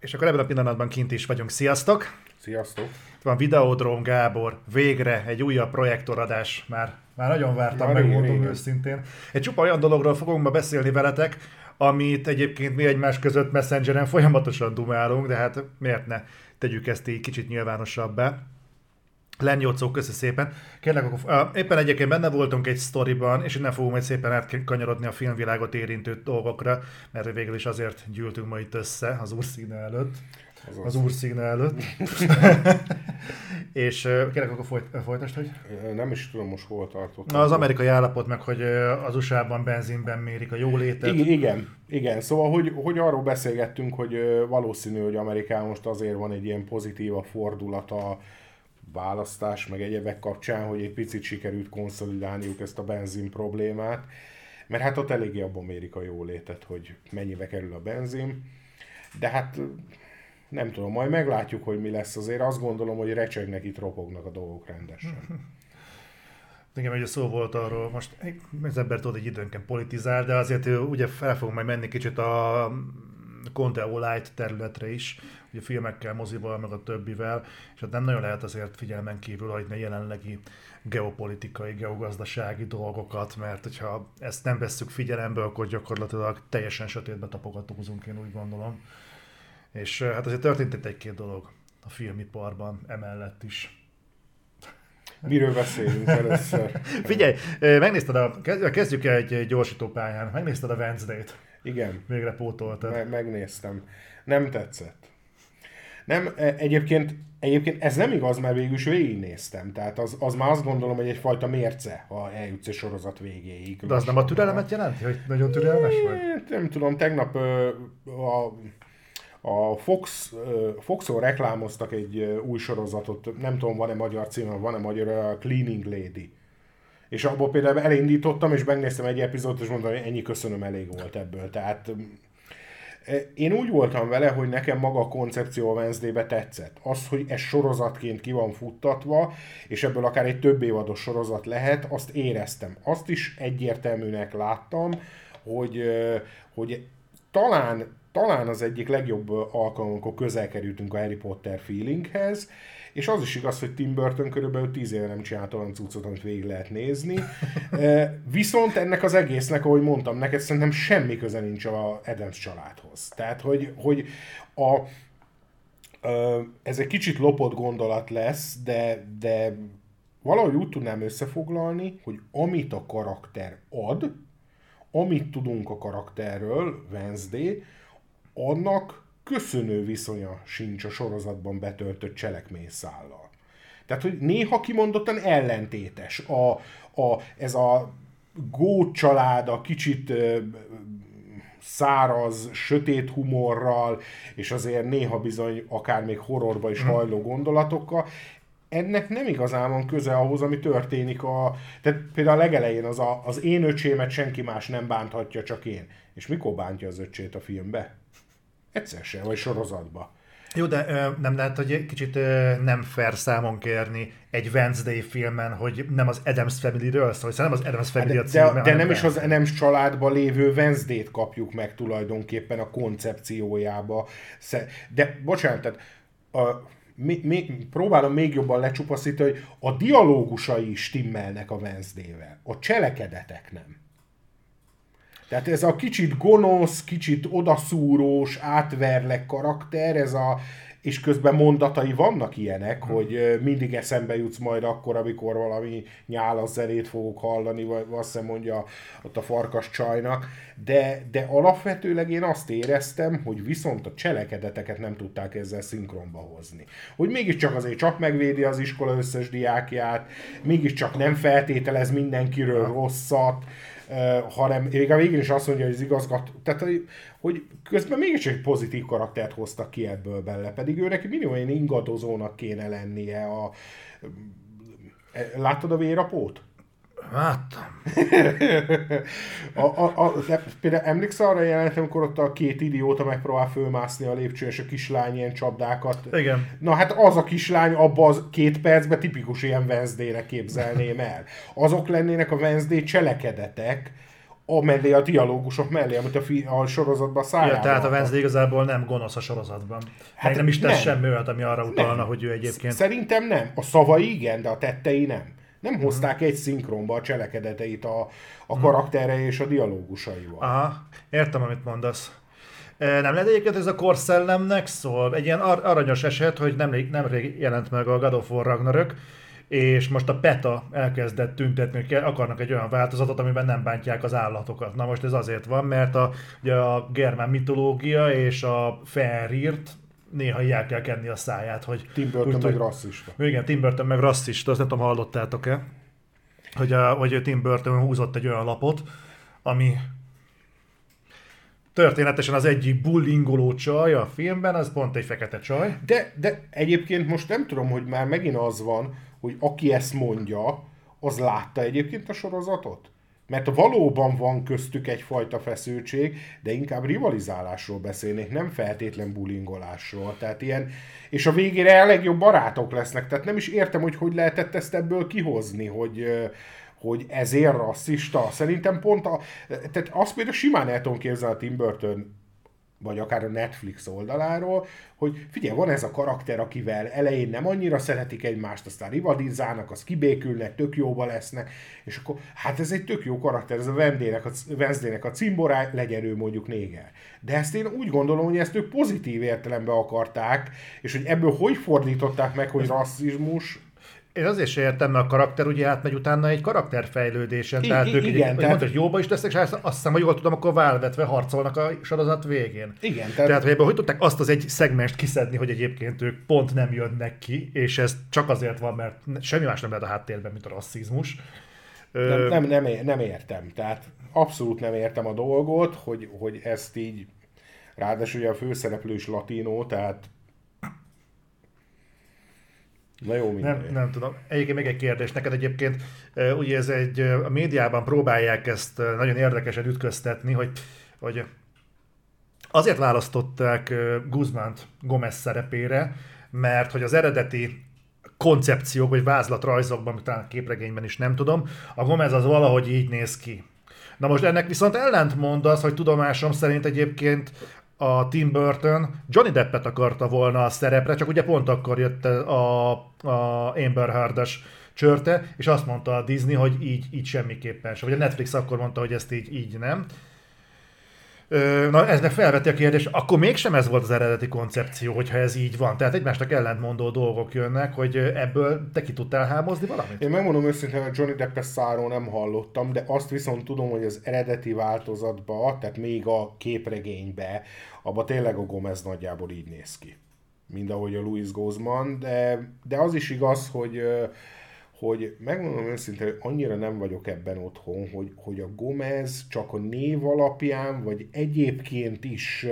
És akkor ebben a pillanatban kint is vagyunk. Sziasztok! Sziasztok! Itt van Videodróm Gábor, végre egy újabb projektoradás. Már, már nagyon vártam, Már megmondom őszintén. Egy csupa olyan dologról fogunk ma beszélni veletek, amit egyébként mi egymás között Messengeren folyamatosan dumálunk, de hát miért ne tegyük ezt így kicsit nyilvánosabbá. Lenyócó, köszi szépen. Kérlek, akkor, éppen egyébként benne voltunk egy sztoriban, és innen fogunk majd szépen átkanyarodni a filmvilágot érintő dolgokra, mert végül is azért gyűltünk ma itt össze az úrszíne előtt. Azaz. Az úrszíne előtt. és kérlek, akkor folyt, folytasd, hogy? Nem is tudom most hol tartottam. Na, az amerikai állapot meg, hogy az USA-ban benzinben mérik a jólétet. Igen, igen, igen. Szóval, hogy, hogy arról beszélgettünk, hogy valószínű, hogy Amerikában most azért van egy ilyen pozitív a fordulat a választás, meg egyebek kapcsán, hogy egy picit sikerült konszolidálniuk ezt a benzin problémát, mert hát ott eléggé abban mérik a jólétet, hogy mennyibe kerül a benzin, de hát nem tudom, majd meglátjuk, hogy mi lesz. Azért azt gondolom, hogy recsegnek itt, ropognak a dolgok rendesen. Igen, ugye szó volt arról, most az ember tudod, hogy időnként politizál, de azért ugye fel fogunk majd menni kicsit a Light területre is, ugye filmekkel, mozival, meg a többivel, és hát nem nagyon lehet azért figyelmen kívül hagyni a jelenlegi geopolitikai, geogazdasági dolgokat, mert hogyha ezt nem vesszük figyelembe, akkor gyakorlatilag teljesen sötétbe tapogatózunk, én úgy gondolom. És hát azért történt itt egy-két dolog a filmiparban emellett is. Miről beszélünk először? Figyelj, megnézted a, kezd- kezdjük egy egy gyorsító pályán, megnézted a Wednesday-t, Igen. végre pótoltad. Me- megnéztem. Nem tetszett. Nem, e- egyébként, egyébként ez nem igaz, mert végül is végignéztem. Tehát az, az már azt gondolom, hogy egyfajta mérce, ha eljutsz egy sorozat végéig. De az nem a türelemet jelenti, hogy nagyon türelmes vagy? Nem tudom, tegnap a, a Fox, Foxon reklámoztak egy új sorozatot, nem tudom, van-e magyar címe, van-e magyar, a Cleaning Lady. És abból például elindítottam, és megnéztem egy epizódot, és mondtam, hogy ennyi köszönöm elég volt ebből. Tehát én úgy voltam vele, hogy nekem maga a koncepció a Wednesday-be tetszett. Az, hogy ez sorozatként ki van futtatva, és ebből akár egy több évados sorozat lehet, azt éreztem. Azt is egyértelműnek láttam, hogy, hogy talán, talán az egyik legjobb alkalom, amikor közel kerültünk a Harry Potter feelinghez, és az is igaz, hogy Tim Burton körülbelül 10 éve nem csinált olyan cuccot, amit végig lehet nézni. Eh, Viszont ennek az egésznek, ahogy mondtam neked, szerintem semmi köze nincs a Adams családhoz. Tehát, hogy, hogy a, ez egy kicsit lopott gondolat lesz, de, de valahogy úgy tudnám összefoglalni, hogy amit a karakter ad, amit tudunk a karakterről, Wednesday, annak köszönő viszonya sincs a sorozatban betöltött cselekményszállal. Tehát, hogy néha kimondottan ellentétes. A, a, ez a gót család, a kicsit ö, száraz, sötét humorral, és azért néha bizony akár még horrorba is hajló gondolatokkal, ennek nem igazán van köze ahhoz, ami történik a... Tehát például a legelején az, a, az én öcsémet senki más nem bánthatja, csak én. És mikor bántja az öcsét a filmbe? Egyszer sem, vagy sorozatba. Jó, de ö, nem lehet, hogy egy kicsit ö, nem fair számon kérni egy Wednesday filmen, hogy nem az Adams Family-ről szól, hiszen nem az Adams Family a De, címe, de, de nem is az. Adams családban lévő Wednesday-t kapjuk meg tulajdonképpen a koncepciójába. De bocsánat, tehát a, mi, mi, próbálom még jobban lecsupaszítani, hogy a dialógusai stimmelnek a Wednesday-vel, a cselekedetek nem. Tehát ez a kicsit gonosz, kicsit odaszúrós, átverlek karakter, ez a, és közben mondatai vannak ilyenek, hmm. hogy mindig eszembe jutsz majd akkor, amikor valami nyálas zenét fogok hallani, vagy azt hiszem mondja ott a farkas csajnak, de, de alapvetőleg én azt éreztem, hogy viszont a cselekedeteket nem tudták ezzel szinkronba hozni. Hogy mégiscsak azért csak megvédi az iskola összes diákját, mégiscsak nem feltételez mindenkiről rosszat, hanem még a végén is azt mondja, hogy az igazgató, tehát hogy- közben mégis egy pozitív karaktert hoztak ki ebből bele, pedig ő neki minimum egy ingadozónak kéne lennie a... Láttad a vérapót? Láttam. A, a, a, például emlékszel arra a jelenet, amikor ott a két idióta megpróbál fölmászni a lépcsőn, és a kislány ilyen csapdákat. Igen. Na hát az a kislány abban az két percben tipikus ilyen Wednesday-re képzelném el. Azok lennének a Wednesday cselekedetek, amellé a dialógusok mellé, amit a, fi, a sorozatban szájába. Ja, tehát a Wednesday igazából nem gonosz a sorozatban. Hát nem is tesz semmi olyat, ami arra utalna, nem. hogy ő egyébként... Szerintem nem. A szavai igen, de a tettei nem. Nem uh-huh. hozták egy szinkronba a cselekedeteit a, a uh-huh. karaktere és a dialógusaival. Aha, értem, amit mondasz. Nem lehet egyébként ez a korszellemnek szól? Egy ilyen ar- aranyos eset, hogy nemrég, nemrég jelent meg a God of War Ragnarök, és most a PETA elkezdett tüntetni, hogy akarnak egy olyan változatot, amiben nem bántják az állatokat. Na most ez azért van, mert a, ugye a germán mitológia és a Fenrirt néha el kell kenni a száját, hogy... Tim Burton úgy, meg rasszista. Igen, Tim Burton meg rasszista, azt nem tudom, hallottátok-e? Hogy, a, hogy Tim Burton húzott egy olyan lapot, ami történetesen az egyik bullingoló csaj a filmben, az pont egy fekete csaj. De, de egyébként most nem tudom, hogy már megint az van, hogy aki ezt mondja, az látta egyébként a sorozatot? Mert valóban van köztük egyfajta feszültség, de inkább rivalizálásról beszélnék, nem feltétlen bulingolásról. Tehát ilyen, és a végére a legjobb barátok lesznek. Tehát nem is értem, hogy hogy lehetett ezt ebből kihozni, hogy, hogy ezért rasszista. Szerintem pont a... Tehát azt például simán el tudom képzelni a Tim Burton vagy akár a Netflix oldaláról, hogy figyelj, van ez a karakter, akivel elején nem annyira szeretik egymást, aztán rivalizálnak, az kibékülnek, tök jóba lesznek, és akkor hát ez egy tök jó karakter, ez a Vendének a, Wednesday-nek a cimborá, legyen ő mondjuk néger. De ezt én úgy gondolom, hogy ezt ők pozitív értelemben akarták, és hogy ebből hogy fordították meg, hogy rasszizmus, én azért sem értem, mert a karakter ugye átmegy utána egy karakterfejlődésen. I- tehát I- ők igen, egy, tehát... Hogy jóba is lesznek, és azt hiszem, hogy jól tudom, akkor válvetve harcolnak a sorozat végén. Igen. Tehát, tehát hogy hogy tudták azt az egy szegmest kiszedni, hogy egyébként ők pont nem jönnek ki, és ez csak azért van, mert semmi más nem lehet a háttérben, mint a rasszizmus. Nem, nem, nem, nem értem. Tehát abszolút nem értem a dolgot, hogy, hogy ezt így Ráadásul ugye a főszereplő is latinó, tehát Na jó, nem, nem tudom. Egyébként még egy kérdés neked egyébként. Ugye ez egy, a médiában próbálják ezt nagyon érdekesen ütköztetni, hogy, hogy azért választották Guzmánt Gomez szerepére, mert hogy az eredeti koncepciók, vagy vázlatrajzokban, talán képregényben is nem tudom, a Gomez az valahogy így néz ki. Na most ennek viszont ellentmond az, hogy tudomásom szerint egyébként a Tim Burton Johnny Deppet akarta volna a szerepre, csak ugye pont akkor jött a, a Amber heard csörte, és azt mondta a Disney, hogy így, így semmiképpen sem. Vagy a Netflix akkor mondta, hogy ezt így, így nem. Na, ez meg felveti a kérdés, akkor mégsem ez volt az eredeti koncepció, hogyha ez így van. Tehát egymásnak ellentmondó dolgok jönnek, hogy ebből te ki tudtál hámozni valamit? Én megmondom őszintén, hogy Johnny Deppes száról nem hallottam, de azt viszont tudom, hogy az eredeti változatba, tehát még a képregénybe, abba tényleg a Gomez nagyjából így néz ki. Mind ahogy a Louis Guzman, de, de az is igaz, hogy hogy megmondom őszintén, hogy annyira nem vagyok ebben otthon, hogy, hogy a Gomez csak a név alapján, vagy egyébként is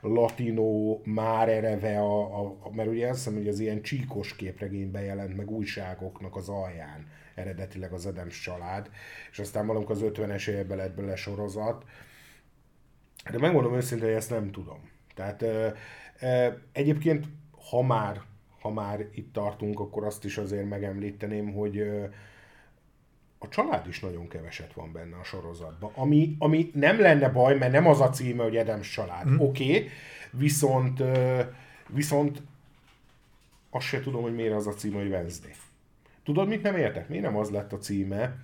latinó már ereve, a, a, mert ugye azt hiszem, hogy az ilyen csíkos képregényben jelent meg újságoknak az alján eredetileg az Adams család, és aztán valamikor az 50-es években lett bele sorozat. De megmondom őszintén, hogy ezt nem tudom. Tehát e, e, egyébként, ha már ha már itt tartunk, akkor azt is azért megemlíteném, hogy a család is nagyon keveset van benne a sorozatban. Ami, ami nem lenne baj, mert nem az a címe, hogy Edem's család. Mm. Oké, okay, viszont, viszont azt se tudom, hogy miért az a címe, hogy Wednesday. Tudod, mit nem értek? Miért nem az lett a címe?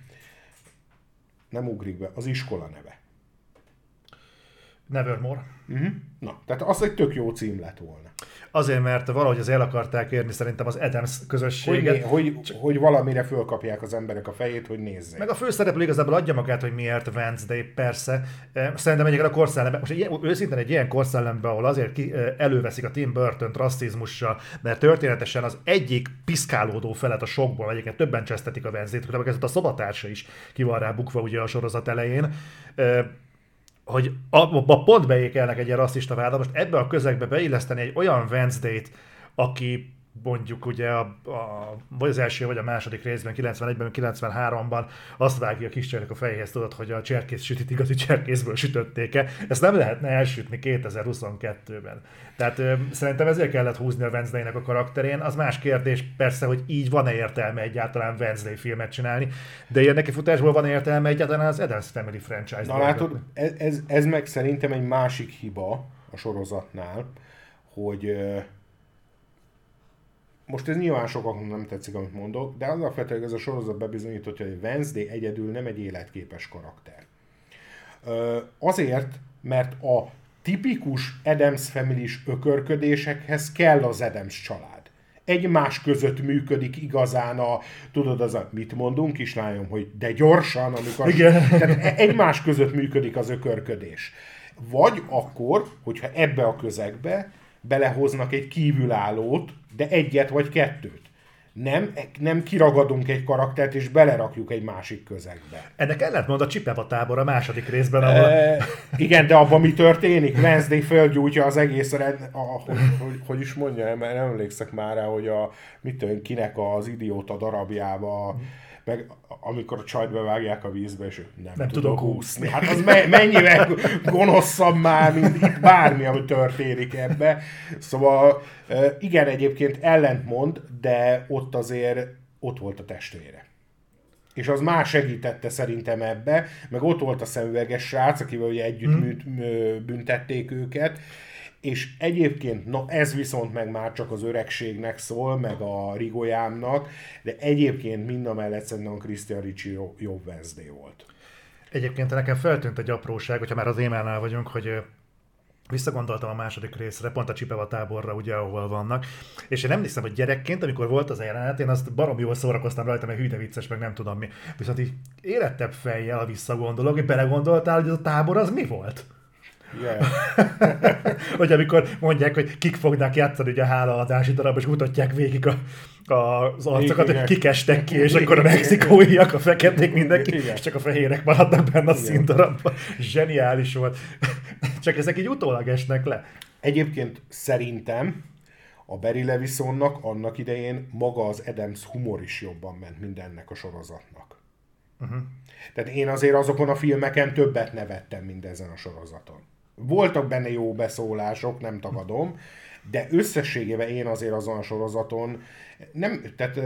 Nem ugrik be, az iskola neve. Nevermore. Uh-huh. Na, tehát az egy tök jó cím lett volna. Azért, mert valahogy az el akarták érni szerintem az Adams közösséget. Hogy, hogy, Csak... hogy valamire fölkapják az emberek a fejét, hogy nézzék. Meg a főszereplő igazából adja magát, hogy miért Wednesday, persze. Szerintem egyébként a korszellemben, most egy, őszintén egy ilyen korszellemben, ahol azért ki, előveszik a Tim burton rasszizmussal, mert történetesen az egyik piszkálódó felet a sokból, egyébként többen csesztetik a Wednesday-t, a szobatársa is ki van rá bukva ugye a sorozat elején hogy abba pont beékelnek egy ilyen rasszista vádat, most ebbe a közegbe beilleszteni egy olyan Wednesday-t, aki mondjuk ugye a, a, vagy az első, vagy a második részben, 91-ben, 93-ban azt vágja a kis a fejéhez, tudod, hogy a cserkész sütit igazi cserkészből sütötték-e. Ezt nem lehetne elsütni 2022-ben. Tehát ö, szerintem ezért kellett húzni a wednesday a karakterén. Az más kérdés persze, hogy így van-e értelme egyáltalán Wednesday filmet csinálni, de ilyen neki futásból van értelme egyáltalán az Adams Family franchise Na látod, ez, ez, ez meg szerintem egy másik hiba a sorozatnál, hogy most ez nyilván sokaknak nem tetszik, amit mondok, de alapvetően ez a sorozat bebizonyította, hogy Wednesday egyedül nem egy életképes karakter. Azért, mert a tipikus Adams family ökörködésekhez kell az Adams család. Egymás között működik igazán a, tudod, az a, mit mondunk, kislányom, hogy de gyorsan, amikor... Igen. Tehát e- egymás között működik az ökörködés. Vagy akkor, hogyha ebbe a közegbe belehoznak egy kívülállót, de egyet vagy kettőt. Nem, nem kiragadunk egy karaktert, és belerakjuk egy másik közegbe. Ennek ellentmond a Csipeva tábor a második részben, ahol... E, igen, de abban mi történik? Wednesday fölgyújtja az egész rend... A, hogy, hogy, hogy, is mondja, mert nem emlékszek már rá, hogy a, mit tudom, kinek az idióta darabjába mm meg amikor a csajt bevágják a vízbe, és nem, nem tudok úszni. Hát az me- mennyivel gonoszabb már, mint itt bármi, ami történik ebbe. Szóval igen, egyébként ellentmond, de ott azért ott volt a testvére. És az már segítette szerintem ebbe, meg ott volt a szemüveges srác, akivel ugye együtt hmm. büntették őket, és egyébként, na ez viszont meg már csak az öregségnek szól, meg a Rigolyámnak, de egyébként mind a mellett szerintem Christian Ricci jobb, Wednesday volt. Egyébként nekem feltűnt egy apróság, hogyha már az émánál vagyunk, hogy visszagondoltam a második részre, pont a Csipeva táborra, ugye, ahol vannak, és én emlékszem, hogy gyerekként, amikor volt az jelenet, én azt baromi jól szórakoztam rajta, mert hűde vicces, meg nem tudom mi. Viszont így érettebb fejjel, a visszagondolok, hogy belegondoltál, hogy ez a tábor az mi volt? Yeah. hogy amikor mondják, hogy kik fognak játszani ugye a hálaadási darab, és mutatják végig a, a, az arcokat, hogy kik estek ki, és akkor a mexikóiak, a feketék, mindenki, Igen. és csak a fehérek maradnak benne a színdarabban. Zseniális volt. csak ezek így utólag esnek le. Egyébként szerintem a Barry Levisonnak annak idején maga az Adams humor is jobban ment mindennek a sorozatnak. Uh-huh. Tehát én azért azokon a filmeken többet nevettem, mint ezen a sorozaton. Voltak benne jó beszólások, nem tagadom, de összességében én azért azon a sorozaton nem, tehát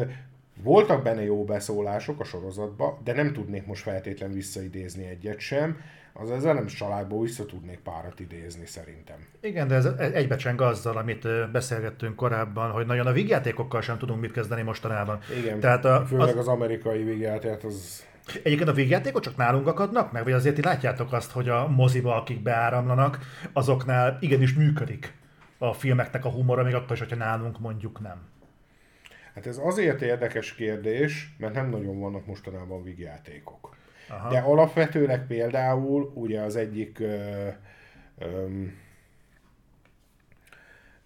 voltak benne jó beszólások a sorozatban, de nem tudnék most feltétlen visszaidézni egyet sem. Az az Adams családból vissza tudnék párat idézni szerintem. Igen, de ez egybecseng azzal, amit beszélgettünk korábban, hogy nagyon a vígjátékokkal sem tudunk mit kezdeni mostanában. Igen, Tehát a, főleg az, az amerikai vígjáték, az Egyébként a végjátékok csak nálunk akadnak meg, vagy azért ti látjátok azt, hogy a moziba, akik beáramlanak, azoknál igenis működik a filmeknek a humora, még akkor is, hogyha nálunk mondjuk nem. Hát ez azért érdekes kérdés, mert nem nagyon vannak mostanában vígjátékok. Aha. De alapvetőleg például ugye az egyik ö, ö,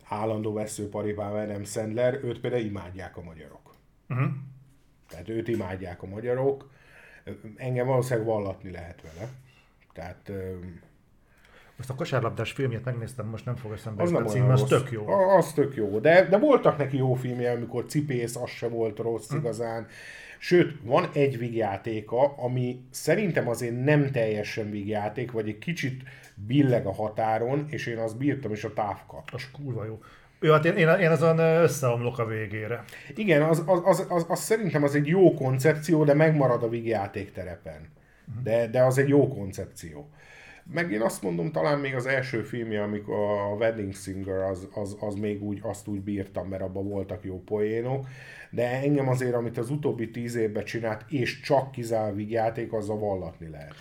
állandó veszőparipám Adam Sandler, őt például imádják a magyarok. Uh-huh. Tehát őt imádják a magyarok, engem valószínűleg vallatni lehet vele. Tehát... Most a kosárlabdás filmjét megnéztem, most nem fog eszembe az, nem cím, az tök jó. Az tök jó, de, de voltak neki jó filmje, amikor cipész, az se volt rossz hm. igazán. Sőt, van egy vígjátéka, ami szerintem azért nem teljesen vígjáték, vagy egy kicsit billeg a határon, és én azt bírtam is a távkat. Az kurva jó. Jó, hát én, én, én azon összeomlok a végére. Igen, az, az, az, az, az szerintem az egy jó koncepció, de megmarad a vígjáték terepen. De, de az egy jó koncepció. Meg én azt mondom, talán még az első filmje, amikor a Wedding Singer, az, az, az még úgy, azt úgy bírtam, mert abban voltak jó poénok, de engem azért, amit az utóbbi tíz évben csinált, és csak kizár vígjáték, a vallatni lehet.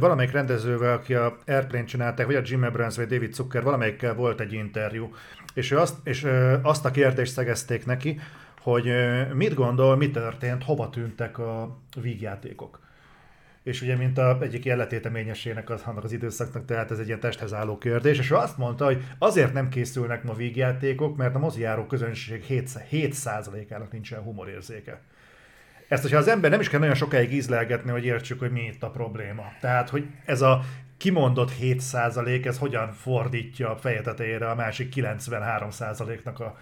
Valamelyik rendezővel, aki a Airplane csinálták, vagy a Jim Abrams, vagy David Zucker, valamelyikkel volt egy interjú, és, ő azt, és azt a kérdést szegezték neki, hogy mit gondol, mi történt, hova tűntek a vígjátékok. És ugye, mint a egyik jelletéteményesének az, annak az időszaknak, tehát ez egy ilyen testhez álló kérdés, és ő azt mondta, hogy azért nem készülnek ma vígjátékok, mert a mozijáró közönség 7%-ának nincsen humorérzéke. Ezt, hogyha az ember nem is kell nagyon sokáig ízlelgetni, hogy értsük, hogy mi itt a probléma. Tehát, hogy ez a kimondott 7% ez hogyan fordítja a feje tetejére a másik 93%-nak a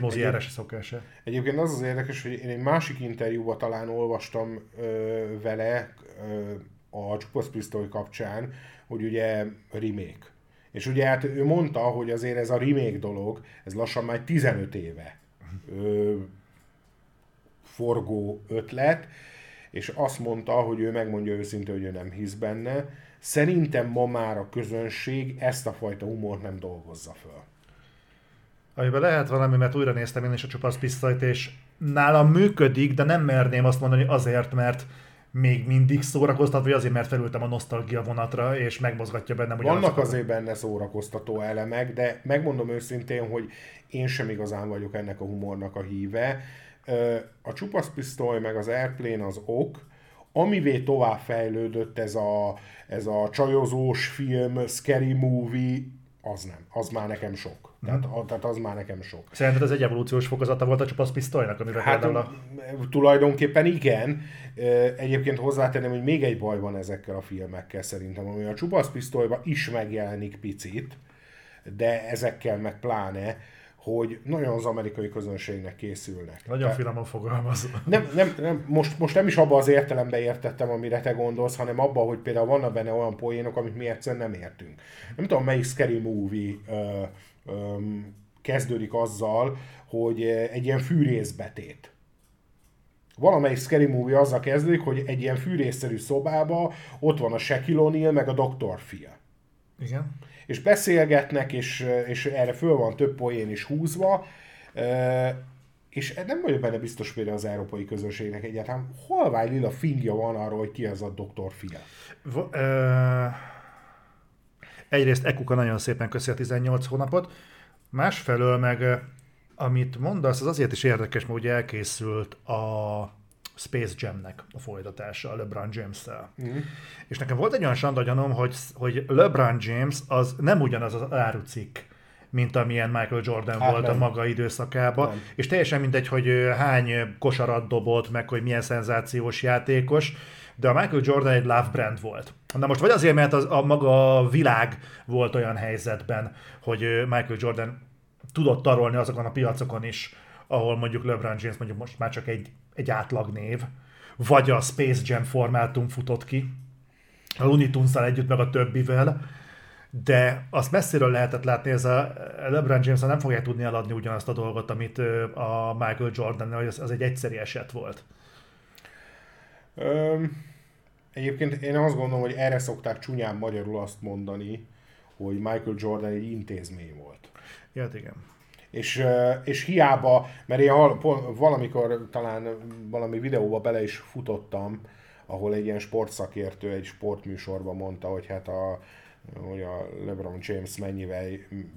mozi járási szokását. Egyébként az az érdekes, hogy én egy másik interjúban talán olvastam ö, vele ö, a Csupasz Pisztoly kapcsán, hogy ugye remake. És ugye hát ő mondta, hogy azért ez a remake dolog, ez lassan már 15 éve ö, forgó ötlet, és azt mondta, hogy ő megmondja őszintén, hogy ő nem hisz benne. Szerintem ma már a közönség ezt a fajta humort nem dolgozza föl. Amiben lehet valami, mert újra néztem én is a csupasz pisztolyt, és nálam működik, de nem merném azt mondani azért, mert még mindig szórakoztat, vagy azért, mert felültem a nosztalgia vonatra, és megmozgatja bennem. Vannak azért benne szórakoztató elemek, de megmondom őszintén, hogy én sem igazán vagyok ennek a humornak a híve. A csupasz pisztoly meg az Airplane az ok, amivé tovább fejlődött ez a, ez a csajozós film, scary movie, az nem, az már nekem sok. Tehát, mm. tehát az már nekem sok. Szerinted ez egy evolúciós fokozata volt a csupasz pisztolynak, amivel hát, például a... tulajdonképpen igen. Egyébként hozzátenném, hogy még egy baj van ezekkel a filmekkel szerintem, ami a csupasz pisztolyban is megjelenik picit, de ezekkel meg pláne, hogy nagyon az amerikai közönségnek készülnek. Nagyon Te... finoman fogalmazva. Nem, nem, nem, most, most nem is abba az értelemben értettem, amire te gondolsz, hanem abba, hogy például vannak benne olyan poénok, amit mi egyszerűen nem értünk. Nem tudom, melyik scary movie uh, um, kezdődik azzal, hogy egy ilyen fűrészbetét. Valamelyik scary movie azzal kezdődik, hogy egy ilyen fűrészszerű szobába ott van a Shaquille O'Neal, meg a Dr. Phil. Igen és beszélgetnek, és, és erre föl van több poén is húzva, és nem vagyok benne biztos például az európai közönségnek egyáltalán. Halvány lila fingja van arról, hogy ki az a Dr. Phil. V- ö... Egyrészt Ekuka nagyon szépen köszi a 18 hónapot, másfelől meg amit mondasz, az azért is érdekes, mert ugye elkészült a Space Jam-nek a folytatása a LeBron James-tel. Mm. És nekem volt egy olyan sandagyanom, hogy, hogy LeBron James az nem ugyanaz az árucikk, mint amilyen Michael Jordan hát volt nem. a maga időszakában, nem. és teljesen mindegy, hogy hány kosarat dobott, meg hogy milyen szenzációs játékos, de a Michael Jordan egy love brand volt. Na most vagy azért, mert az, a maga világ volt olyan helyzetben, hogy Michael Jordan tudott tarolni azokon a piacokon is, ahol mondjuk LeBron James mondjuk most már csak egy, egy átlag név, vagy a Space Jam formátum futott ki, a Looney tunes együtt, meg a többivel, de azt messziről lehetett látni, ez a LeBron james nem fogja tudni eladni ugyanazt a dolgot, amit a Michael jordan hogy az, az egy egyszeri eset volt. Öm, egyébként én azt gondolom, hogy erre szokták csúnyán magyarul azt mondani, hogy Michael Jordan egy intézmény volt. Ja, igen. És, és hiába, mert én valamikor talán valami videóba bele is futottam, ahol egy ilyen sportszakértő egy sportműsorban mondta, hogy hát a, hogy a LeBron James mennyivel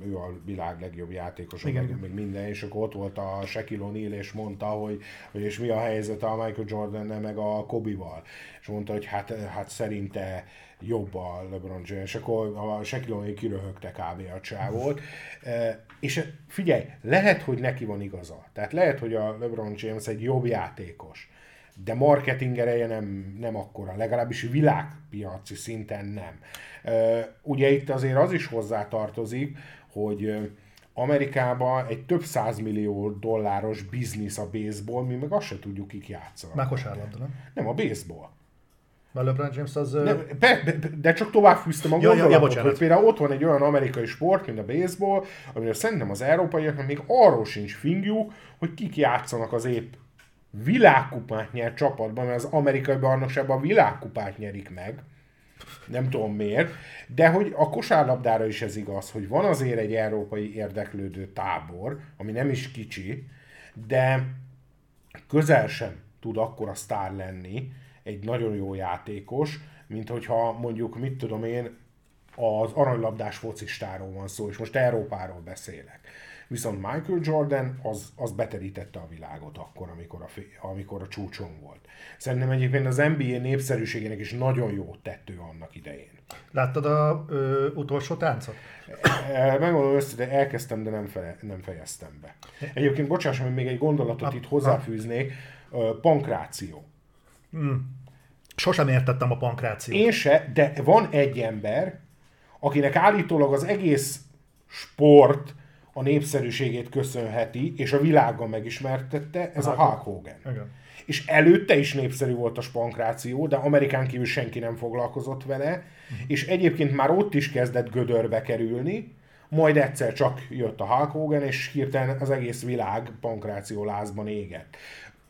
ő a világ legjobb játékos, meg, meg minden, és akkor ott volt a Shaquille O'Neal, és mondta, hogy, hogy és mi a helyzet a Michael jordan meg a Kobe-val. És mondta, hogy hát, hát szerinte jobb a LeBron James, és akkor a Shaquille kiröhögte kb. a csávót. E, és figyelj, lehet, hogy neki van igaza. Tehát lehet, hogy a LeBron James egy jobb játékos, de marketing ereje nem, nem akkora, legalábbis világpiaci szinten nem. E, ugye itt azért az is hozzá tartozik, hogy Amerikában egy több százmillió dolláros biznisz a baseball, mi meg azt se tudjuk, kik játszanak. Már kosárlabda, nem? Nem, a baseball. Mert LeBron James az... De, be, de csak tovább fűztem a ja, gondolatot, ja, hogy például ott van egy olyan amerikai sport, mint a baseball, amiről szerintem az európaiaknak még arról sincs fingjuk, hogy kik játszanak az épp világkupát nyert csapatban, mert az amerikai bajnokságban a világkupát nyerik meg. Nem tudom miért. De hogy a kosárlabdára is ez igaz, hogy van azért egy európai érdeklődő tábor, ami nem is kicsi, de közel sem tud akkora sztár lenni, egy nagyon jó játékos, mint hogyha mondjuk, mit tudom én, az aranylabdás focistáról van szó, és most Európáról beszélek. Viszont Michael Jordan az, az beterítette a világot akkor, amikor a, amikor a csúcson volt. Szerintem egyébként az NBA népszerűségének is nagyon jó tettő annak idején. Láttad a ö, utolsó táncot? E, megmondom de elkezdtem, de nem, fe, nem fejeztem be. Egyébként bocsáss, hogy még egy gondolatot a, itt hozzáfűznék. Pankráció. Mm. Sosem értettem a pankrációt. Én se, de van egy ember, akinek állítólag az egész sport a népszerűségét köszönheti, és a világgal megismertette, ez a, a Hulk Hogan. Igen. És előtte is népszerű volt a spankráció, de Amerikán kívül senki nem foglalkozott vele, uh-huh. és egyébként már ott is kezdett gödörbe kerülni, majd egyszer csak jött a Hulk Hogan, és hirtelen az egész világ pankráció lázban égett.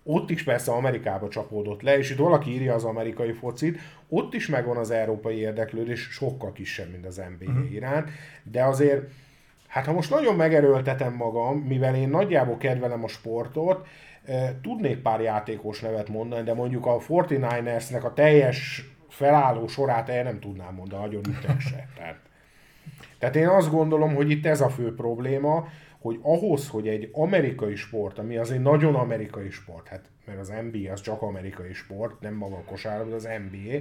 Ott is persze Amerikába csapódott le, és itt valaki írja az amerikai focit, ott is megvan az európai érdeklődés, sokkal kisebb, mint az NBA uh-huh. Mhm. iránt, de azért, hát ha most nagyon megerőltetem magam, mivel én nagyjából kedvelem a sportot, eh, tudnék pár játékos nevet mondani, de mondjuk a 49ersnek a teljes felálló sorát el nem tudnám mondani, nagyon ütek se. Tehát, tehát én azt gondolom, hogy itt ez a fő probléma, hogy ahhoz, hogy egy amerikai sport, ami az egy nagyon amerikai sport, hát mert az NBA az csak amerikai sport, nem maga a kosárlabda, az NBA,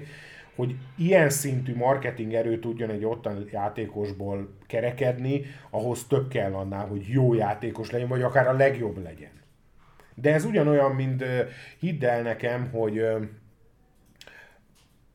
hogy ilyen szintű marketing erő tudjon egy ottan játékosból kerekedni, ahhoz több kell annál, hogy jó játékos legyen, vagy akár a legjobb legyen. De ez ugyanolyan, mint hidd el nekem, hogy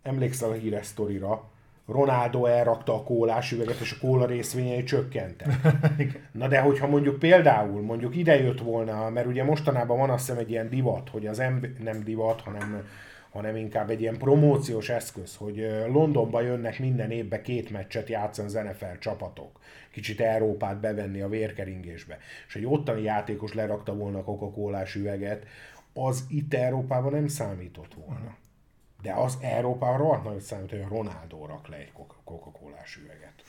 emlékszel a híres sztorira, Ronaldo elrakta a kólás üveget, és a kóla részvényei csökkentek. Na de hogyha mondjuk például, mondjuk ide jött volna, mert ugye mostanában van azt hiszem egy ilyen divat, hogy az emb- nem divat, hanem hanem inkább egy ilyen promóciós eszköz, hogy Londonba jönnek minden évben két meccset játszani az NFL csapatok. Kicsit Európát bevenni a vérkeringésbe. És egy ottani játékos lerakta volna a coca üveget, az itt Európában nem számított volna. De az Európában rohadt nagyot számít, hogy a Ronaldo rak le egy coca üveget.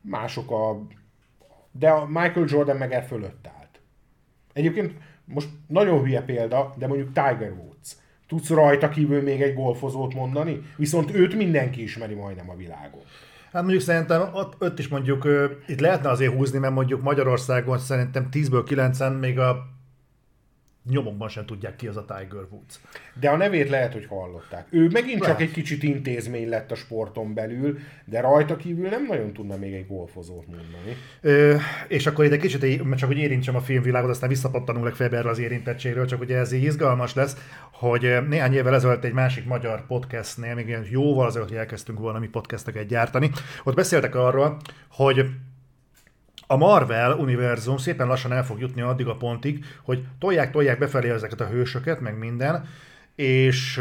Mások a... De a Michael Jordan meg e fölött állt. Egyébként most nagyon hülye példa, de mondjuk Tiger Woods. Tudsz rajta kívül még egy golfozót mondani? Viszont őt mindenki ismeri majdnem a világon. Hát mondjuk szerintem ott, ott is mondjuk itt lehetne azért húzni, mert mondjuk Magyarországon szerintem 10-ből 9 még a nyomokban sem tudják ki az a Tiger Woods. De a nevét lehet, hogy hallották. Ő megint lehet. csak egy kicsit intézmény lett a sporton belül, de rajta kívül nem nagyon tudna még egy golfozót mondani. Ö, és akkor ide kicsit, csak hogy érintsem a filmvilágot, aztán visszapattanunk legfeljebb erre az érintettségről, csak ugye ez így izgalmas lesz, hogy néhány évvel ezelőtt egy másik magyar podcastnél, még jóval azért, hogy elkezdtünk volna mi podcasteket gyártani, ott beszéltek arról, hogy a Marvel univerzum szépen lassan el fog jutni addig a pontig, hogy tolják-tolják befelé ezeket a hősöket, meg minden, és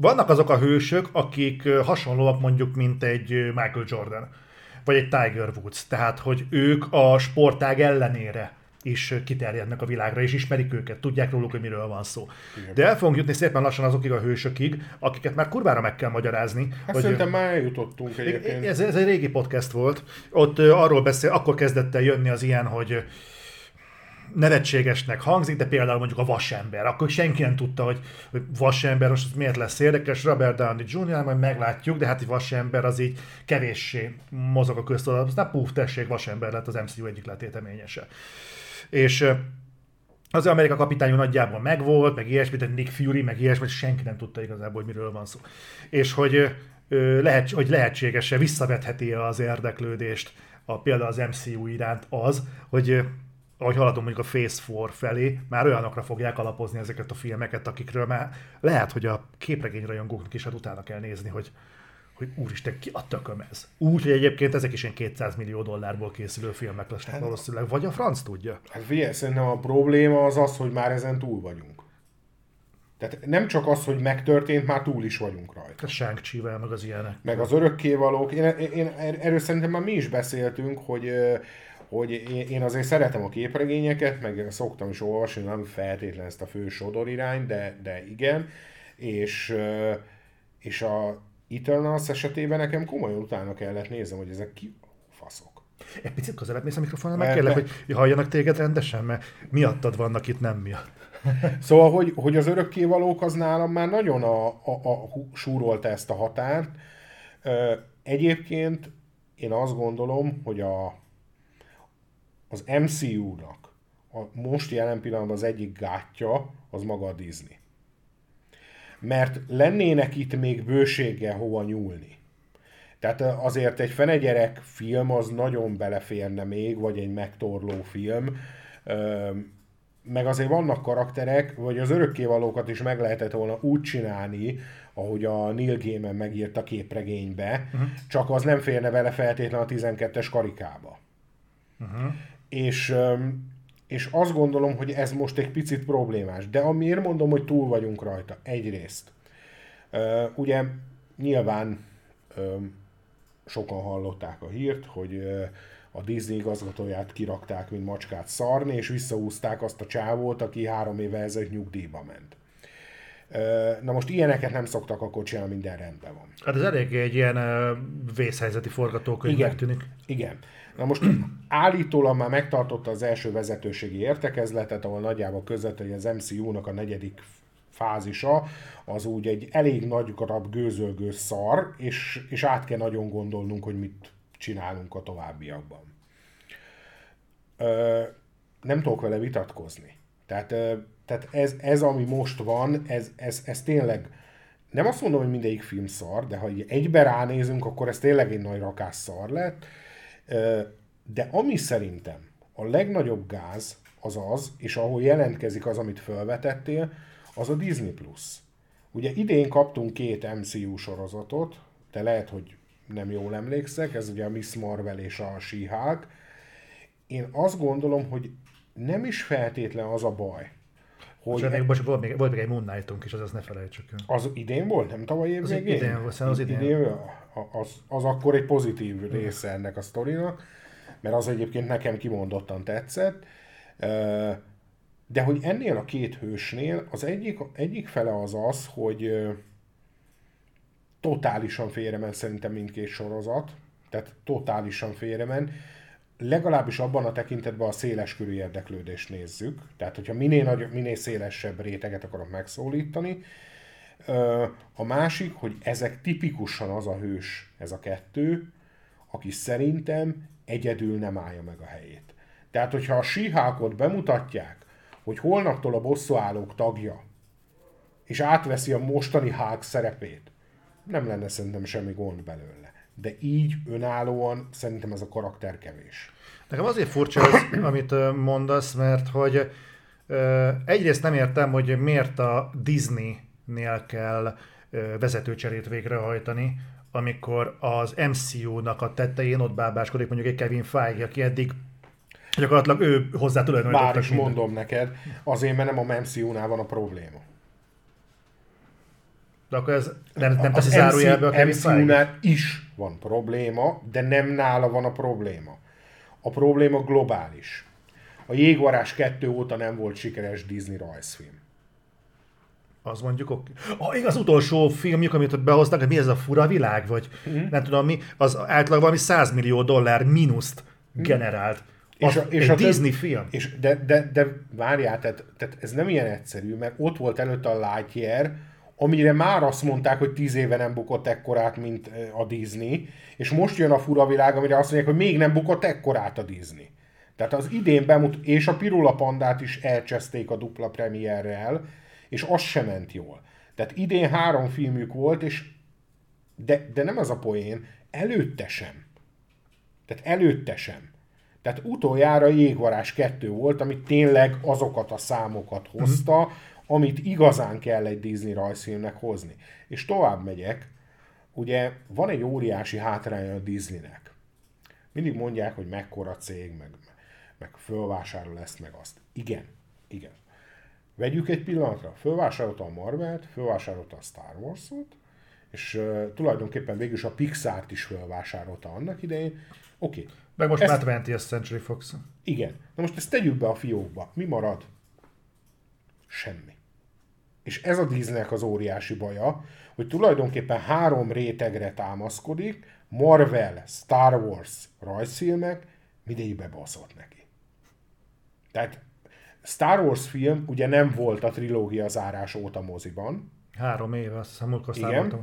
vannak azok a hősök, akik hasonlóak mondjuk, mint egy Michael Jordan, vagy egy Tiger Woods, tehát hogy ők a sportág ellenére is kiterjednek a világra, és ismerik őket, tudják róluk, hogy miről van szó. Igen. De el fogunk jutni szépen lassan azokig a hősökig, akiket már kurvára meg kell magyarázni. Hát hogy szerintem már eljutottunk egyébként. Ez, ez egy régi podcast volt, ott arról beszél, akkor kezdett el jönni az ilyen, hogy nevetségesnek hangzik, de például mondjuk a vasember. Akkor senki nem tudta, hogy, hogy vasember most miért lesz érdekes. Robert Downey Jr. majd meglátjuk, de hát egy vasember az így kevéssé mozog a köztudatban. Aztán puf, tessék, vasember lett az MCU egyik letéteményese és az Amerika kapitány nagyjából megvolt, meg ilyesmi, tehát Nick Fury, meg ilyesmi, senki nem tudta igazából, hogy miről van szó. És hogy, lehet, hogy lehetséges-e, visszavetheti az érdeklődést a, például az MCU iránt az, hogy ahogy haladunk mondjuk a Phase 4 felé, már olyanokra fogják alapozni ezeket a filmeket, akikről már lehet, hogy a képregényrajongóknak is hát utána kell nézni, hogy hogy úristen, ki a tököm ez? Úgy, hogy egyébként ezek is ilyen 200 millió dollárból készülő filmek lesznek hát, valószínűleg, vagy a franc tudja. Hát figyelj, szerintem a probléma az az, hogy már ezen túl vagyunk. Tehát nem csak az, hogy megtörtént, már túl is vagyunk rajta. A shang meg az ilyenek. Meg az örökkévalók. Én, én, erről szerintem már mi is beszéltünk, hogy hogy én azért szeretem a képregényeket, meg szoktam is olvasni, nem feltétlenül ezt a fő sodor irány, de, de igen, és, és a, Eternals esetében nekem komolyan utána kellett néznem, hogy ezek ki faszok. Egy picit közelebb mész a mikrofonnal, meg kérlek, hogy halljanak téged rendesen, mert miattad vannak itt, nem miatt. Szóval, hogy, hogy az örökkévalók az nálam már nagyon a, a, a, súrolta ezt a határt. Egyébként én azt gondolom, hogy a, az MCU-nak a most jelen pillanatban az egyik gátja az maga a Disney mert lennének itt még bőséggel hova nyúlni. Tehát azért egy fenegyerek film az nagyon beleférne még, vagy egy megtorló film, meg azért vannak karakterek, vagy az örökkévalókat is meg lehetett volna úgy csinálni, ahogy a Neil Gaiman megírta képregénybe, uh-huh. csak az nem férne bele feltétlenül a 12-es karikába. Uh-huh. És, és azt gondolom, hogy ez most egy picit problémás. De amiért mondom, hogy túl vagyunk rajta, egyrészt. Ugye nyilván sokan hallották a hírt, hogy a Disney igazgatóját kirakták, mint macskát szarni, és visszaúzták azt a csávót, aki három éve ezelőtt nyugdíjba ment. Na most ilyeneket nem szoktak akkor csinálni, minden rendben van. Hát ez elég egy ilyen vészhelyzeti forgatókönyvnek tűnik. Igen. Na most állítólag már megtartotta az első vezetőségi értekezletet, ahol nagyjából között, hogy az MCU-nak a negyedik fázisa, az úgy egy elég nagy garab gőzölgő szar, és, és át kell nagyon gondolnunk, hogy mit csinálunk a továbbiakban. Ö, nem tudok vele vitatkozni. Tehát, tehát ez, ez, ami most van, ez, ez, ez tényleg, nem azt mondom, hogy mindegyik film szar, de ha egybe ránézünk, akkor ez tényleg egy nagy rakás szar lett. De ami szerintem a legnagyobb gáz az az, és ahol jelentkezik az, amit felvetettél, az a Disney Plus. Ugye idén kaptunk két MCU sorozatot, de lehet, hogy nem jól emlékszek, ez ugye a Miss Marvel és a she Én azt gondolom, hogy nem is feltétlen az a baj, hogy... Most, még, most volt, még, volt még egy Moon Knight-unk is, az azt ne felejtsük el. Az idén volt? Nem tavaly év az végén? Idén volt, az idén. idén az, az, akkor egy pozitív része ennek a sztorinak, mert az egyébként nekem kimondottan tetszett. De hogy ennél a két hősnél az egyik, egyik fele az az, hogy totálisan félremen szerintem mindkét sorozat, tehát totálisan félremen, legalábbis abban a tekintetben a széles körű érdeklődést nézzük, tehát hogyha minél, nagy, minél szélesebb réteget akarok megszólítani. A másik, hogy ezek tipikusan az a hős, ez a kettő, aki szerintem egyedül nem állja meg a helyét. Tehát, hogyha a síhákot bemutatják, hogy holnaptól a bosszúállók tagja, és átveszi a mostani hák szerepét, nem lenne szerintem semmi gond belőle. De így önállóan szerintem ez a karakter kevés. Nekem azért furcsa az, amit mondasz, mert hogy egyrészt nem értem, hogy miért a Disney-nél kell vezetőcserét végrehajtani, amikor az MCU-nak a tetején ott bábáskodik mondjuk egy Kevin Feige, aki eddig gyakorlatilag ő hozzá tulajdonítottak Bár is minden. mondom neked, azért, mert nem a MCU-nál van a probléma. De akkor ez nem, nem teszi zárójelbe a Kevin MCU-nál is van probléma, de nem nála van a probléma. A probléma globális. A Jégvarás 2 óta nem volt sikeres Disney rajzfilm. Az mondjuk oké. Okay. Ah, az utolsó filmjük, amit ott behoztak, mi ez a fura világ, vagy mm-hmm. nem tudom mi, az általában valami 100 millió dollár mínuszt mm. generált. És a, és egy a Disney több, film. És de, de, de várjál, tehát, tehát ez nem ilyen egyszerű, mert ott volt előtte a Lightyear, amire már azt mondták, hogy tíz éve nem bukott ekkorát, mint a Disney, és most jön a fura világ, amire azt mondják, hogy még nem bukott ekkorát a Disney. Tehát az idén bemut, és a Pirula Pandát is elcseszték a dupla premierrel, és az sem ment jól. Tehát idén három filmük volt, és de, de nem az a poén, előtte sem. Tehát előtte sem. Tehát utoljára Jégvarás 2 volt, ami tényleg azokat a számokat hozta, uh-huh amit igazán kell egy Disney rajzfilmnek hozni. És tovább megyek, ugye van egy óriási hátránya a Disneynek. Mindig mondják, hogy mekkora cég, meg, meg fölvásárol ezt, meg azt. Igen, igen. Vegyük egy pillanatra. Fölvásárolta a Marvelt, fölvásárolta a Star Wars-ot, és uh, tulajdonképpen végül a Pixar-t is fölvásárolta annak idején. Oké. Okay. Meg most ezt, már 20th Century Fox. Igen. Na most ezt tegyük be a fiókba. Mi marad? Semmi. És ez a Disneynek az óriási baja, hogy tulajdonképpen három rétegre támaszkodik, Marvel, Star Wars rajzfilmek, mindegyikbe baszott neki. Tehát Star Wars film ugye nem volt a trilógia zárás óta moziban. Három éve, azt hiszem, múltkor Igen.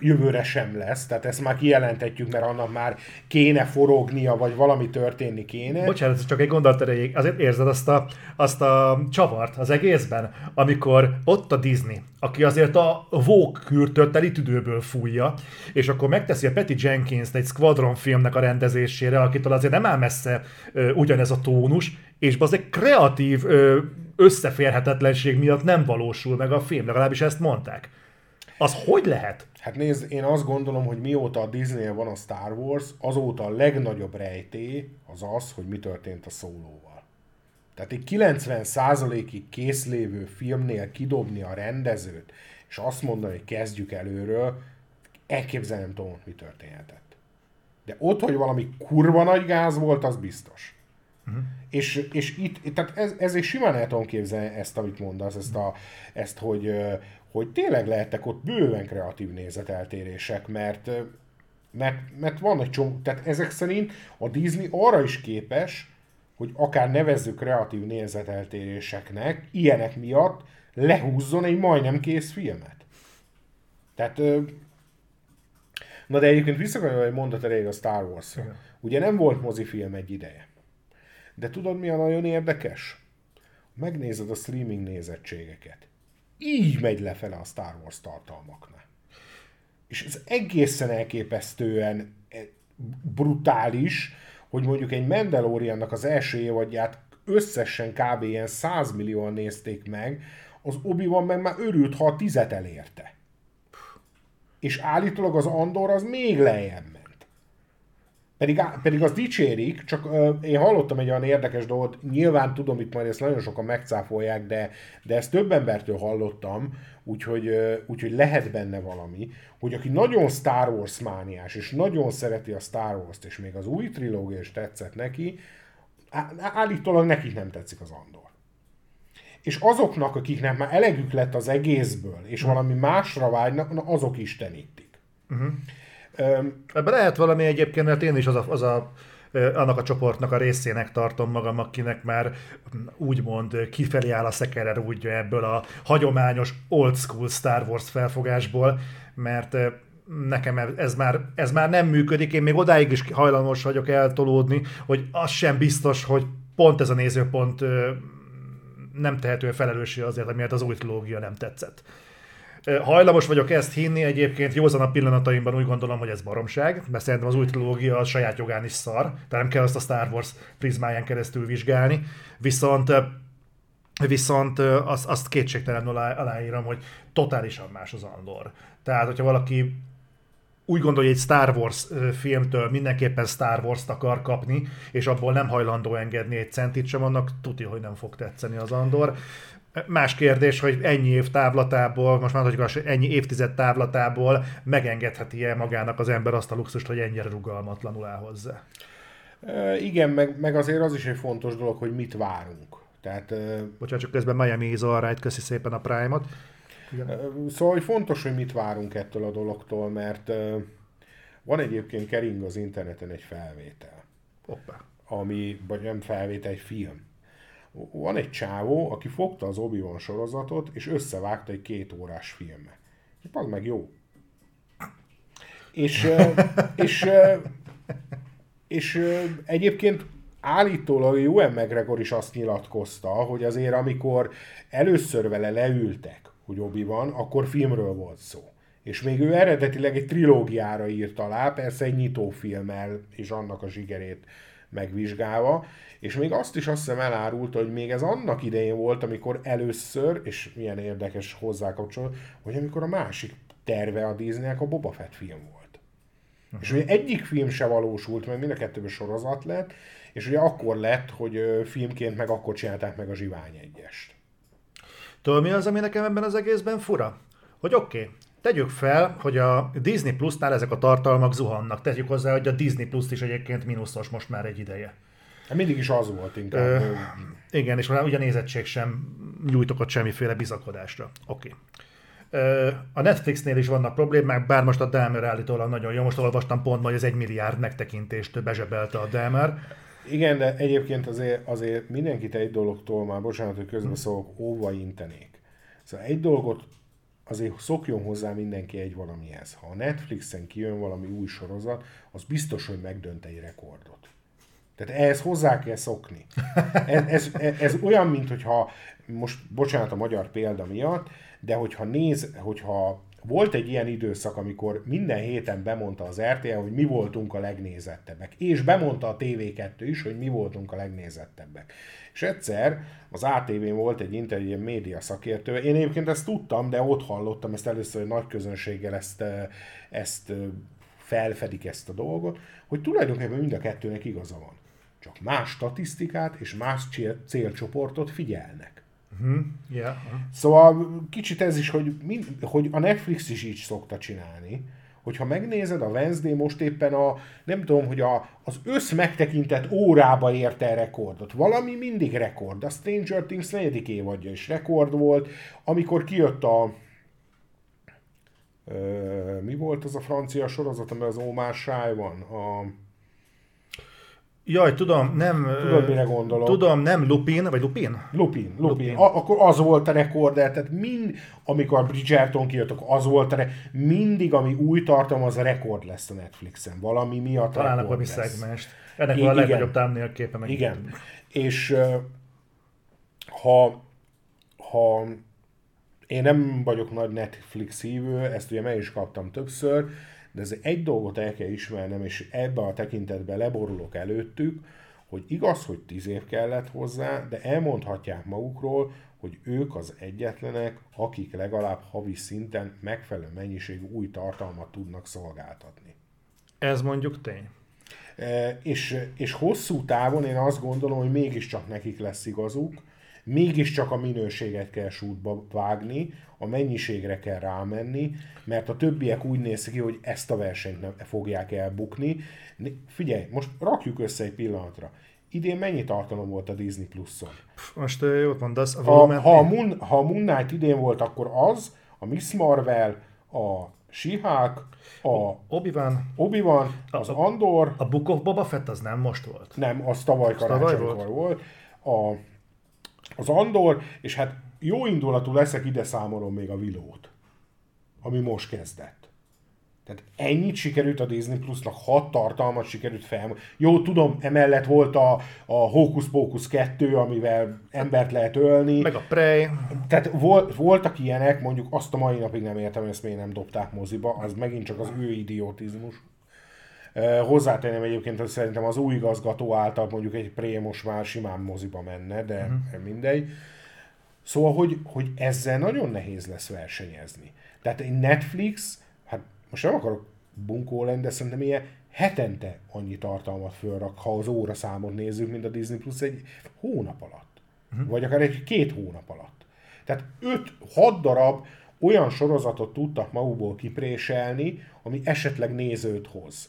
Jövőre sem lesz, tehát ezt már kijelentetjük, mert annak már kéne forognia, vagy valami történni kéne. Bocsánat, csak egy gondolat erejéig. Azért érzed azt a, azt a csavart az egészben, amikor ott a Disney, aki azért a Vogue kürtöt teli tüdőből fújja, és akkor megteszi a Patty Jenkins egy Squadron filmnek a rendezésére, akitől azért nem áll messze ö, ugyanez a tónus, és az egy kreatív ö, összeférhetetlenség miatt nem valósul meg a film, legalábbis ezt mondták. Az hogy lehet? Hát nézd, én azt gondolom, hogy mióta a disney van a Star Wars, azóta a legnagyobb rejtély az az, hogy mi történt a szólóval. Tehát egy 90%-ig készlévő filmnél kidobni a rendezőt, és azt mondani, hogy kezdjük előről, elképzelni nem tudom, mi történhetett. De ott, hogy valami kurva nagy gáz volt, az biztos. Uh-huh. És, és itt, tehát ez, ez is simán el tudom képzelni ezt, amit mondasz, ezt, a, ezt hogy, hogy tényleg lehettek ott bőven kreatív nézeteltérések, mert, mert, mert van egy csomó, tehát ezek szerint a Disney arra is képes, hogy akár nevezzük kreatív nézeteltéréseknek, ilyenek miatt lehúzzon egy majdnem kész filmet. Tehát, na de egyébként visszakanyarodva egy mondat elég a Star wars -ra. Ugye nem volt mozifilm egy ideje. De tudod mi a nagyon érdekes? Megnézed a streaming nézettségeket így megy lefele a Star Wars tartalmaknál. És ez egészen elképesztően eh, brutális, hogy mondjuk egy Mandaloriannak az első évadját összesen kb. ilyen 100 millióan nézték meg, az obi van meg már örült, ha a tizet elérte. És állítólag az Andor az még lejjebb pedig, pedig az dicsérik, csak uh, én hallottam egy olyan érdekes dolgot, nyilván tudom, itt majd ezt nagyon sokan megcáfolják, de, de ezt több embertől hallottam, úgyhogy, uh, úgyhogy lehet benne valami, hogy aki nagyon Star Wars mániás, és nagyon szereti a Star Wars-t, és még az új trilógia is tetszett neki, állítólag nekik nem tetszik az Andor. És azoknak, akiknek már elegük lett az egészből, és valami másra vágynak, na azok istenítik. Uh-huh. Ebben lehet valami egyébként, mert én is az a, az a annak a csoportnak a részének tartom magam, akinek már úgymond kifelé áll a szekere rúdja ebből a hagyományos old school Star Wars felfogásból, mert nekem ez már, ez már nem működik, én még odáig is hajlamos vagyok eltolódni, hogy az sem biztos, hogy pont ez a nézőpont nem tehető felelőssé azért, amiért az új trilógia nem tetszett. Hajlamos vagyok ezt hinni, egyébként józan a pillanataimban úgy gondolom, hogy ez baromság, mert szerintem az új trilógia a saját jogán is szar, tehát nem kell azt a Star Wars prizmáján keresztül vizsgálni, viszont Viszont azt, azt kétségtelenül alá, aláírom, hogy totálisan más az Andor. Tehát, hogyha valaki úgy gondolja, hogy egy Star Wars filmtől mindenképpen Star Wars-t akar kapni, és abból nem hajlandó engedni egy centit sem, annak tudja, hogy nem fog tetszeni az Andor. Más kérdés, hogy ennyi év távlatából, most már mondjuk ennyi évtized távlatából megengedheti-e magának az ember azt a luxust, hogy ennyire rugalmatlanul áll hozzá. E, igen, meg, meg azért az is egy fontos dolog, hogy mit várunk. Tehát, Bocsánat, csak közben Miami is alright, köszi szépen a Prime-ot. Igen. Szóval hogy fontos, hogy mit várunk ettől a dologtól, mert van egyébként kering az interneten egy felvétel. Hoppá. Ami, vagy nem felvétel, egy film van egy csávó, aki fogta az obi sorozatot, és összevágta egy két órás filmbe. És az meg jó. És, és, és, és egyébként állítólag Ewan McGregor is azt nyilatkozta, hogy azért amikor először vele leültek, hogy obi van, akkor filmről volt szó. És még ő eredetileg egy trilógiára írt alá, persze egy nyitófilmmel és annak a zsigerét megvizsgálva, és még azt is azt hiszem elárulta, hogy még ez annak idején volt, amikor először, és milyen érdekes hozzákapcsoló, hogy amikor a másik terve a Disneynek a Boba Fett film volt. Uh-huh. És ugye egyik film se valósult, mert mind a kettőből sorozat lett, és ugye akkor lett, hogy filmként meg akkor csinálták meg a Zsivány egyest. Tudod, mi az, ami nekem ebben az egészben fura? Hogy oké, okay, tegyük fel, hogy a Disney Plus-nál ezek a tartalmak zuhannak. Tegyük hozzá, hogy a Disney Plus is egyébként mínuszos most már egy ideje. Hát mindig is az volt inkább. Ö, igen, és ugye a nézettség sem nyújtott semmiféle bizakodásra. Oké. Okay. A Netflixnél is vannak problémák, bár most a Dahmer állítólag nagyon jó. Most olvastam pont, hogy ez egy milliárd megtekintést bezsebelte a Dahmer. Igen, de egyébként azért, azért mindenkit egy dologtól már, bocsánat, hogy közbeszólok, óva intenék. Szóval egy dolgot azért szokjon hozzá mindenki egy valamihez. Ha a Netflixen kijön valami új sorozat, az biztos, hogy megdönt egy rekordot. Tehát ehhez hozzá kell szokni. Ez, ez, ez olyan, mint hogyha, most bocsánat a magyar példa miatt, de hogyha néz, hogyha volt egy ilyen időszak, amikor minden héten bemondta az RTL, hogy mi voltunk a legnézettebbek. És bemondta a TV2 is, hogy mi voltunk a legnézettebbek. És egyszer az ATV-n volt egy interjú, média szakértő. Én egyébként ezt tudtam, de ott hallottam ezt először, hogy nagy közönséggel ezt, ezt felfedik ezt a dolgot, hogy tulajdonképpen mind a kettőnek igaza van. Csak más statisztikát és más célcsoportot figyelnek. Uh-huh. Yeah. Szóval kicsit ez is, hogy, mind, hogy a Netflix is így szokta csinálni, hogyha megnézed, a Wednesday most éppen a, nem tudom, hogy a, az össz megtekintett órába érte rekordot. Valami mindig rekord. A Stranger Things negyedik évadja is rekord volt. Amikor kijött a ö, mi volt az a francia sorozat, amiben az Omar Shy van? A, Jaj, tudom, nem... Tudod, mire gondolok? Tudom, nem Lupin, vagy Lupin? Lupin, Lupin. Lupin. A, akkor az volt a rekord, tehát mind, amikor Bridgerton kijött, akkor az volt a re- mindig, ami új tartalom, az a rekord lesz a Netflixen. Valami miatt Találnak valami szegmest. Ennek van a legnagyobb támnél képe meg. Igen. És ha, ha én nem vagyok nagy Netflix hívő, ezt ugye meg is kaptam többször, de ez egy dolgot el kell ismernem, és ebbe a tekintetben leborulok előttük, hogy igaz, hogy tíz év kellett hozzá, de elmondhatják magukról, hogy ők az egyetlenek, akik legalább havi szinten megfelelő mennyiségű új tartalmat tudnak szolgáltatni. Ez mondjuk tény. E, és, és hosszú távon én azt gondolom, hogy mégiscsak nekik lesz igazuk, mégiscsak a minőséget kell sútba vágni, a mennyiségre kell rámenni, mert a többiek úgy néz ki, hogy ezt a versenyt nem fogják elbukni. Figyelj, most rakjuk össze egy pillanatra. Idén mennyi tartalom volt a Disney Plus-on? Most jót mondasz. A ha, ha, a Moon, ha a Moon Knight idén volt, akkor az, a Miss Marvel, a Sihák, a Obi-Wan, Obi-Wan az a, Andor. A Book of Boba Fett az nem most volt. Nem, az tavaly karácsonykor volt. volt. A, az Andor, és hát jó indulatú leszek, ide számolom még a Vilót, ami most kezdett. Tehát ennyit sikerült a Disney Plusnak, hat tartalmat sikerült fel. Jó, tudom, emellett volt a, a Hocus Pocus 2, amivel embert lehet ölni. Meg a Prey. Tehát volt, voltak ilyenek, mondjuk azt a mai napig nem értem, ezt miért nem dobták moziba, az megint csak az ő idiotizmus. Hozzátenném egyébként, hogy szerintem az új igazgató által mondjuk egy Prey most már simán moziba menne, de uh-huh. mindegy. Szóval, hogy, hogy ezzel nagyon nehéz lesz versenyezni. Tehát egy Netflix, hát most nem akarok bunkó lenni, de szerintem ilyen hetente annyi tartalmat fölrak, ha az óra számot nézzük, mint a Disney Plus egy hónap alatt. Uh-huh. Vagy akár egy két hónap alatt. Tehát 5-6 darab olyan sorozatot tudtak magukból kipréselni, ami esetleg nézőt hoz.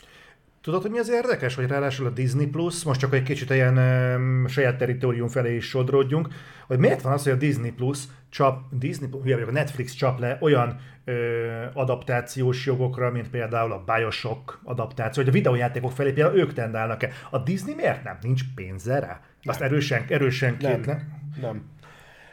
Tudod, hogy mi az érdekes, hogy ráadásul a Disney Plus, most csak egy kicsit ilyen um, saját teritorium felé is sodródjunk, hogy miért van az, hogy a Disney Plus csap, Disney, hülye vagyok, a Netflix csap le olyan ö, adaptációs jogokra, mint például a Bioshock adaptáció, hogy a videójátékok felé például ők tendálnak-e. A Disney miért nem? Nincs pénze rá? Azt nem. erősen, erősen nem, nem.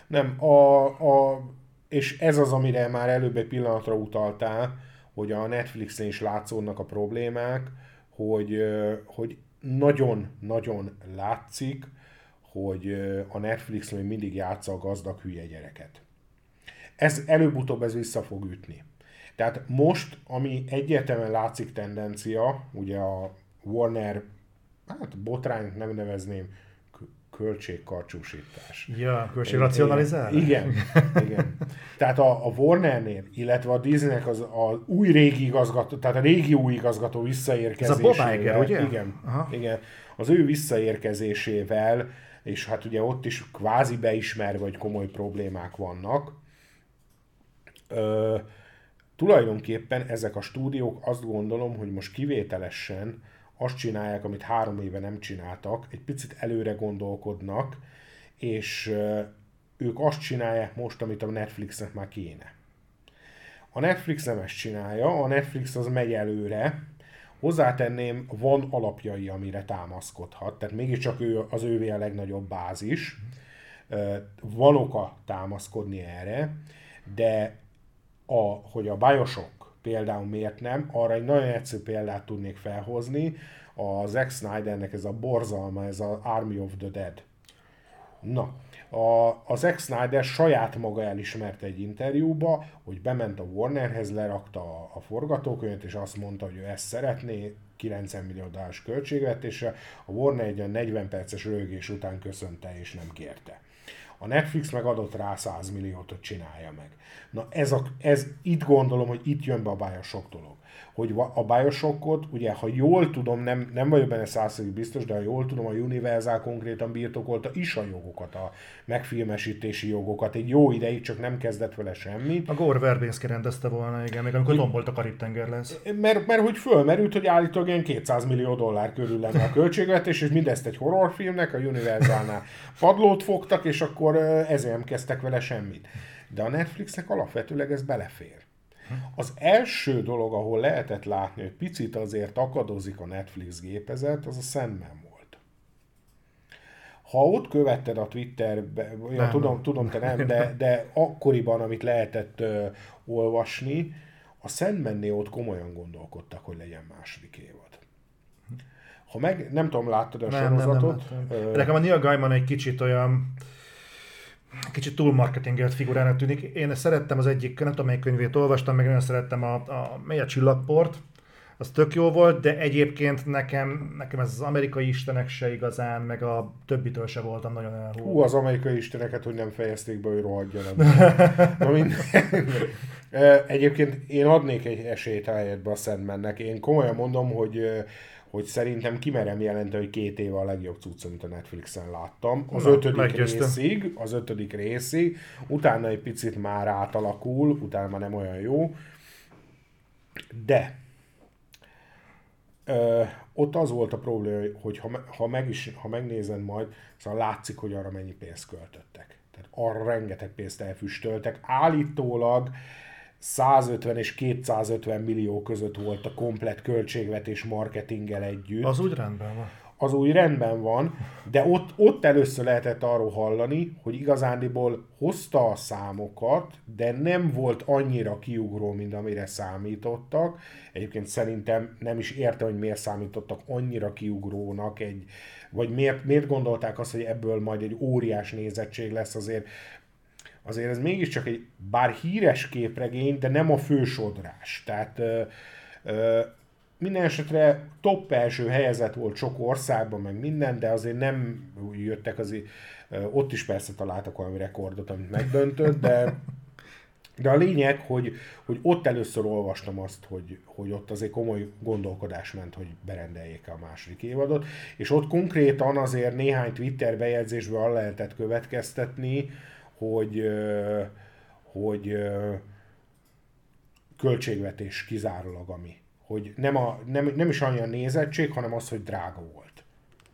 Nem. A, a, és ez az, amire már előbb egy pillanatra utaltál, hogy a Netflixen is látszódnak a problémák, hogy, hogy nagyon-nagyon látszik, hogy a Netflix még mindig játsza a gazdag hülye gyereket. Ez előbb-utóbb ez vissza fog ütni. Tehát most, ami egyértelműen látszik tendencia, ugye a Warner, hát botrányt nem nevezném, költségkarcsúsítás. Ja, költségracionalizálás? Igen, igen. Tehát a, a Warnernél, illetve a Disneynek az a új régi igazgató, tehát a régi új igazgató visszaérkezésével. Ez a Bob Iger, ugye? Igen, Aha. igen. Az ő visszaérkezésével, és hát ugye ott is kvázi beismerve, hogy komoly problémák vannak. Ö, tulajdonképpen ezek a stúdiók azt gondolom, hogy most kivételesen azt csinálják, amit három éve nem csináltak, egy picit előre gondolkodnak, és ők azt csinálják most, amit a Netflixnek már kéne. A Netflix nem ezt csinálja, a Netflix az megy előre, hozzátenném, van alapjai, amire támaszkodhat, tehát mégiscsak ő, az ővé a legnagyobb bázis, van oka támaszkodni erre, de a, hogy a Bioshock például miért nem, arra egy nagyon egyszerű példát tudnék felhozni, a Zack Snydernek ez a borzalma, ez az Army of the Dead. Na, a, a Zack Snyder saját maga elismerte egy interjúba, hogy bement a Warnerhez, lerakta a, a forgatókönyvet, és azt mondta, hogy ő ezt szeretné, 90 millió dolláros költségvetése, a Warner egy 40 perces rögés után köszönte és nem kérte. A Netflix meg adott rá 100 milliót, hogy csinálja meg. Na ez, a, ez itt gondolom, hogy itt jön be a Bioshock dolog hogy a Bioshockot, ugye, ha jól tudom, nem, nem vagyok benne százszerű biztos, de ha jól tudom, a Universal konkrétan birtokolta is a jogokat, a megfilmesítési jogokat. Egy jó ideig csak nem kezdett vele semmit. A Gore Verbinski rendezte volna, igen, még amikor tombolt a Karib-tenger lesz. Mert, mert hogy fölmerült, hogy állítólag ilyen 200 millió dollár körül lenne a költségvetés, és mindezt egy horrorfilmnek, a Universalnál padlót fogtak, és akkor ezért nem kezdtek vele semmit. De a Netflixnek alapvetőleg ez belefér. Az első dolog, ahol lehetett látni, hogy picit azért akadozik a Netflix gépezet, az a Sandman volt. Ha ott követted a Twitterbe, ja, nem, tudom, tudom, te nem, de, de akkoriban, amit lehetett uh, olvasni, a Sandmannél ott komolyan gondolkodtak, hogy legyen második évad. Ha meg, nem tudom, láttad a nem, sorozatot? Nem, nem, nem. Nekem a Neil Gaiman egy kicsit olyan, kicsit túl marketingelt figurának tűnik. Én szerettem az egyik, nem tudom melyik könyvét olvastam, meg nagyon szerettem a, a mely a csillagport, az tök jó volt, de egyébként nekem, nekem ez az amerikai istenek se igazán, meg a többitől se voltam nagyon elhúzva. Hú, az amerikai isteneket, hogy nem fejezték be, hogy rohadjanak. Na, minden. Egyébként én adnék egy esélyt a helyetbe a Sandmannek. Én komolyan mondom, hogy hogy szerintem kimerem jelenteni, hogy két éve a legjobb cucc, amit a Netflixen láttam. Az Na, ötödik meggyőztem. részig, az ötödik részig, utána egy picit már átalakul, utána már nem olyan jó, de ö, ott az volt a probléma, hogy ha, ha, meg is, ha megnézed majd, szóval látszik, hogy arra mennyi pénzt költöttek. Tehát arra rengeteg pénzt elfüstöltek. Állítólag 150 és 250 millió között volt a komplet költségvetés marketinggel együtt. Az úgy rendben van. Az úgy rendben van, de ott, ott először lehetett arról hallani, hogy igazándiból hozta a számokat, de nem volt annyira kiugró, mint amire számítottak. Egyébként szerintem nem is érte, hogy miért számítottak annyira kiugrónak egy, vagy miért, miért gondolták azt, hogy ebből majd egy óriás nézettség lesz, azért azért ez mégiscsak egy, bár híres képregény, de nem a fősodrás. Tehát ö, ö, minden esetre top első helyezett volt sok országban, meg minden, de azért nem jöttek azért, ott is persze találtak valami rekordot, amit megdöntött, de de a lényeg, hogy, hogy ott először olvastam azt, hogy, hogy ott azért komoly gondolkodás ment, hogy berendeljék a második évadot, és ott konkrétan azért néhány Twitter bejegyzésből lehetett következtetni, hogy, hogy költségvetés kizárólag ami. Hogy nem, a, nem, nem is annyi a nézettség, hanem az, hogy drága volt.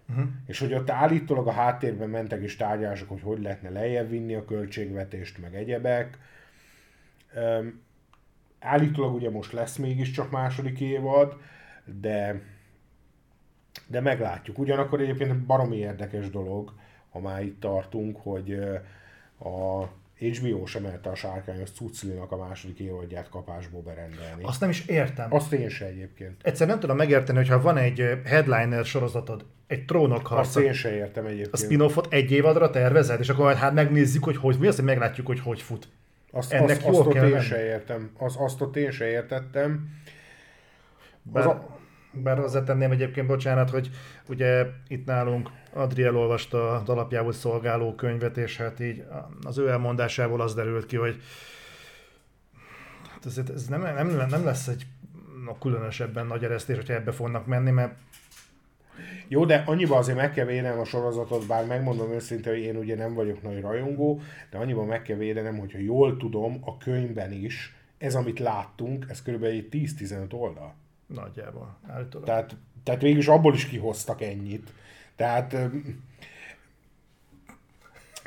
Uh-huh. És hogy ott állítólag a háttérben mentek is tárgyalások, hogy hogy lehetne lejjebb vinni a költségvetést, meg egyebek. Um, állítólag ugye most lesz mégiscsak második évad, de de meglátjuk. Ugyanakkor egyébként baromi érdekes dolog, ha már itt tartunk, hogy a HBO sem merte a sárkányos Cuclinak a második évadját kapásból berendelni. Azt nem is értem. Azt én se egyébként. Egyszer nem tudom megérteni, hogyha van egy headliner sorozatod, egy trónok harca. Azt én se értem egyébként. A spin-offot egy évadra tervezed, és akkor majd hát megnézzük, hogy hogy, mi azt, hogy meglátjuk, hogy hogy fut. Azt, Ennek azt, azt ott én se értem. Az, azt ott én se értettem. Bár, az a... bár azért tenném egyébként, bocsánat, hogy ugye itt nálunk Adriel olvasta az alapjául szolgáló könyvet, és hát így az ő elmondásából az derült ki, hogy hát ez, ez nem, nem, nem lesz egy na, különösebben nagy eresztés, hogyha ebbe fognak menni, mert jó, de annyiban azért meg kell védenem a sorozatot, bár megmondom őszintén, hogy én ugye nem vagyok nagy rajongó, de annyiban meg kell védenem, hogyha jól tudom, a könyvben is, ez, amit láttunk, ez körülbelül egy 10-15 oldal. Nagyjából, állítólag. Tehát, tehát végül is abból is kihoztak ennyit. Tehát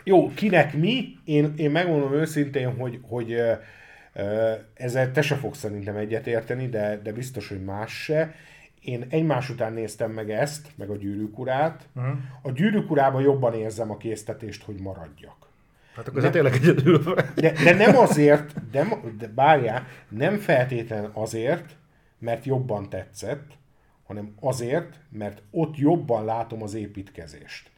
jó, kinek mi? Én, én megmondom őszintén, hogy, hogy ezzel te se fogsz szerintem egyetérteni, de, de biztos, hogy más se. Én egymás után néztem meg ezt, meg a gyűrűk urát. Uh-huh. A gyűrűk urában jobban érzem a késztetést, hogy maradjak. Hát akkor ez tényleg egyedül de, de nem azért, de, de bárjá, nem feltétlen azért, mert jobban tetszett, hanem azért, mert ott jobban látom az építkezést.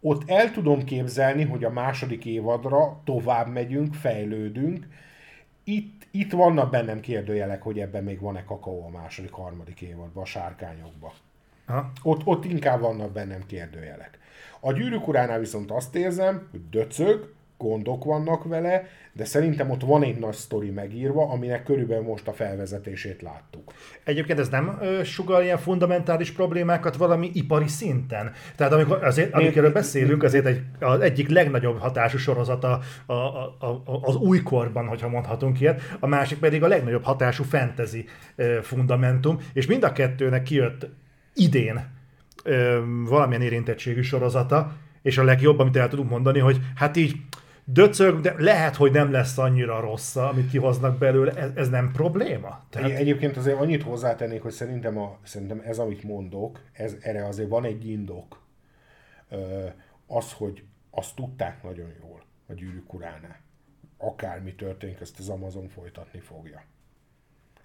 Ott el tudom képzelni, hogy a második évadra tovább megyünk, fejlődünk. Itt, itt vannak bennem kérdőjelek, hogy ebben még van-e kakaó a második, harmadik évadban, a sárkányokban. Ha? Ott, ott inkább vannak bennem kérdőjelek. A gyűrűk uránál viszont azt érzem, hogy döcög, gondok vannak vele, de szerintem ott van egy nagy sztori megírva, aminek körülbelül most a felvezetését láttuk. Egyébként ez nem ö, sugal ilyen fundamentális problémákat valami ipari szinten? Tehát amikor azért, amikről beszélünk, azért egy, az egyik legnagyobb hatású sorozata a, a, a, az újkorban, hogyha mondhatunk ilyet, a másik pedig a legnagyobb hatású fantasy ö, fundamentum, és mind a kettőnek kijött idén ö, valamilyen érintettségű sorozata, és a legjobb, amit el tudunk mondani, hogy hát így döcög, de lehet, hogy nem lesz annyira rossz, amit kihoznak belőle, ez, ez nem probléma? Tehát... Egyébként azért annyit hozzátennék, hogy szerintem, a, szerintem ez, amit mondok, ez, erre azért van egy indok. Az, hogy azt tudták nagyon jól a gyűrűk uránál. Akármi történik, ezt az Amazon folytatni fogja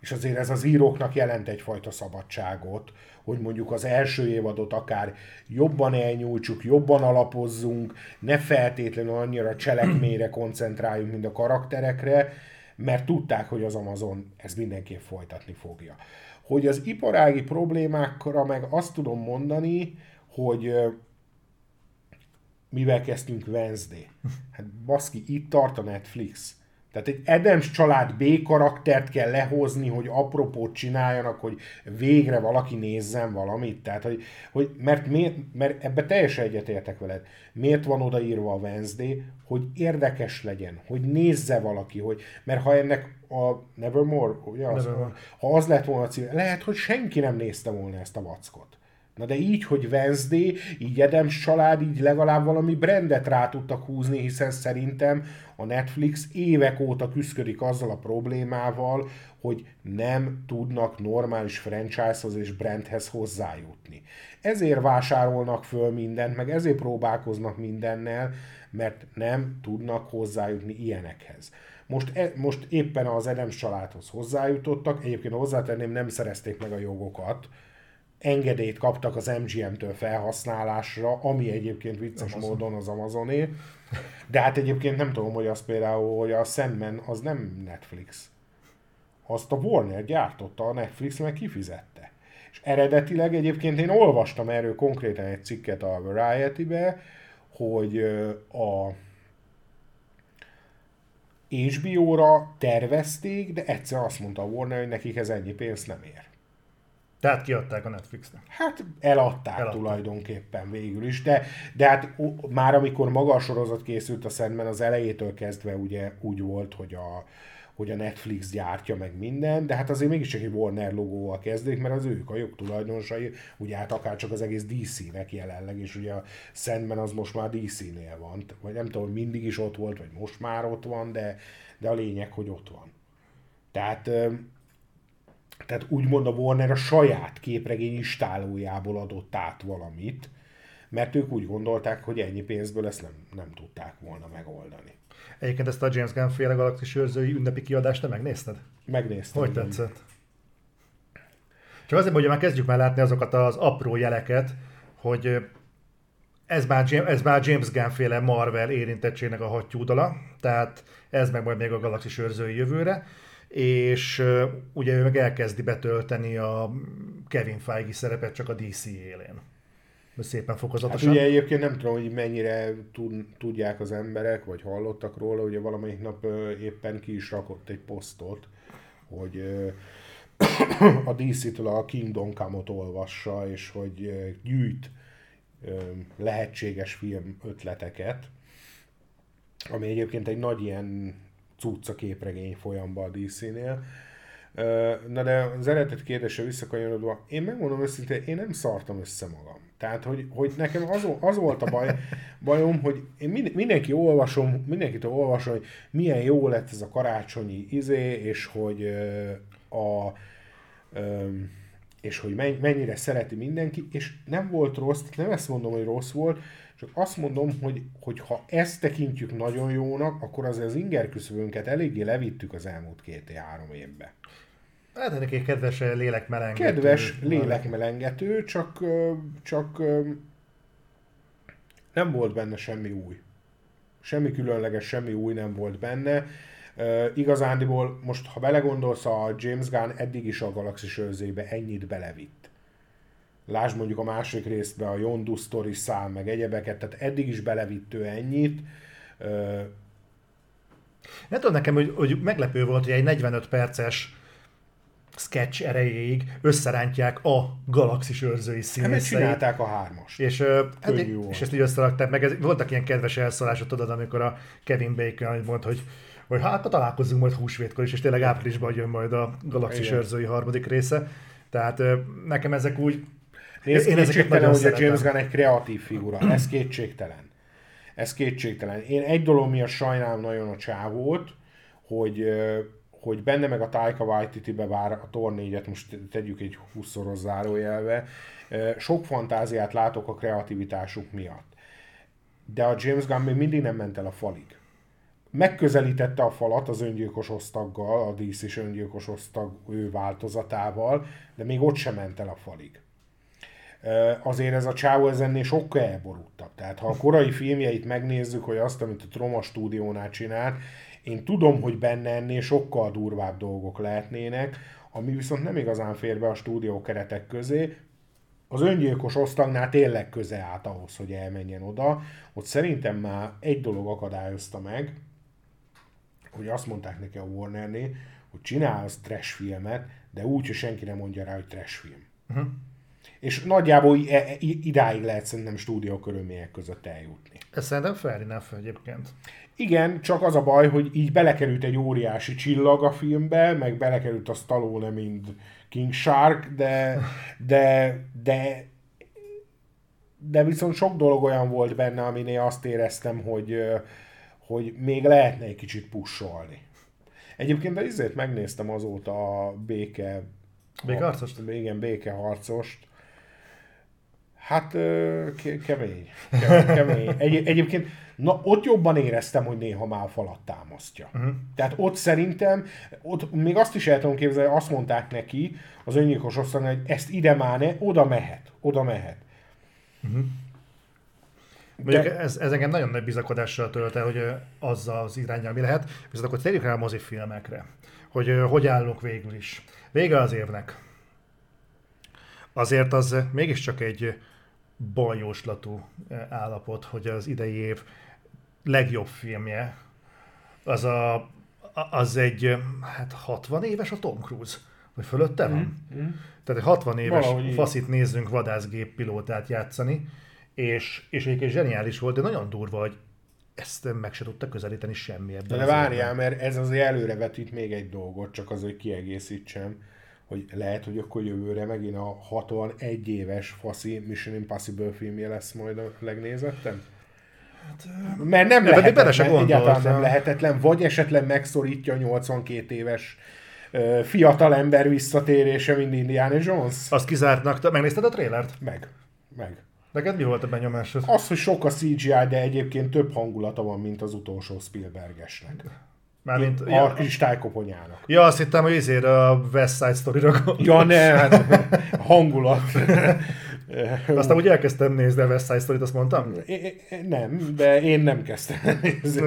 és azért ez az íróknak jelent egyfajta szabadságot, hogy mondjuk az első évadot akár jobban elnyújtsuk, jobban alapozzunk, ne feltétlenül annyira cselekményre koncentráljunk, mint a karakterekre, mert tudták, hogy az Amazon ezt mindenképp folytatni fogja. Hogy az iparági problémákra meg azt tudom mondani, hogy mivel kezdtünk Wednesday. Hát baszki, itt tart a Netflix tehát egy Adams család B karaktert kell lehozni, hogy apropót csináljanak, hogy végre valaki nézzen valamit. Tehát, hogy, hogy mert, miért, mert ebbe teljesen egyetértek veled. Miért van odaírva a Wednesday, hogy érdekes legyen, hogy nézze valaki, hogy, mert ha ennek a Nevermore, ugye az, Nevermore. ha az lett volna a cím, lehet, hogy senki nem nézte volna ezt a vackot. Na de így, hogy Wednesday, így Adams család, így legalább valami brandet rá tudtak húzni, hiszen szerintem a Netflix évek óta küzdik azzal a problémával, hogy nem tudnak normális franchise-hoz és brandhez hozzájutni. Ezért vásárolnak föl mindent, meg ezért próbálkoznak mindennel, mert nem tudnak hozzájutni ilyenekhez. Most, e, most éppen az Adams családhoz hozzájutottak, egyébként hozzátenném, nem szerezték meg a jogokat, engedélyt kaptak az MGM-től felhasználásra, ami egyébként vicces Amazon. módon az Amazoné. De hát egyébként nem tudom, hogy az például, hogy a Sandman az nem Netflix. Azt a Warner gyártotta, a Netflix meg kifizette. És eredetileg egyébként én olvastam erről konkrétan egy cikket a Variety-be, hogy a HBO-ra tervezték, de egyszer azt mondta a Warner, hogy nekik ez ennyi pénzt nem ér. Tehát kiadták a Netflixnek. Hát eladták, eladták. tulajdonképpen végül is, de, de hát már amikor maga a sorozat készült a Sandman, az elejétől kezdve ugye úgy volt, hogy a, hogy a Netflix gyártja meg minden, de hát azért mégis egy Warner logóval kezdik, mert az ők a jogtulajdonosai, ugye hát akár csak az egész DC-nek jelenleg, és ugye a Sandman az most már DC-nél van, vagy nem tudom, hogy mindig is ott volt, vagy most már ott van, de, de a lényeg, hogy ott van. Tehát tehát úgymond a Warner a saját képregény istálójából adott át valamit, mert ők úgy gondolták, hogy ennyi pénzből ezt nem, nem tudták volna megoldani. Egyébként ezt a James Gunn féle galaxis őrzői ünnepi kiadást te megnézted? Megnéztem. Hogy igen. tetszett? Csak azért, hogy már kezdjük már látni azokat az apró jeleket, hogy ez már, James, ez már James Gunn féle Marvel érintettségnek a hattyúdala, tehát ez meg majd még a galaxis őrzői jövőre és ugye ő meg elkezdi betölteni a Kevin Feige szerepet csak a DC élén. Szépen fokozatosan. Hát ugye egyébként nem tudom, hogy mennyire tudják az emberek, vagy hallottak róla, ugye valamelyik nap éppen ki is rakott egy posztot, hogy a DC-től a Kingdom Come-ot olvassa, és hogy gyűjt lehetséges film ötleteket, ami egyébként egy nagy ilyen cucca képregény folyamba a DC-nél. Na de az eredet kérdése visszakanyarodva, én megmondom őszintén, én nem szartam össze magam. Tehát, hogy, hogy nekem az, az volt a baj, bajom, hogy én mindenki olvasom, mindenkitől olvasom, hogy milyen jó lett ez a karácsonyi izé, és hogy a és hogy mennyire szereti mindenki, és nem volt rossz, nem ezt mondom, hogy rossz volt, Csak azt mondom, hogy, hogy ha ezt tekintjük nagyon jónak, akkor azért az inger küszöbünket eléggé levittük az elmúlt két-három évbe. Hát ennek egy kedves lélekmelengető. Kedves lélekmelengető, csak, csak nem volt benne semmi új. Semmi különleges, semmi új nem volt benne. Uh, igazándiból most, ha belegondolsz, a James Gunn eddig is a Galaxis őrzébe ennyit belevitt. Lásd mondjuk a másik részbe a Yondu Story szál, meg egyebeket, tehát eddig is belevitt ő ennyit. Nem tudom nekem, hogy, hogy meglepő volt, hogy egy 45 perces sketch erejéig összerántják a galaxis őrzői hát színészeit. csinálták a hármast. És, uh, eddig, és ezt így összerakták meg. Ez, voltak ilyen kedves elszólások, tudod, amikor a Kevin Bacon mondta, hogy hogy hát találkozunk majd húsvétkor is, és tényleg áprilisban jön majd a Galaxis Igen. őrzői harmadik része. Tehát nekem ezek úgy... Nézd, én ezeket nagyon hogy szeretem. a James Gunn egy kreatív figura, ez kétségtelen. Ez kétségtelen. Én egy dolog miatt sajnálom nagyon a csávót, hogy hogy benne meg a Taika Waititi-be vár a Thor 4-et, most tegyük egy 20-szoros zárójelve, sok fantáziát látok a kreativitásuk miatt. De a James Gunn még mindig nem ment el a falig. Megközelítette a falat az öngyilkos osztaggal, a DC-s öngyilkos osztag ő változatával, de még ott sem ment el a falig. Azért ez a csávó ez ennél sokkal elborultabb. Tehát ha a korai filmjeit megnézzük, hogy azt, amit a Troma stúdiónál csinált, én tudom, hogy benne ennél sokkal durvább dolgok lehetnének, ami viszont nem igazán fér be a stúdió keretek közé, az öngyilkos osztagnál tényleg köze állt ahhoz, hogy elmenjen oda. Ott szerintem már egy dolog akadályozta meg, hogy azt mondták neki a Warnernél, hogy csinálsz trash filmet, de úgy, hogy senki nem mondja rá, hogy trash film. Uh-huh. És nagyjából idáig lehet szerintem stúdió körülmények között eljutni. Ez szerintem fair enough egyébként. Igen, csak az a baj, hogy így belekerült egy óriási csillag a filmbe, meg belekerült a Stallone, mint King Shark, de, de, de, de viszont sok dolog olyan volt benne, aminél azt éreztem, hogy, hogy még lehetne egy kicsit pusolni. Egyébként ezért megnéztem azóta a béke... Békeharcost? Igen, békeharcost. Hát kemény. kemény. Egy, egyébként Na, ott jobban éreztem, hogy néha már a falat támasztja. Uh-huh. Tehát ott szerintem, ott még azt is el tudom képzelni, azt mondták neki, az öngyilkos osztani, hogy ezt ide már ne, oda mehet, oda mehet. Uh-huh. De... ez, ez engem nagyon nagy bizakodással tölt el, hogy az az irányjal mi lehet. Viszont akkor térjük rá a mozifilmekre, hogy hogy állunk végül is. Vége az évnek. Azért az mégiscsak egy baljóslatú állapot, hogy az idei év legjobb filmje, az, a, az egy, hát 60 éves a Tom Cruise, vagy fölötte van? Mm, mm. Tehát egy 60 éves Valahogy faszit nézzünk vadászgéppilótát játszani, és, és egyébként zseniális volt, de nagyon durva, hogy ezt meg se tudta közelíteni semmi ebben. De várjál, mert ez azért előrevetít még egy dolgot, csak az, hogy kiegészítsem, hogy lehet, hogy akkor jövőre megint a 61 éves faszi Mission Impossible filmje lesz majd a legnézettem? Hát, Mert nem lehetetlen, egyáltalán nem lehetetlen, vagy esetleg megszorítja a 82 éves fiatal ember visszatérése, mint Indiana Jones. Azt kizártnak. Megnézted a trélert? Meg. Meg. Neked mi volt a benyomásod? Az, hogy sok a CGI, de egyébként több hangulata van, mint az utolsó Spielbergesnek. Mármint, a ja, kristálykoponyának. Ja, azt hittem, hogy ezért a West Side Story-ra Ja, ne, hát hangulat. Aztán úgy elkezdtem nézni a West Side Story-t, azt mondtam? É, nem, de én nem kezdtem nézni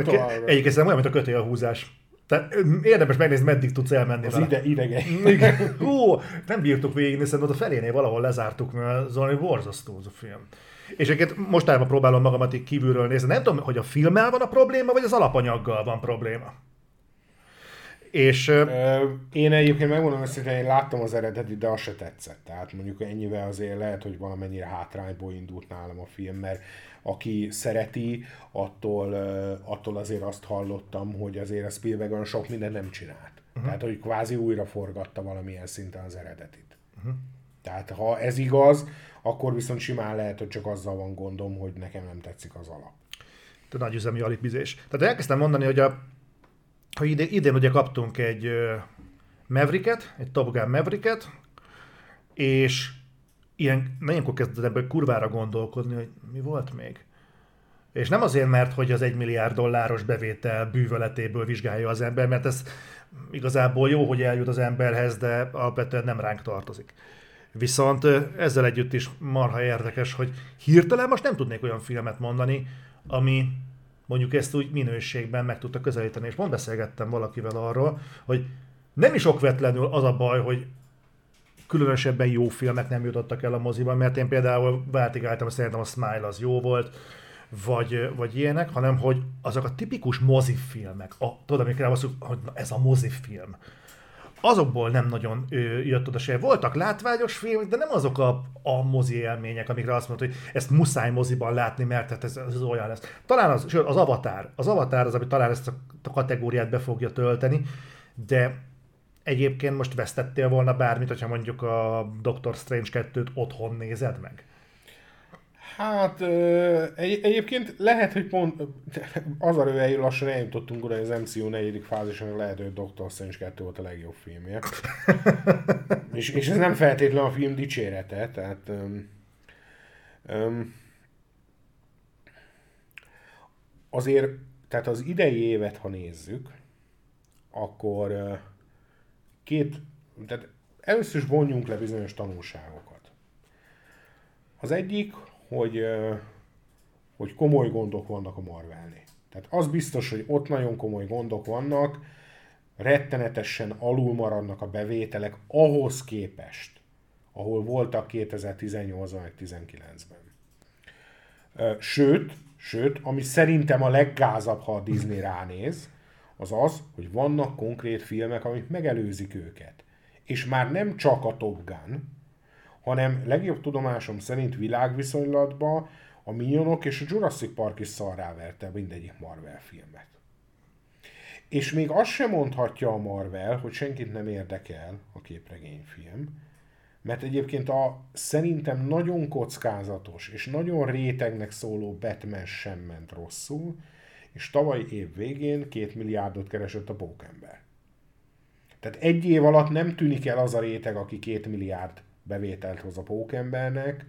Egyébként olyan, mint a kötélhúzás. Tehát érdemes megnézni, meddig tudsz elmenni Az vele. ide, idegen. Hú, nem bírtuk végignézni, szerintem ott a felénél valahol lezártuk, mert az valami borzasztó az a film. És egyébként mostában próbálom magamat így kívülről nézni. Nem tudom, hogy a filmmel van a probléma, vagy az alapanyaggal van probléma. És, én egyébként megmondom őszintén, én láttam az eredetit, de az se tetszett. Tehát mondjuk ennyivel azért lehet, hogy valamennyire hátrányból indult nálam a film, mert aki szereti, attól, attól azért azt hallottam, hogy azért a Spielberg olyan sok mindent nem csinált. Uh-huh. Tehát, hogy kvázi újra forgatta valamilyen szinten az eredetit. Uh-huh. Tehát, ha ez igaz, akkor viszont simán lehet, hogy csak azzal van gondom, hogy nekem nem tetszik az alap. De nagy üzemi alipizés. Tehát elkezdtem mondani, hogy a hogy idén, idén ugye kaptunk egy Mavericket, egy Top Gun Mavericket, és ilyen, na ilyenkor kezdett ebből kurvára gondolkodni, hogy mi volt még? És nem azért, mert hogy az egy milliárd dolláros bevétel bűvöletéből vizsgálja az ember, mert ez igazából jó, hogy eljut az emberhez, de alapvetően nem ránk tartozik. Viszont ezzel együtt is marha érdekes, hogy hirtelen most nem tudnék olyan filmet mondani, ami mondjuk ezt úgy minőségben meg tudta közelíteni. És pont beszélgettem valakivel arról, hogy nem is okvetlenül az a baj, hogy különösebben jó filmek nem jutottak el a moziban, mert én például váltigáltam, szerintem a Smile az jó volt, vagy, vagy ilyenek, hanem hogy azok a tipikus mozifilmek, a, tudod, amikre azt hogy na, ez a mozifilm, azokból nem nagyon ö, jött oda se. Voltak látványos filmek, de nem azok a, a mozi élmények, amikre azt mondod, hogy ezt muszáj moziban látni, mert hát ez, ez olyan lesz. Talán az, sőt, az Avatar. Az Avatar az, ami talán ezt a kategóriát be fogja tölteni, de egyébként most vesztettél volna bármit, hogyha mondjuk a Doctor Strange 2-t otthon nézed meg? Hát egy, egyébként lehet, hogy pont az a rövel lassan eljutottunk oda, hogy az MCU negyedik fázisának lehet, hogy Doctor Strange 2 volt a legjobb filmje. és, és ez nem feltétlenül a film dicsérete, tehát um, um, azért, tehát az idei évet, ha nézzük, akkor uh, két, tehát először is vonjunk le bizonyos tanulságokat. Az egyik, hogy, hogy komoly gondok vannak a Marvelnél. Tehát az biztos, hogy ott nagyon komoly gondok vannak, rettenetesen alul maradnak a bevételek ahhoz képest, ahol voltak 2018-ban, meg 2019-ben. Sőt, sőt, ami szerintem a leggázabb, ha a Disney ránéz, az az, hogy vannak konkrét filmek, amik megelőzik őket. És már nem csak a Top Gun, hanem legjobb tudomásom szerint világviszonylatban a Minionok és a Jurassic Park is szarrá verte mindegyik Marvel filmet. És még azt sem mondhatja a Marvel, hogy senkit nem érdekel a képregényfilm, mert egyébként a szerintem nagyon kockázatos és nagyon rétegnek szóló Batman sem ment rosszul, és tavaly év végén két milliárdot keresett a pókember. Tehát egy év alatt nem tűnik el az a réteg, aki két milliárd bevételt hoz a pókembernek,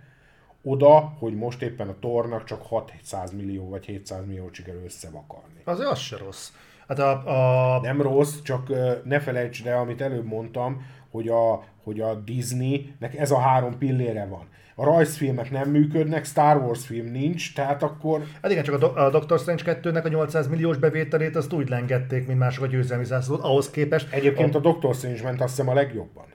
oda, hogy most éppen a tornak csak 600 millió vagy 700 millió sikerül összevakarni. Az az se rossz. Hát a, a... Nem rossz, csak ne felejtsd el, amit előbb mondtam, hogy a, hogy a Disneynek ez a három pillére van a rajzfilmek nem működnek, Star Wars film nincs, tehát akkor... Hát igen, csak a, Do- a Doctor Strange 2-nek a 800 milliós bevételét azt úgy lengették, mint mások a győzelmi zászlót, ahhoz képest... Egyébként a, a Doctor Strange ment azt hiszem a legjobban.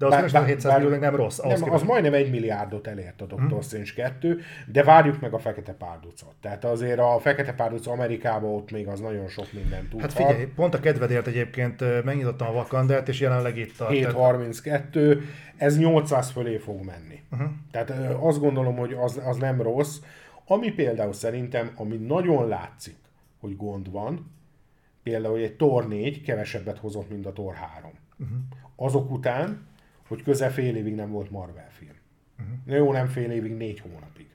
De az bár, bár, 700 millió nem rossz. Nem, az majdnem egy milliárdot elért a Doctor hmm. Strange 2, de várjuk meg a Fekete Párducot. Tehát azért a Fekete Párduc Amerikában ott még az nagyon sok mindent tud. Hát figyelj, pont a kedvedért egyébként megnyitottam a Vakandát, és jelenleg itt a... 732, ez 800 fölé fog menni. Uh-huh. Tehát azt gondolom, hogy az, az nem rossz. Ami például szerintem, ami nagyon látszik, hogy gond van, például, hogy egy Tor 4 kevesebbet hozott, mint a Tor 3. Uh-huh. Azok után hogy közel fél évig nem volt Marvel film. Uh-huh. Jó, nem fél évig, négy hónapig.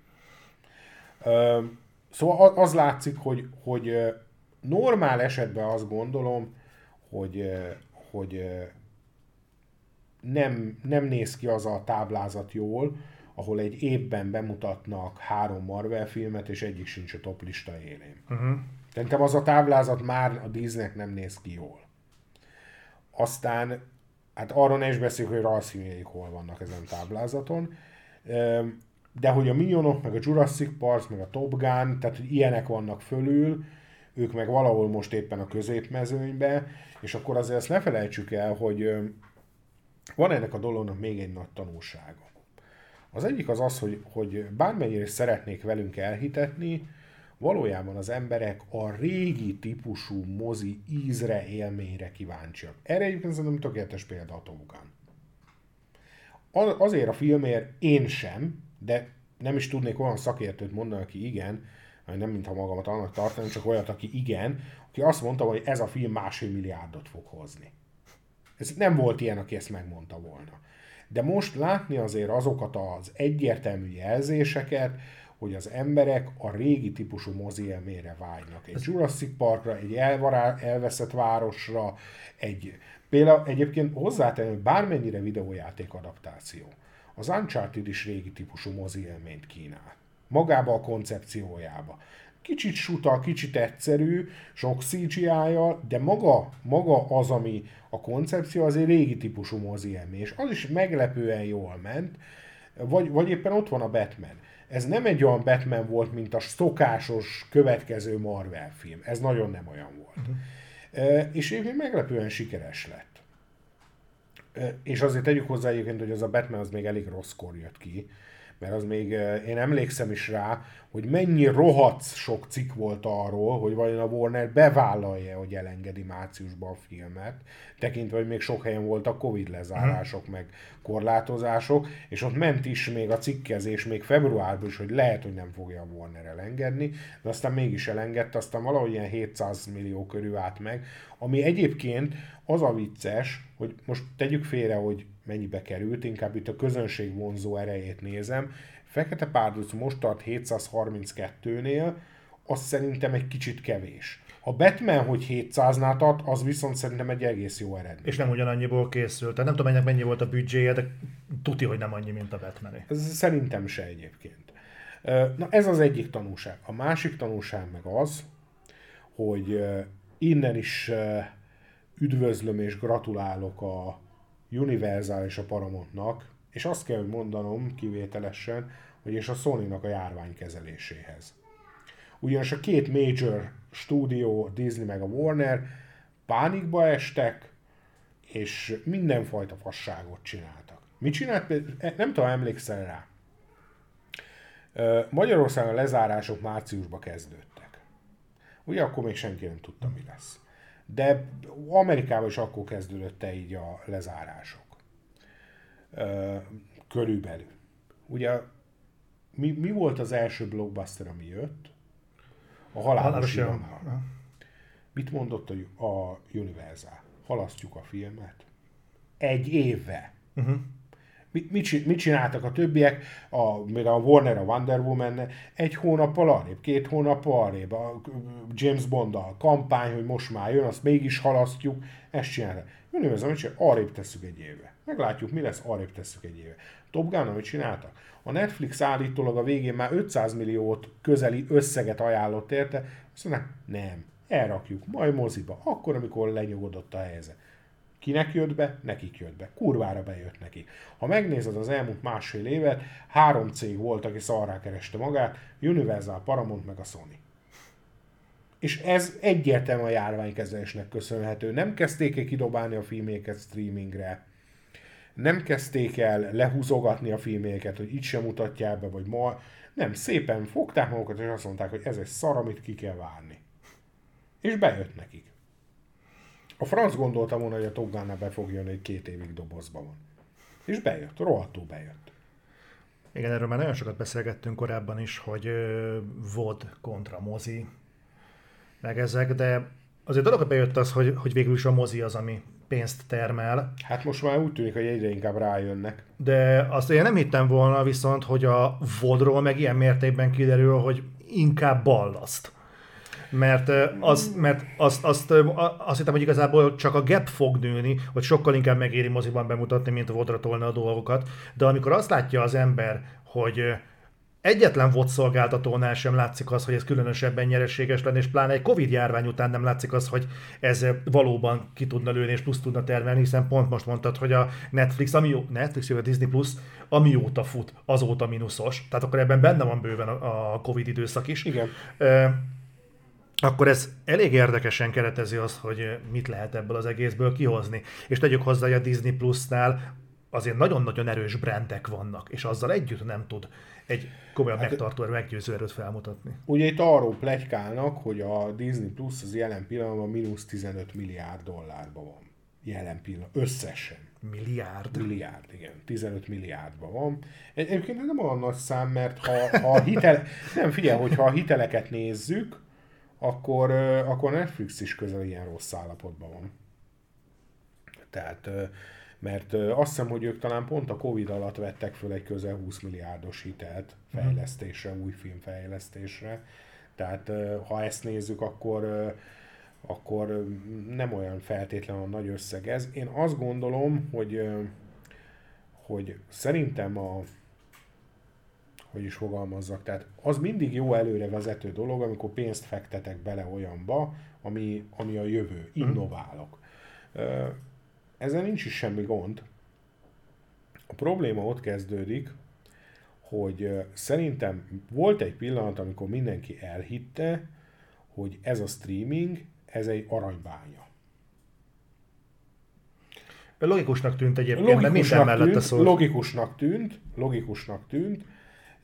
Szóval az látszik, hogy, hogy normál esetben azt gondolom, hogy, hogy nem, nem néz ki az a táblázat jól, ahol egy évben bemutatnak három Marvel filmet, és egyik sincs a top lista élén. Uh-huh. Szerintem az a táblázat már a Disneynek nem néz ki jól. Aztán hát arról ne is beszéljük, hogy rajzfilmjeik hol vannak ezen táblázaton. De hogy a Minionok, meg a Jurassic Park, meg a Top Gun, tehát hogy ilyenek vannak fölül, ők meg valahol most éppen a középmezőnybe, és akkor azért ezt ne felejtsük el, hogy van ennek a dolognak még egy nagy tanulsága. Az egyik az az, hogy, hogy bármennyire is szeretnék velünk elhitetni, valójában az emberek a régi típusú mozi ízre, élményre kíváncsiak. Erre egyébként szerintem tökéletes példa a Top Gun. Azért a filmért én sem, de nem is tudnék olyan szakértőt mondani, aki igen, nem mintha magamat annak tartanám, csak olyat, aki igen, aki azt mondta, hogy ez a film másfél milliárdot fog hozni. Ez nem volt ilyen, aki ezt megmondta volna. De most látni azért azokat az egyértelmű jelzéseket, hogy az emberek a régi típusú mozi élményre vágynak. Egy Jurassic Parkra, egy elvará, elveszett városra, egy például egyébként hozzátenni, hogy bármennyire videójáték adaptáció, az Uncharted is régi típusú mozi élményt kínál. Magába a koncepciójába. kicsit suta, kicsit egyszerű, sok cgi de maga, maga az, ami a koncepció, az egy régi típusú mozi és az is meglepően jól ment, vagy, vagy éppen ott van a Batman. Ez nem egy olyan Batman volt, mint a szokásos következő Marvel film. Ez nagyon nem olyan volt. Uh-huh. És egyébként meglepően sikeres lett. És azért tegyük hozzá egyébként, hogy az a Batman az még elég rosszkor jött ki, mert az még, én emlékszem is rá, hogy mennyi rohadt sok cikk volt arról, hogy vajon a Warner bevállalja, hogy elengedi márciusban a filmet, tekintve, hogy még sok helyen voltak Covid lezárások, uh-huh. meg korlátozások, és ott ment is még a cikkezés még februárban is, hogy lehet, hogy nem fogja a Warner elengedni, de aztán mégis elengedte, aztán valahogy ilyen 700 millió körül állt meg, ami egyébként az a vicces, hogy most tegyük félre, hogy mennyibe került, inkább itt a közönség vonzó erejét nézem, Fekete Párduc most tart 732-nél, az szerintem egy kicsit kevés. A Batman, hogy 700-nál tart, az viszont szerintem egy egész jó eredmény. És nem ugyanannyiból készült. Tehát nem tudom, ennek mennyi volt a büdzséje, de tuti, hogy nem annyi, mint a batman. Ez szerintem se egyébként. Na ez az egyik tanulság. A másik tanulság meg az, hogy innen is üdvözlöm és gratulálok a Universal és a Paramountnak, és azt kell, mondanom kivételesen, hogy és a Sony-nak a járványkezeléséhez. Ugyanis a két major stúdió, Disney meg a Warner pánikba estek, és mindenfajta fasságot csináltak. Mit csinált? Nem tudom, emlékszel rá. Magyarországon a lezárások márciusban kezdődtek. Ugye akkor még senki nem tudta, mi lesz. De Amerikában is akkor kezdődött így a lezárások. Körülbelül. Ugye mi, mi volt az első blockbuster, ami jött? A halálos Mit mondott a, a Universal? Halasztjuk a filmet. Egy évvel. Uh-huh. Mit, mit, csináltak a többiek? A, a Warner, a Wonder woman egy hónappal arrébb, két hónappal arrébb, a James bond a kampány, hogy most már jön, azt mégis halasztjuk, ezt csinálta. Universal, mit csinál? Arrébb tesszük egy éve. Meglátjuk, mi lesz, arrébb tesszük egy éve. Top Gun, amit csináltak? A Netflix állítólag a végén már 500 milliót közeli összeget ajánlott érte, azt mondják, nem, elrakjuk, majd moziba, akkor, amikor lenyugodott a helyzet. Kinek jött be? Nekik jött be. Kurvára bejött neki. Ha megnézed az elmúlt másfél évet, három cég volt, aki szarrá kereste magát, Universal, Paramount meg a Sony. És ez egyértelműen a járványkezelésnek köszönhető. Nem kezdték el kidobálni a filméket streamingre, nem kezdték el lehúzogatni a filméket, hogy itt sem mutatják be, vagy ma. Nem, szépen fogták magukat, és azt mondták, hogy ez egy szar, amit ki kell várni. És bejött nekik. A franc gondolta volna, hogy a Top be fog jönni, hogy két évig dobozban van. És bejött, rohadtul bejött. Igen, erről már nagyon sokat beszélgettünk korábban is, hogy VOD kontra mozi, meg ezek, de azért dolog, bejött az, hogy, hogy végül is a mozi az, ami pénzt termel. Hát most már úgy tűnik, hogy egyre inkább rájönnek. De azt én nem hittem volna viszont, hogy a vodról meg ilyen mértékben kiderül, hogy inkább ballaszt. Mert, az, mert azt, azt, azt hittem, hogy igazából csak a gap fog nőni, hogy sokkal inkább megéri moziban bemutatni, mint vodra tolni a dolgokat. De amikor azt látja az ember, hogy egyetlen VOD szolgáltatónál sem látszik az, hogy ez különösebben nyereséges lenne, és pláne egy Covid járvány után nem látszik az, hogy ez valóban ki tudna lőni és plusz tudna termelni, hiszen pont most mondtad, hogy a Netflix, ami jó, Netflix, a Disney Plus, amióta fut, azóta mínuszos. Tehát akkor ebben benne van bőven a Covid időszak is. Igen. E, akkor ez elég érdekesen keretezi azt, hogy mit lehet ebből az egészből kihozni. És tegyük hozzá, hogy a Disney Plus-nál azért nagyon-nagyon erős brandek vannak, és azzal együtt nem tud egy komolyan hát, megtartó, meggyőző erőt felmutatni. Ugye itt arról plegykálnak, hogy a Disney Plus az jelen pillanatban mínusz 15 milliárd dollárban van. Jelen pillanat, összesen. Milliárd? Milliárd, igen. 15 milliárdban van. Egyébként nem olyan nagy szám, mert ha, ha a hitel... Nem, figyelj, hogyha a hiteleket nézzük, akkor, akkor Netflix is közel ilyen rossz állapotban van. Tehát mert azt hiszem, hogy ők talán pont a Covid alatt vettek föl egy közel 20 milliárdos hitelt fejlesztésre, új filmfejlesztésre. Tehát ha ezt nézzük, akkor akkor nem olyan feltétlenül nagy összeg ez. Én azt gondolom, hogy, hogy szerintem a hogy is fogalmazzak. Tehát az mindig jó előre vezető dolog, amikor pénzt fektetek bele olyanba, ami, ami a jövő. Mhm. Innoválok. Ezzel nincs is semmi gond. A probléma ott kezdődik, hogy szerintem volt egy pillanat, amikor mindenki elhitte, hogy ez a streaming, ez egy aranybánya. Logikusnak tűnt egyébként, logikusnak mert minden mellette tűnt, szólt. Logikusnak tűnt, logikusnak tűnt,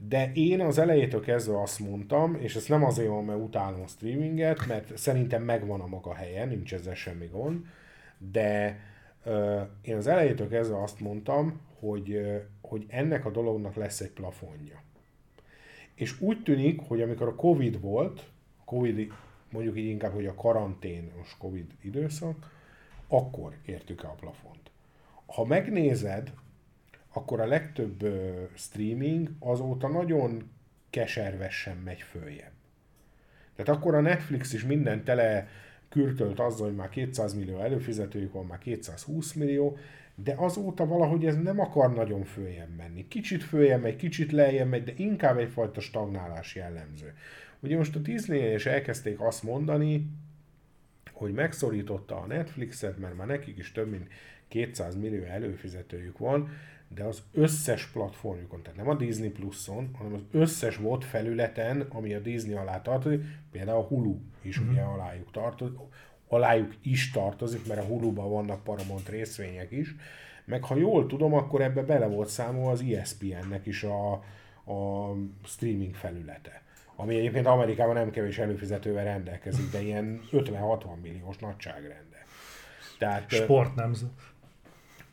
de én az elejétől kezdve azt mondtam, és ezt nem azért van, mert utálom a streaminget, mert szerintem megvan a maga helye, nincs ezzel semmi gond, de uh, én az elejétől kezdve azt mondtam, hogy, uh, hogy ennek a dolognak lesz egy plafonja. És úgy tűnik, hogy amikor a Covid volt, Covid, mondjuk így inkább, hogy a karanténos Covid időszak, akkor értük el a plafont. Ha megnézed, akkor a legtöbb streaming azóta nagyon keservesen megy följebb. Tehát akkor a Netflix is minden tele kürtölt azzal, hogy már 200 millió előfizetőjük van, már 220 millió, de azóta valahogy ez nem akar nagyon följebb menni. Kicsit följebb megy, kicsit lejjebb megy, de inkább egyfajta stagnálás jellemző. Ugye most a disney is elkezdték azt mondani, hogy megszorította a Netflixet, mert már nekik is több mint 200 millió előfizetőjük van, de az összes platformjukon, tehát nem a Disney Plus-on, hanem az összes volt felületen, ami a Disney alá tartozik, például a Hulu is uh-huh. ugye alájuk tartozik, alájuk is tartozik, mert a Hulu-ban vannak Paramount részvények is, meg ha jól tudom, akkor ebbe bele volt számolva az ESPN-nek is a, a streaming felülete. Ami egyébként Amerikában nem kevés előfizetővel rendelkezik, de ilyen 50-60 milliós nagyságrende. Tehát, Sportnemzet.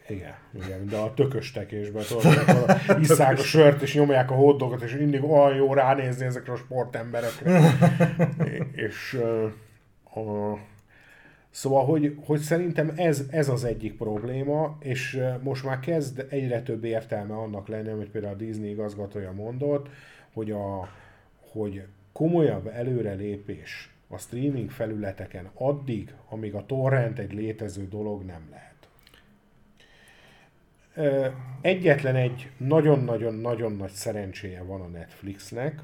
Igen, igen, de a tököstekésben, tudod, amikor isszák a sört, és nyomják a hódogot, és mindig olyan jó ránézni ezekre a sportemberekre. és uh, a, Szóval, hogy, hogy szerintem ez, ez az egyik probléma, és most már kezd egyre több értelme annak lenni, amit például a Disney igazgatója mondott, hogy, a, hogy komolyabb előrelépés a streaming felületeken addig, amíg a torrent egy létező dolog nem lehet. Egyetlen egy nagyon-nagyon-nagyon nagy szerencséje van a Netflixnek.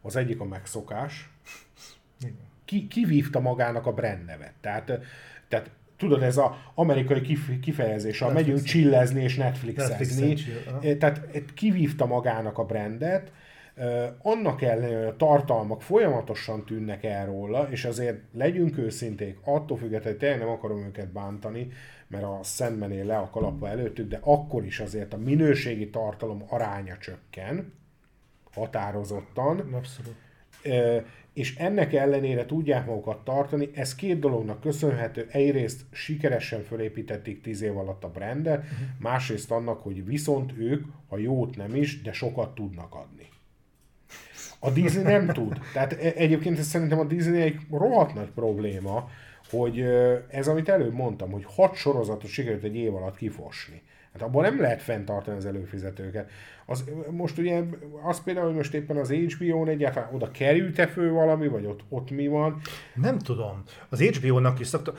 Az egyik a megszokás. Ki, kivívta magának a brand nevet. Tehát, tehát tudod, ez az amerikai kifejezés, a megyünk csillezni és Netflixezni. Netflix tehát kivívta magának a brandet, annak ellenére a tartalmak folyamatosan tűnnek el róla, és azért legyünk őszinték, attól függetlenül tényleg nem akarom őket bántani, mert a Sandman le a kalapba előttük, de akkor is azért a minőségi tartalom aránya csökken, határozottan. Abszolút. És ennek ellenére tudják magukat tartani, ez két dolognak köszönhető. Egyrészt sikeresen fölépítették tíz év alatt a brandet, uh-huh. másrészt annak, hogy viszont ők, ha jót nem is, de sokat tudnak adni. A Disney nem tud. Tehát e- egyébként ez szerintem a Disney egy rohadt nagy probléma, hogy ez, amit előbb mondtam, hogy hat sorozatot sikerült egy év alatt kifosni. Hát abban nem lehet fenntartani az előfizetőket. Az, most ugye, az például, hogy most éppen az HBO-n egyáltalán oda került-e fő valami, vagy ott, ott mi van? Nem tudom. Az HBO-nak is szokta,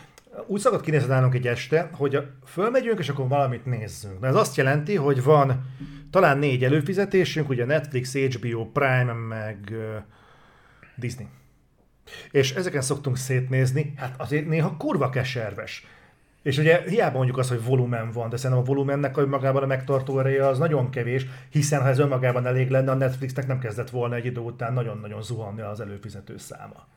úgy szokott kinézni nálunk egy este, hogy fölmegyünk, és akkor valamit nézzünk. De ez azt jelenti, hogy van talán négy előfizetésünk, ugye Netflix, HBO, Prime, meg Disney. És ezeken szoktunk szétnézni, hát azért néha kurva keserves. És ugye hiába mondjuk azt, hogy volumen van, de szerintem a volumennek a magában a megtartó ereje az nagyon kevés, hiszen ha ez önmagában elég lenne, a Netflixnek nem kezdett volna egy idő után nagyon-nagyon zuhanni az előfizető száma.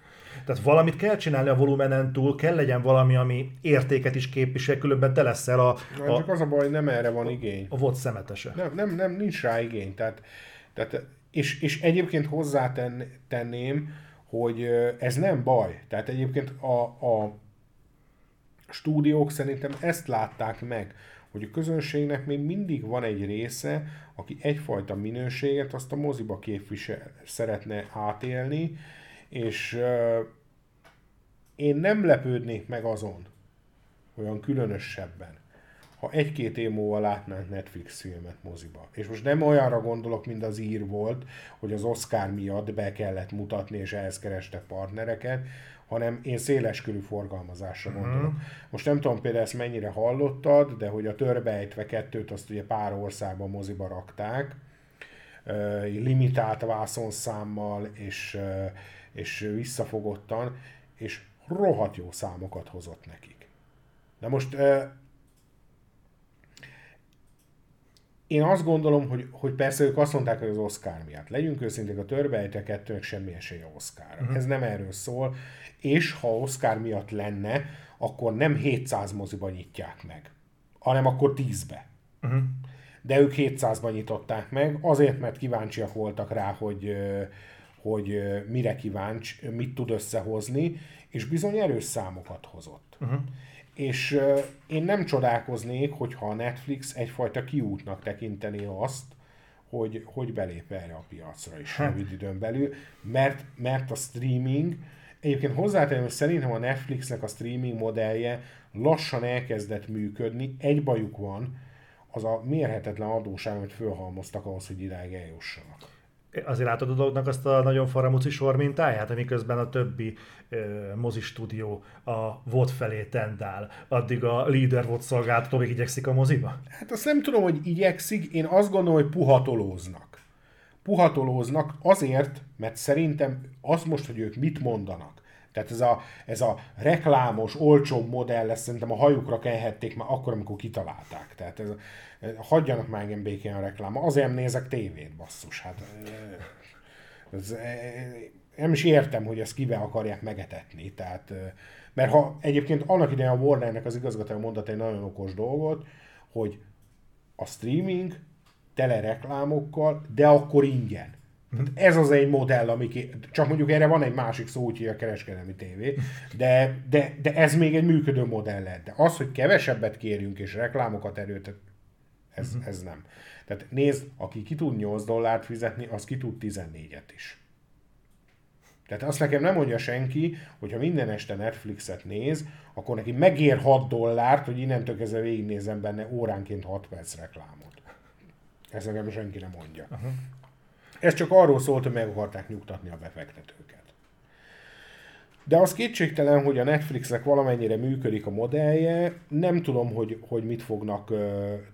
Tehát valamit kell csinálni a volumenen túl, kell legyen valami, ami értéket is képvisel, különben te leszel a... a csak az a baj, hogy nem erre van igény. A volt szemetese. Nem, nem, nem nincs rá igény. Tehát, tehát, és, és egyébként hozzátenném, hogy ez nem baj. Tehát egyébként a, a stúdiók szerintem ezt látták meg, hogy a közönségnek még mindig van egy része, aki egyfajta minőséget azt a moziba képvisel, szeretne átélni, és uh, én nem lepődnék meg azon, olyan különösebben, ha egy-két év múlva látnánk Netflix filmet moziba. És most nem olyanra gondolok, mint az ír volt, hogy az Oscar miatt be kellett mutatni, és ehhez kerestek partnereket, hanem én széleskörű forgalmazásra uh-huh. gondolok. Most nem tudom például ezt mennyire hallottad, de hogy a Törbejtve kettőt azt ugye pár országban moziba rakták, limitált vászonszámmal, és, és visszafogottan, és rohadt jó számokat hozott nekik. De most én azt gondolom, hogy, hogy persze ők azt mondták, hogy az Oscar miatt. Legyünk őszinték, a Törbejte kettőnek semmi esélye Oscar. Uh-huh. Ez nem erről szól. És ha Oscar miatt lenne, akkor nem 700 moziban nyitják meg, hanem akkor 10-be. Uh-huh. De ők 700-ban nyitották meg, azért, mert kíváncsiak voltak rá, hogy, hogy mire kíváncsi, mit tud összehozni, és bizony erős számokat hozott. Uh-huh. És én nem csodálkoznék, hogyha a Netflix egyfajta kiútnak tekinteni azt, hogy, hogy belép erre a piacra is hát. rövid időn belül, mert, mert a streaming, egyébként hozzátenném, hogy szerintem a Netflixnek a streaming modellje lassan elkezdett működni, egy bajuk van, az a mérhetetlen adóság, amit fölhalmoztak ahhoz, hogy idáig eljussanak azért látod a dolognak azt a nagyon faramúci sor mintáját, amiközben a többi ö, mozi stúdió a volt felé tendál, addig a líder volt szolgáltató még igyekszik a moziba? Hát azt nem tudom, hogy igyekszik, én azt gondolom, hogy puhatolóznak. Puhatolóznak azért, mert szerintem az most, hogy ők mit mondanak, tehát ez a, ez a reklámos, olcsó modell lesz, szerintem a hajukra kenhették már akkor, amikor kitalálták. Tehát ez, hagyjanak már engem békén a reklám. Azért nézek tévét, basszus. Hát, ez, nem is értem, hogy ezt kivel akarják megetetni. Tehát, mert ha egyébként annak idején a Warnernek az igazgatója mondott egy nagyon okos dolgot, hogy a streaming tele reklámokkal, de akkor ingyen. Tehát ez az egy modell, ami ki, csak mondjuk erre van egy másik szó, úgyhogy a kereskedelmi tévé, de, de, de ez még egy működő modell lehet. De az, hogy kevesebbet kérjünk és reklámokat erőtet, ez, uh-huh. ez nem. Tehát nézd, aki ki tud 8 dollárt fizetni, az ki tud 14-et is. Tehát azt nekem nem mondja senki, hogy ha minden este Netflixet néz, akkor neki megér 6 dollárt, hogy innentől kezdve végignézem benne óránként 6 perc reklámot. Ezt nekem senki nem mondja. Uh-huh. Ez csak arról szólt, hogy meg akarták nyugtatni a befektetőket. De az kétségtelen, hogy a Netflixnek valamennyire működik a modellje, nem tudom, hogy, hogy mit fognak uh,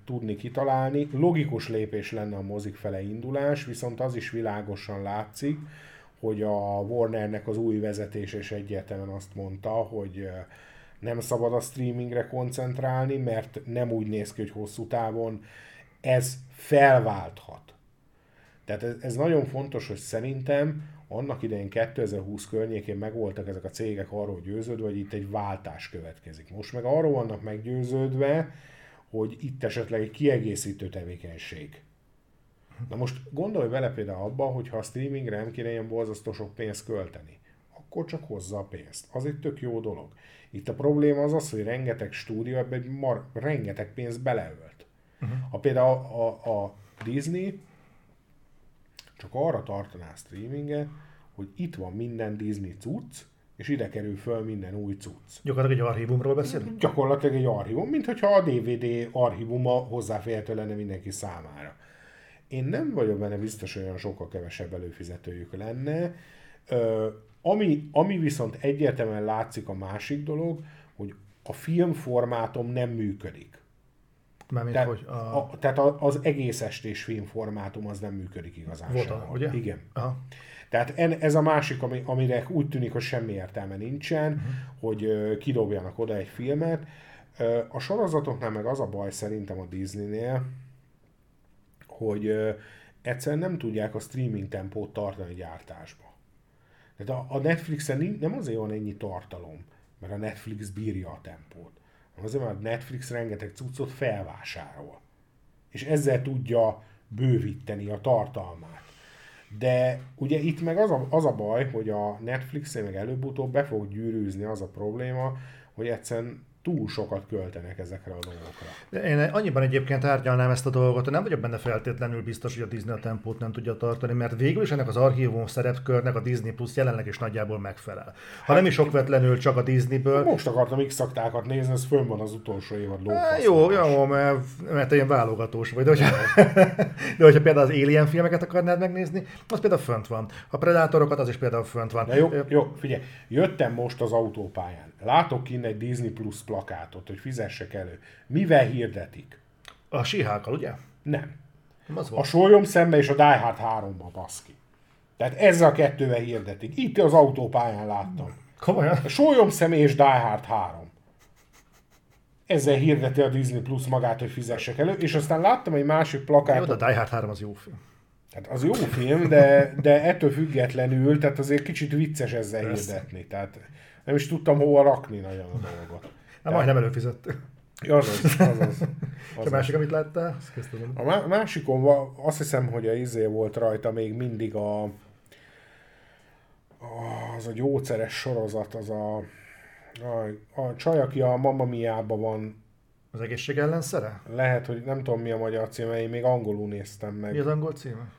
tudni kitalálni. Logikus lépés lenne a mozik fele indulás, viszont az is világosan látszik, hogy a Warnernek az új vezetés és egyértelműen azt mondta, hogy nem szabad a streamingre koncentrálni, mert nem úgy néz ki, hogy hosszú távon ez felválthat. Tehát ez, ez nagyon fontos, hogy szerintem annak idején 2020 környékén megvoltak ezek a cégek arról győződve, hogy itt egy váltás következik. Most meg arról vannak meggyőződve, hogy itt esetleg egy kiegészítő tevékenység. Na most gondolj vele például abba, hogy ha a streamingre nem kéne ilyen borzasztó sok pénzt költeni, akkor csak hozza a pénzt. Az egy tök jó dolog. Itt a probléma az az, hogy rengeteg stúdió ebbe mar, rengeteg pénzt beleölt. Uh-huh. Ha például a, a, a Disney csak arra tartaná a streaminget, hogy itt van minden Disney cucc, és ide kerül föl minden új cucc. Gyakorlatilag egy archívumról beszélünk? Gyakorlatilag egy archívum, mint hogyha a DVD archívuma hozzáférhető lenne mindenki számára. Én nem vagyok benne biztos, hogy olyan sokkal kevesebb előfizetőjük lenne. Ö, ami, ami viszont egyértelműen látszik a másik dolog, hogy a filmformátum nem működik. Mármint, tehát, hogy a... A, tehát az egész estés filmformátum az nem működik igazán Volt, sem. ugye? Igen. Aha. Tehát ez a másik, ami, amire úgy tűnik, hogy semmi értelme nincsen, uh-huh. hogy kidobjanak oda egy filmet. A sorozatoknál meg az a baj szerintem a Disneynél, hogy egyszerűen nem tudják a streaming tempót tartani gyártásba. Tehát a, a Netflixen nem azért van ennyi tartalom, mert a Netflix bírja a tempót, Azért, mert Netflix rengeteg cuccot felvásárol. És ezzel tudja bővíteni a tartalmát. De ugye itt meg az a, az a baj, hogy a Netflix meg előbb-utóbb be fog gyűrűzni az a probléma, hogy egyszerűen túl sokat költenek ezekre a dolgokra. Én annyiban egyébként árnyalnám ezt a dolgot, nem vagyok benne feltétlenül biztos, hogy a Disney a tempót nem tudja tartani, mert végül is ennek az archívum szerepkörnek a Disney Plus jelenleg is nagyjából megfelel. Ha hát, nem is okvetlenül csak a Disneyből. Most akartam x nézni, ez fönn van az utolsó évad lófasz. Jó, jó, mert, mert ilyen válogatós vagy, de hogyha, de hogyha például az Alien filmeket akarnád megnézni, az például fönt van. A Predátorokat az is például fönt van. De jó, jó, figyelj, jöttem most az autópályán. Látok innen egy Disney Plus plakátot, hogy fizessek elő. Mivel hirdetik? A síhákkal, ugye? Nem. Az A volt. sólyom szembe és a Die Hard 3-ba, baszki. Tehát ezzel a kettővel hirdetik. Itt az autópályán láttam. Komolyan? A sólyom szemé és Die Hard 3. Ezzel hirdeti a Disney Plus magát, hogy fizessek elő, és aztán láttam egy másik Jó, plakátot. de a Die Hard 3 az jó film. Tehát az jó film, de, de ettől függetlenül, tehát azért kicsit vicces ezzel Persze. hirdetni. Tehát nem is tudtam hova rakni nagyon a dolgot. Hát majdnem előfizettük. Azaz, azaz. És a másik, amit láttál? A má- másikon azt hiszem, hogy a izé volt rajta még mindig a, az a gyógyszeres sorozat, az a, a, a csaj, aki a Mamma Mia-ban van, Az egészség ellenszere? lehet, hogy nem tudom mi a magyar címe, én még angolul néztem Mi meg. az angol címe?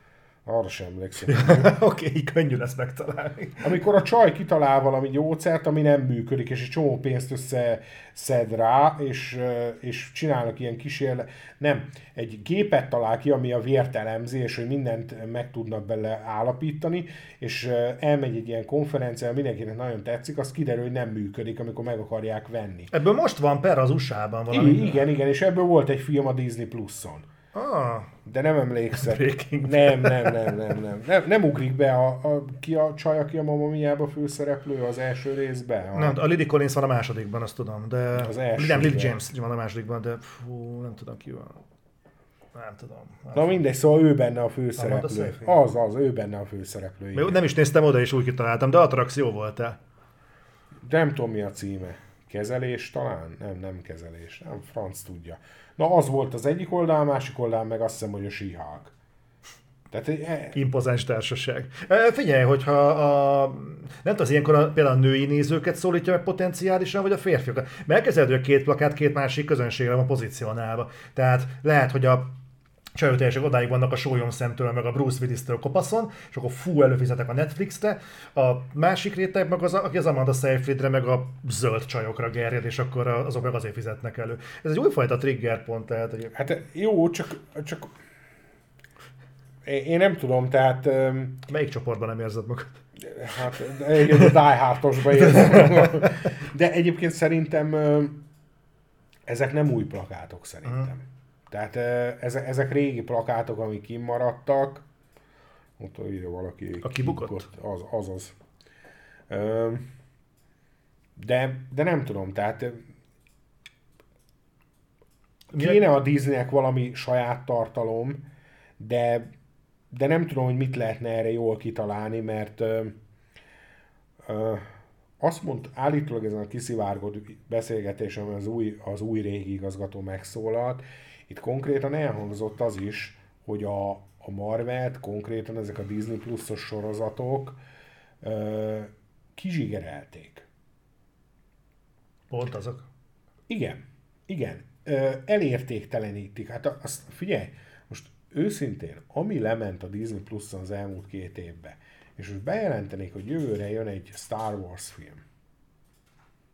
Arra sem emlékszem. Oké, így könnyű lesz megtalálni. Amikor a csaj kitalál valami gyógyszert, ami nem működik, és egy csomó pénzt összeszed rá, és, ö, és csinálnak ilyen kísérlet. Nem, egy gépet talál ki, ami a vért elemzi, és hogy mindent meg tudnak bele állapítani, és ö, elmegy egy ilyen konferenciára, mindenkinek nagyon tetszik, az kiderül, hogy nem működik, amikor meg akarják venni. Ebből most van per az USA-ban valami. Igen, igen, és ebből volt egy film a Disney Plus-on. Ah, De nem emlékszem. Breaking nem, nem, nem, nem, nem, nem. Nem ugrik be a, a, ki a csaj, aki a Mamma Mia-ba főszereplő az első részben. A, nem, a Lily Collins van a másodikban, azt tudom, de... Az első, Nem, Lily James van a másodikban, de fú, nem tudom ki van. Nem tudom. Na mindegy, szóval ő benne a főszereplő. Az, az, ő benne a főszereplő. Igen. Nem is néztem oda, és úgy kitaláltam, de attrakció volt-e? Nem tudom mi a címe. Kezelés talán? Nem, nem kezelés. Nem, franc tudja. Na az volt az egyik oldal, a másik oldal meg azt hiszem, hogy a She-Hulk. Tehát e, Impozáns társaság. E, figyelj, hogyha a, nem tudom, ilyenkor a, például a női nézőket szólítja meg potenciálisan, vagy a férfiakat. Mert a két plakát két másik közönségre van pozícionálva. Tehát lehet, hogy a csajotások odáig vannak a sólyom szemtől, meg a Bruce Willis-től kopaszon, és akkor fú, előfizetek a Netflixre. A másik réteg meg az, aki az Amanda Seyfriedre, meg a zöld csajokra gerjed, és akkor azok meg azért fizetnek elő. Ez egy újfajta trigger pont, tehát hogy hát jó, csak, csak én nem tudom, tehát melyik csoportban nem érzed magad? Hát, igen, a Die érzem. magam. De egyébként szerintem ezek nem új plakátok szerintem. Tehát ezek, régi plakátok, amik kimaradtak. Ott írja valaki. A kibukott? Az, az az. De, de nem tudom, tehát kéne a Disneynek valami saját tartalom, de, de nem tudom, hogy mit lehetne erre jól kitalálni, mert ö, ö, azt mondta, állítólag ezen a kiszivárgott beszélgetésen az új, az új régi igazgató megszólalt, itt konkrétan elhangzott az is, hogy a, a Marvelt, konkrétan ezek a Disney Plus-os sorozatok ö, kizsigerelték. Pont azok. Igen, igen. Ö, elértéktelenítik. Hát azt figyelj, most őszintén, ami lement a Disney Plus-on az elmúlt két évben, és most bejelentenék, hogy jövőre jön egy Star Wars film.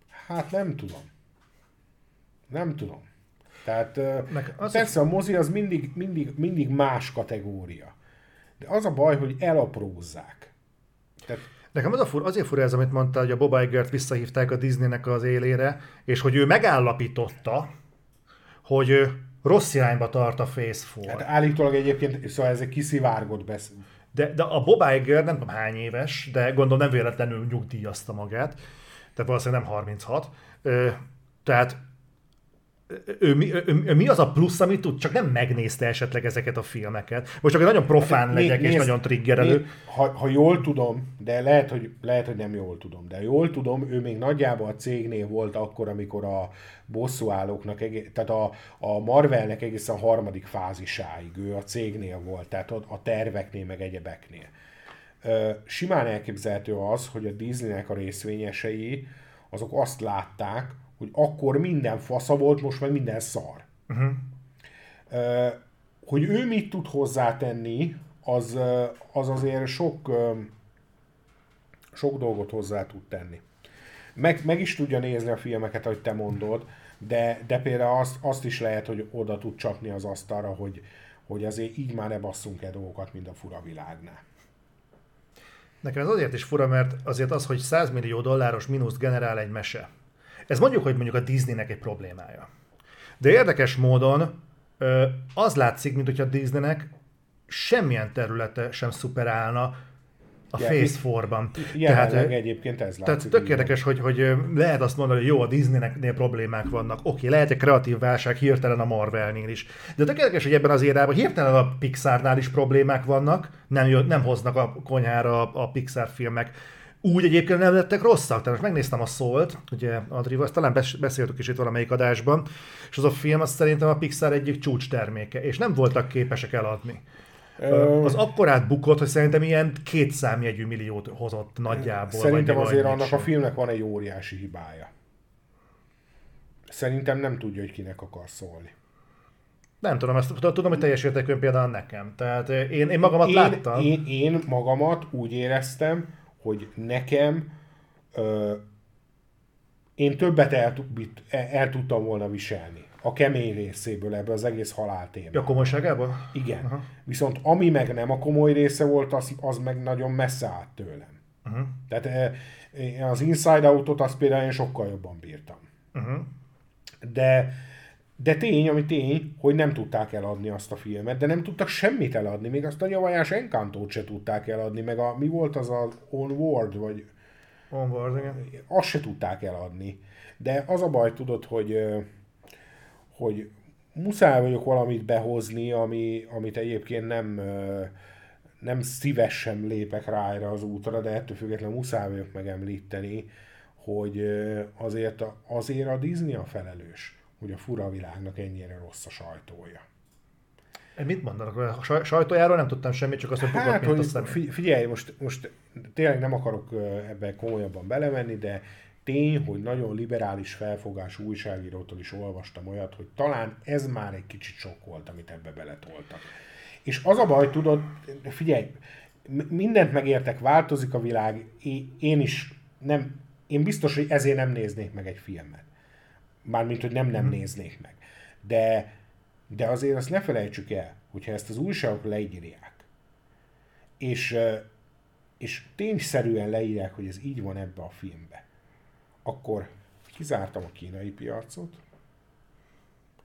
Hát nem tudom. Nem tudom. Tehát az persze a mozi az mindig, mindig, mindig más kategória. De az a baj, hogy elaprózzák. Tehát Nekem az a fur, azért fura ez, amit mondta, hogy a Bob Iger-t visszahívták a Disneynek az élére, és hogy ő megállapította, hogy ő rossz irányba tart a Phase 4. hát állítólag egyébként, szóval ez egy kiszivárgott besz... De, de a Bob Iger nem tudom hány éves, de gondolom nem véletlenül nyugdíjazta magát, tehát valószínűleg nem 36. Ö, tehát ő, mi- ő, ő, ő, mi az a plusz, amit tud? Csak nem megnézte esetleg ezeket a filmeket. Most csak nagyon profán Né- legyek, és nézd- nagyon triggerelő. né- Ha, ha jól tudom, de lehet hogy, lehet, hogy nem jól tudom, de jól tudom, ő még nagyjából a cégnél volt akkor, amikor a bosszúállóknak, tehát a, a Marvelnek egészen a harmadik fázisáig ő a cégnél volt, tehát a, terveknél, meg egyebeknél. Simán elképzelhető az, hogy a Disneynek a részvényesei azok azt látták, hogy akkor minden fasza volt, most meg minden szar. Ö, Hogy ő mit tud hozzátenni, az, az azért sok, sok dolgot hozzá tud tenni. Meg, meg is tudja nézni a filmeket, ahogy te mondod, de, de például azt, azt is lehet, hogy oda tud csapni az asztalra, hogy, hogy azért így már ne basszunk el dolgokat, mint a fura világnál. Nekem ez azért is fura, mert azért az, hogy 100 millió dolláros mínuszt generál egy mese. Ez mondjuk, hogy mondjuk a Disneynek egy problémája. De érdekes módon az látszik, mint hogyha a Disneynek semmilyen területe sem szuperálna a Ja, Phase 4-ban. Jelenleg Tehát, egyébként ez tehát látszik. tök így érdekes, hogy, hogy lehet azt mondani, hogy jó, a Disneynek problémák vannak. Oké, lehet egy kreatív válság hirtelen a Marvelnél is. De tök érdekes, hogy ebben az érában hirtelen a Pixarnál is problémák vannak, nem, jö, nem hoznak a konyhára a, a Pixar filmek. Úgy egyébként nem lettek rosszak. Tehát megnéztem a Szólt, ugye Adrival, azt talán bes- beszéltük is itt valamelyik adásban, és az a film az szerintem a Pixar egyik csúcs terméke, és nem voltak képesek eladni. Az akkorát bukott, hogy szerintem ilyen két számjegyű milliót hozott nagyjából. Szerintem azért annak sem. a filmnek van egy óriási hibája. Szerintem nem tudja, hogy kinek akar szólni. Nem tudom, ezt tudom, hogy teljes értékűen például nekem. Tehát eh, én, én magamat én, láttam. Én, én magamat úgy éreztem, hogy nekem ö, én többet el, tud- el, tudtam volna viselni. A kemény részéből ebből az egész haláltémában. A komolyságából? Igen. Aha. Viszont ami meg nem a komoly része volt, az, az meg nagyon messze állt tőlem. Uh-huh. Tehát eh, az Inside Out-ot azt például én sokkal jobban bírtam. Uh-huh. De, de tény, ami tény, hogy nem tudták eladni azt a filmet, de nem tudtak semmit eladni, még azt a nyavajás Encantót se tudták eladni, meg a, mi volt az a Onward, vagy Onward, igen. azt se tudták eladni. De az a baj, tudod, hogy, hogy muszáj vagyok valamit behozni, ami, amit egyébként nem, nem szívesen lépek rá erre az útra, de ettől függetlenül muszáj vagyok megemlíteni, hogy azért a, azért a Disney a felelős, hogy a fura világnak ennyire rossz a sajtója. Mit mondanak? A saj- sajtójáról nem tudtam semmit, csak azt, hogy Hát, a hogy személy. fi- figyelj, most, most tényleg nem akarok ebbe komolyabban belemenni, de tény, hogy nagyon liberális felfogású újságírótól is olvastam olyat, hogy talán ez már egy kicsit sok volt, amit ebbe beletoltak. És az a baj, tudod, figyelj, mindent megértek, változik a világ, én is nem, én biztos, hogy ezért nem néznék meg egy filmet. Mármint, hogy nem nem néznék meg. De, de azért azt ne felejtsük el, hogyha ezt az újságok leírják, és, és tényszerűen leírják, hogy ez így van ebbe a filmbe, akkor kizártam a kínai piacot,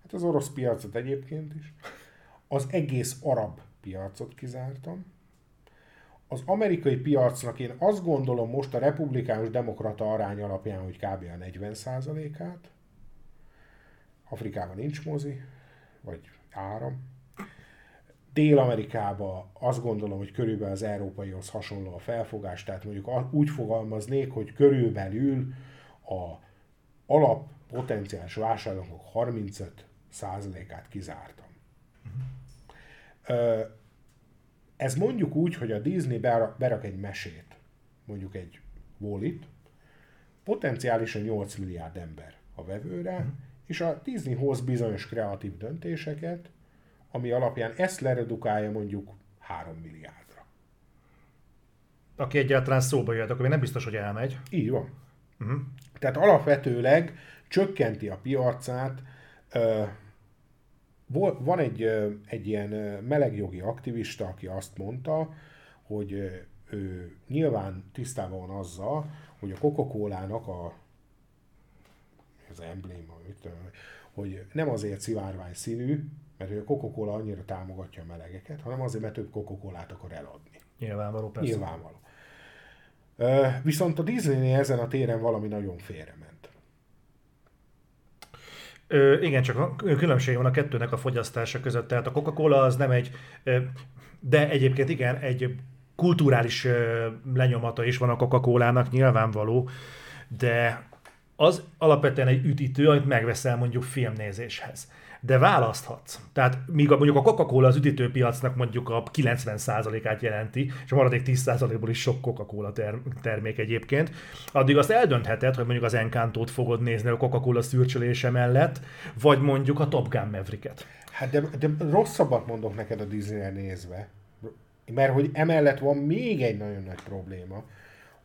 hát az orosz piacot egyébként is, az egész arab piacot kizártam, az amerikai piacnak én azt gondolom most a republikánus demokrata arány alapján, hogy kb. a 40%-át, Afrikában nincs mozi, vagy áram. Dél-Amerikában azt gondolom, hogy körülbelül az európaihoz hasonló a felfogás, tehát mondjuk úgy fogalmaznék, hogy körülbelül a alap potenciális vásárlóknak 35%-át kizártam. Ö, Ez mondjuk úgy, hogy a Disney berak, egy mesét, mondjuk egy Wallit, potenciálisan 8 milliárd ember a vevőre, és a Disney hoz bizonyos kreatív döntéseket, ami alapján ezt leredukálja mondjuk 3 milliárdra. Aki egyáltalán szóba jött, akkor még nem biztos, hogy elmegy. Így van. Uh-huh. Tehát alapvetőleg csökkenti a piacát. Van egy, egy ilyen melegjogi aktivista, aki azt mondta, hogy ő nyilván tisztában van azzal, hogy a Coca-Cola-nak a az embléma, hogy nem azért szivárvány színű, mert a Coca-Cola annyira támogatja a melegeket, hanem azért, mert több Coca-Colát akar eladni. Nyilvánvaló, persze. Nyilvánvaló. Viszont a Disneynél ezen a téren valami nagyon félrement. Ö, igen, csak a különbség van a kettőnek a fogyasztása között. Tehát a Coca-Cola az nem egy, de egyébként igen, egy kulturális lenyomata is van a Coca-Colának, nyilvánvaló, de az alapvetően egy üdítő, amit megveszel mondjuk filmnézéshez. De választhatsz. Tehát míg a, mondjuk a Coca-Cola az üdítőpiacnak mondjuk a 90%-át jelenti, és a maradék 10%-ból is sok Coca-Cola ter- termék egyébként, addig azt eldöntheted, hogy mondjuk az Encantót fogod nézni a Coca-Cola szürcsölése mellett, vagy mondjuk a Top Gun Mavericket. Hát de, de rosszabbat mondok neked a Disney-re nézve. Mert hogy emellett van még egy nagyon nagy probléma,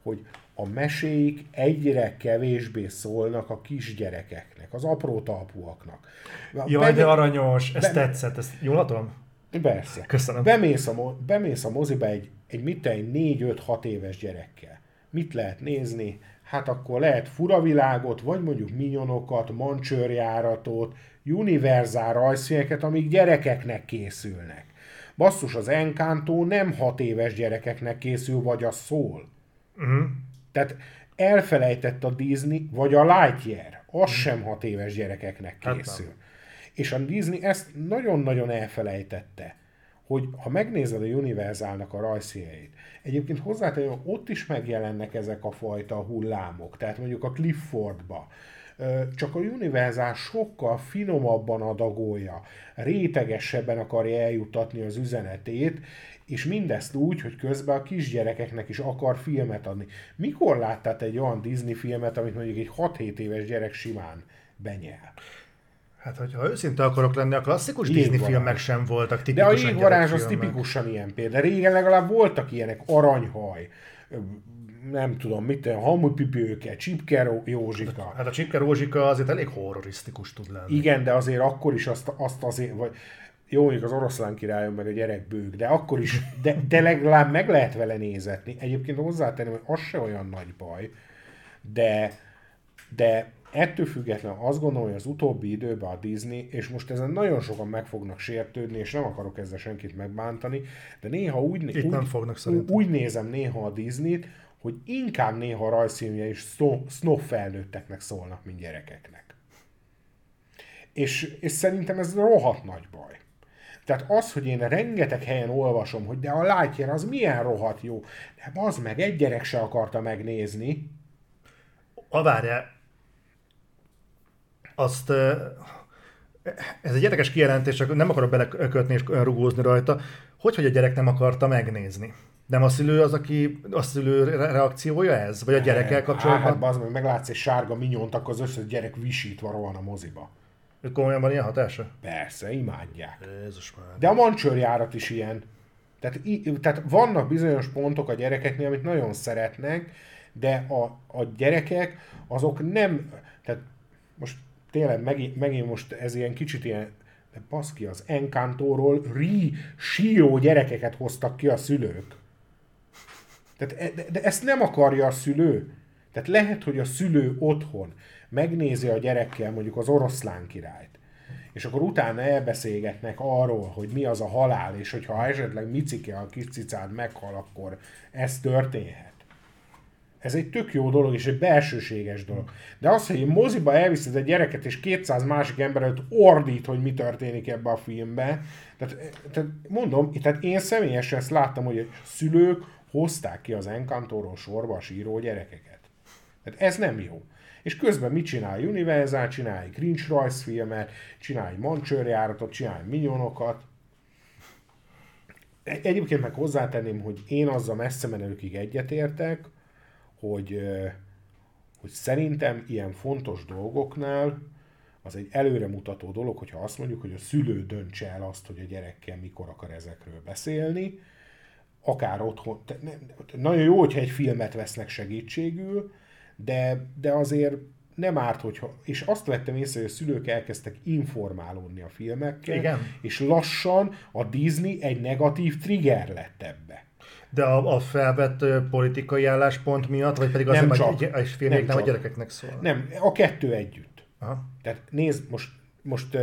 hogy a meséik egyre kevésbé szólnak a kisgyerekeknek, az apró talpúaknak. Jaj, Pedig- de aranyos, ez be- tetszett, ezt jól adom? Persze. Köszönöm. Bemész a, mo- bemész a moziba egy, egy mit egy 4-5-6 éves gyerekkel. Mit lehet nézni? Hát akkor lehet furavilágot, vagy mondjuk minyonokat, mancsőrjáratot, univerzál rajzfilmeket, amik gyerekeknek készülnek. basszus, az Encanto nem hat éves gyerekeknek készül, vagy a szól. Uh-huh. Tehát elfelejtett a Disney, vagy a Lightyear, az uh-huh. sem hat éves gyerekeknek hát készül. Hát és a Disney ezt nagyon-nagyon elfelejtette, hogy ha megnézed a Universalnak a rajzfilmjeit, egyébként hozzátenni, ott is megjelennek ezek a fajta hullámok, tehát mondjuk a Cliffordba, csak a Universal sokkal finomabban adagolja, rétegesebben akarja eljutatni az üzenetét, és mindezt úgy, hogy közben a kisgyerekeknek is akar filmet adni. Mikor láttál egy olyan Disney filmet, amit mondjuk egy 6-7 éves gyerek simán benyel? Hát, hogyha őszinte akarok lenni, a klasszikus Jégvarázs. Disney filmek sem voltak tipikusan De a jégvarázs az tipikusan ilyen példa. Régen legalább voltak ilyenek, aranyhaj, nem tudom, mit, hamupipőke, Csipke Józsika. Hát a Csipke Rózsika azért elég horrorisztikus tud lenni. Igen, de azért akkor is azt, azt azért, vagy jó, mondjuk az oroszlán királyon meg a gyerekbők, de akkor is, de, de legalább meg lehet vele nézetni. Egyébként hozzátenem, hogy az se olyan nagy baj, de, de ettől függetlenül azt gondolom, hogy az utóbbi időben a Disney, és most ezen nagyon sokan meg fognak sértődni, és nem akarok ezzel senkit megbántani, de néha úgy, Itt úgy, nem fognak úgy nézem néha a Disney-t, hogy inkább néha a rajzfilmje is snob felnőtteknek szólnak, mint gyerekeknek. És, és szerintem ez rohadt nagy baj. Tehát az, hogy én rengeteg helyen olvasom, hogy de a Lightyear az milyen rohadt jó, de az meg egy gyerek se akarta megnézni. A várjál, azt ez egy érdekes kijelentés, csak nem akarok belekötni és rugózni rajta. Hogy, hogy a gyerek nem akarta megnézni? Nem a szülő az, aki a szülő reakciója ez? Vagy a gyerekkel kapcsolatban? Hát, az, hogy meglátsz egy sárga minyont, akkor az összes gyerek visítva rohan a moziba. Komolyan van ilyen hatása? Persze, imádják. Jézus már. De a mancsőrjárat is ilyen. Tehát, tehát vannak bizonyos pontok a gyerekeknél, amit nagyon szeretnek, de a, a gyerekek azok nem, tehát most tényleg megint, megint most ez ilyen kicsit ilyen, de baszki, az Encantóról ri, síró gyerekeket hoztak ki a szülők. Tehát, e, de, de ezt nem akarja a szülő. Tehát lehet, hogy a szülő otthon megnézi a gyerekkel mondjuk az oroszlán királyt, és akkor utána elbeszélgetnek arról, hogy mi az a halál, és hogyha esetleg Micike a kis cicád meghal, akkor ez történhet. Ez egy tök jó dolog, és egy belsőséges dolog. De az, hogy moziba elviszed egy gyereket, és 200 másik ember előtt ordít, hogy mi történik ebbe a filmbe. Tehát, tehát mondom, tehát én személyesen ezt láttam, hogy a szülők hozták ki az Encantóról sorba a síró gyerekeket. Tehát ez nem jó. És közben mit csinál Universal? Csinál Grinch rajzfilmet, csinál mancsőrjáratot, csinál minyonokat. Egyébként meg hozzátenném, hogy én azzal messze menőkig egyetértek, hogy, hogy szerintem ilyen fontos dolgoknál az egy előremutató dolog, hogyha azt mondjuk, hogy a szülő döntse el azt, hogy a gyerekkel mikor akar ezekről beszélni, akár otthon. Nagyon jó, hogyha egy filmet vesznek segítségül, de, de azért nem árt, hogyha... És azt vettem észre, hogy a szülők elkezdtek informálódni a filmekkel, Igen. és lassan a Disney egy negatív trigger lett ebbe. De a, a felvett politikai álláspont miatt, vagy pedig azért, csak. egy filmek nem, nem a gyerekeknek szól? Nem, a kettő együtt. Aha. Tehát nézd, most, most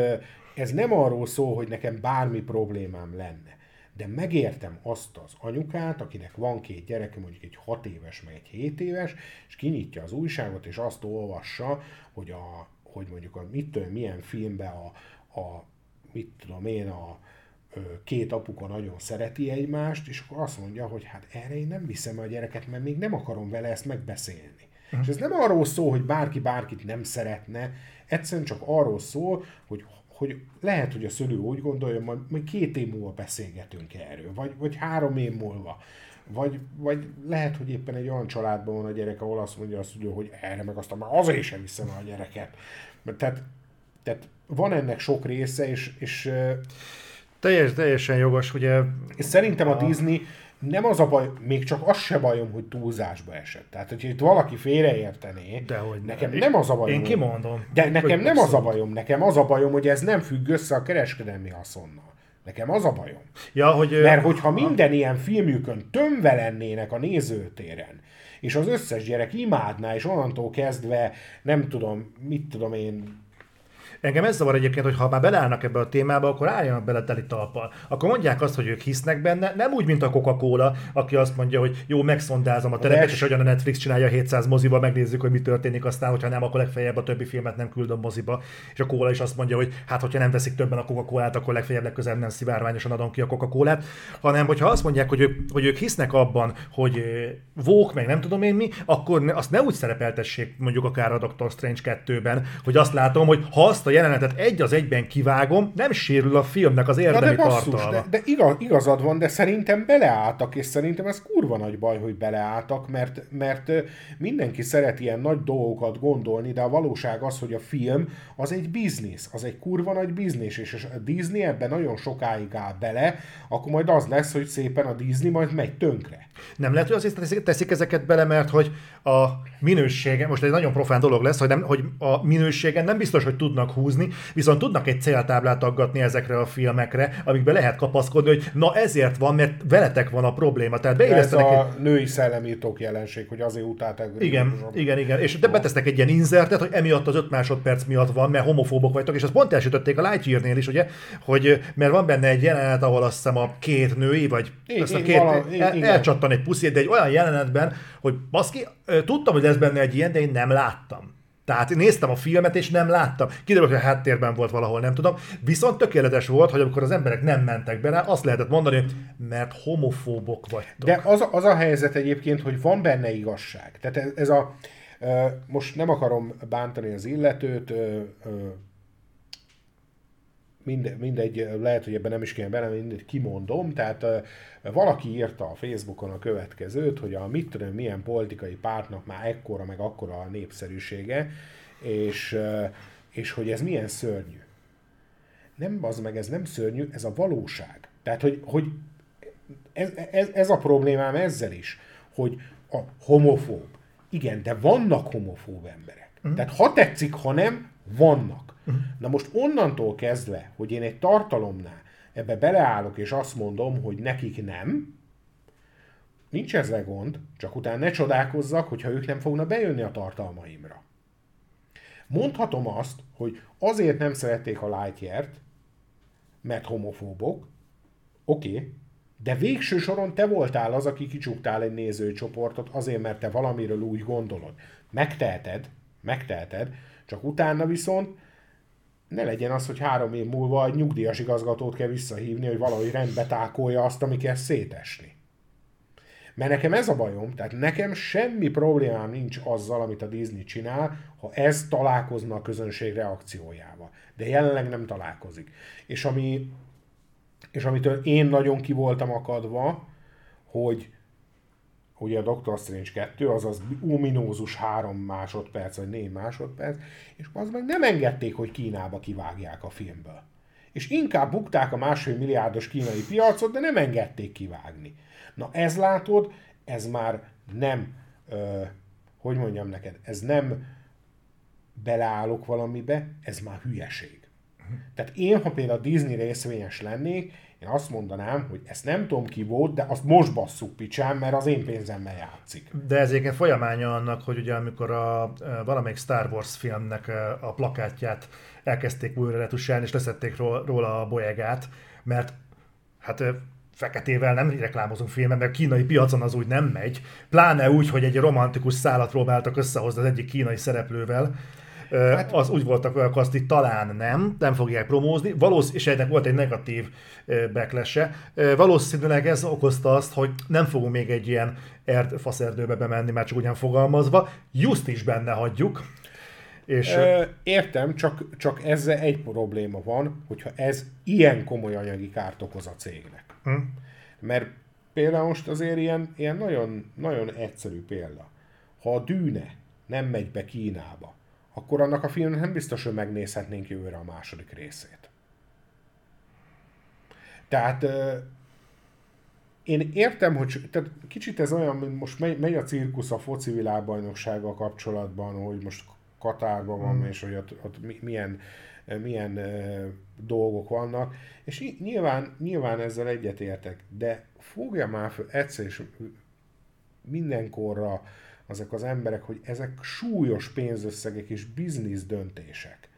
ez nem arról szól, hogy nekem bármi problémám lenne de megértem azt az anyukát, akinek van két gyereke, mondjuk egy 6 éves, meg egy 7 éves, és kinyitja az újságot, és azt olvassa, hogy, a, hogy mondjuk a mit tudom, milyen filmben a, a mit tudom én, a két apuka nagyon szereti egymást, és akkor azt mondja, hogy hát erre én nem viszem a gyereket, mert még nem akarom vele ezt megbeszélni. Uh-huh. És ez nem arról szól, hogy bárki bárkit nem szeretne, egyszerűen csak arról szól, hogy hogy lehet, hogy a szülő úgy gondolja, majd, majd két év múlva beszélgetünk erről, vagy, vagy három év múlva. Vagy, vagy lehet, hogy éppen egy olyan családban van a gyerek, ahol azt mondja a szülő, hogy erre meg aztán már azért sem viszem a gyereket. Mert tehát, tehát van ennek sok része, és, és teljes, teljesen jogos, ugye. És szerintem a, a Disney nem az a baj, még csak az se bajom, hogy túlzásba esett. Tehát, hogyha itt valaki félreértené, de hogy nekem nem az a bajom. Én kimondom. De nekem nem az a bajom, nekem az a bajom, hogy ez nem függ össze a kereskedelmi haszonnal. Nekem az a bajom. Ja, hogy, Mert hogyha minden ilyen filmjükön tömve lennének a nézőtéren, és az összes gyerek imádná, és onnantól kezdve, nem tudom, mit tudom én, Engem ez zavar egyébként, hogy ha már beleállnak ebbe a témába, akkor álljanak bele teli talpal. Akkor mondják azt, hogy ők hisznek benne, nem úgy, mint a Coca-Cola, aki azt mondja, hogy jó, megszondázom a terepet, és hogyan a Netflix csinálja 700 moziba, megnézzük, hogy mi történik, aztán, hogyha nem, akkor legfeljebb a többi filmet nem küldöm moziba. És a Cola is azt mondja, hogy hát, hogyha nem veszik többen a Coca-Colát, akkor legfeljebb legközelebb nem szivárványosan adom ki a Coca-Colát, hanem hogyha azt mondják, hogy ők, hogy ők hisznek abban, hogy vók, meg nem tudom én mi, akkor azt ne úgy szerepeltessék mondjuk akár a Doctor Strange 2-ben, hogy azt látom, hogy ha azt a jelenetet egy az egyben kivágom, nem sérül a filmnek az érdemi de basszus, tartalma. De, de igaz, igazad van, de szerintem beleálltak, és szerintem ez kurva nagy baj, hogy beleálltak, mert, mert mindenki szeret ilyen nagy dolgokat gondolni, de a valóság az, hogy a film az egy biznisz, az egy kurva nagy biznisz, és a Disney ebben nagyon sokáig áll bele, akkor majd az lesz, hogy szépen a Disney majd megy tönkre. Nem lehet, hogy azért teszik ezeket bele, mert hogy a minősége, most egy nagyon profán dolog lesz, hogy, nem, hogy a minőségen nem biztos, hogy tudnak húzni, viszont tudnak egy céltáblát aggatni ezekre a filmekre, amikbe lehet kapaszkodni, hogy na ezért van, mert veletek van a probléma. Tehát ez a egy... női szellemírtók jelenség, hogy azért utálták. Igen, igen, igen. És te betesznek egy ilyen inzertet, hogy emiatt az öt másodperc miatt van, mert homofóbok vagytok, és azt pont elsütötték a Lightyear-nél is, ugye, hogy mert van benne egy jelenet, ahol azt hiszem a két női, vagy én, azt a két, vala, el, elcsattan egy puszit, de egy olyan jelenetben, hogy baszki, tudtam, hogy lesz benne egy ilyen, de én nem láttam. Tehát néztem a filmet, és nem láttam. Kiderült, hogy a háttérben volt valahol, nem tudom. Viszont tökéletes volt, hogy amikor az emberek nem mentek bele, azt lehetett mondani, hogy mert homofóbok vagytok. De az, az a helyzet egyébként, hogy van benne igazság. Tehát ez, ez a... Most nem akarom bántani az illetőt, minde, mindegy, lehet, hogy ebben nem is kéne bele, mindegy, kimondom, tehát uh, valaki írta a Facebookon a következőt, hogy a mit tudom, milyen politikai pártnak már ekkora, meg akkora a népszerűsége, és, uh, és hogy ez milyen szörnyű. Nem az meg, ez nem szörnyű, ez a valóság. Tehát, hogy, hogy ez, ez, ez a problémám ezzel is, hogy a homofób. Igen, de vannak homofób emberek. Mm. Tehát ha tetszik, ha nem, vannak. Uh-huh. Na most onnantól kezdve, hogy én egy tartalomnál ebbe beleállok, és azt mondom, hogy nekik nem, nincs ezzel gond, csak utána ne csodálkozzak, hogyha ők nem fognak bejönni a tartalmaimra. Mondhatom azt, hogy azért nem szerették a Lightyear-t, mert homofóbok, oké, okay, de végső soron te voltál az, aki kicsuktál egy nézőcsoportot azért, mert te valamiről úgy gondolod. Megteheted, megteheted, csak utána viszont ne legyen az, hogy három év múlva egy nyugdíjas igazgatót kell visszahívni, hogy valahogy rendbe tákolja azt, ami kell szétesni. Mert nekem ez a bajom, tehát nekem semmi problémám nincs azzal, amit a Disney csinál, ha ez találkozna a közönség reakciójával. De jelenleg nem találkozik. És, ami, és amitől én nagyon ki voltam akadva, hogy ugye a Doctor Strange 2, azaz ominózus 3 másodperc, vagy 4 másodperc, és az meg nem engedték, hogy Kínába kivágják a filmből. És inkább bukták a másfél milliárdos kínai piacot, de nem engedték kivágni. Na ez látod, ez már nem, ö, hogy mondjam neked, ez nem beleállok valamibe, ez már hülyeség. Tehát én, ha például Disney részvényes lennék, én azt mondanám, hogy ezt nem tudom ki volt, de azt most basszuk picsán, mert az én pénzemmel játszik. De ez egyébként folyamánya annak, hogy ugye amikor a, valamelyik Star Wars filmnek a plakátját elkezdték újra retusálni, és leszették róla a bolyegát, mert hát feketével nem reklámozunk filmet, mert a kínai piacon az úgy nem megy. Pláne úgy, hogy egy romantikus szállat próbáltak összehozni az egyik kínai szereplővel, Hát, az úgy voltak hogy azt itt talán nem, nem fogják promózni, Valósz, és ennek volt egy negatív backlash Valószínűleg ez okozta azt, hogy nem fogunk még egy ilyen ert, faszerdőbe bemenni, már csak ugyan fogalmazva, just is benne hagyjuk. És... Ö, értem, csak, csak ezzel egy probléma van, hogyha ez ilyen komoly anyagi kárt okoz a cégnek. Hm. Mert például most azért ilyen, ilyen nagyon, nagyon egyszerű példa. Ha a dűne nem megy be Kínába, akkor annak a filmnek nem biztos, hogy megnézhetnénk jövőre a második részét. Tehát én értem, hogy tehát kicsit ez olyan, mint most megy, megy a cirkusz a foci világbajnoksága kapcsolatban, hogy most Katárban van, mm. és hogy ott, ott milyen, milyen dolgok vannak, és nyilván, nyilván ezzel egyetértek, de fogja már fel egyszer és mindenkorra azok az emberek, hogy ezek súlyos pénzösszegek és biznisz döntések.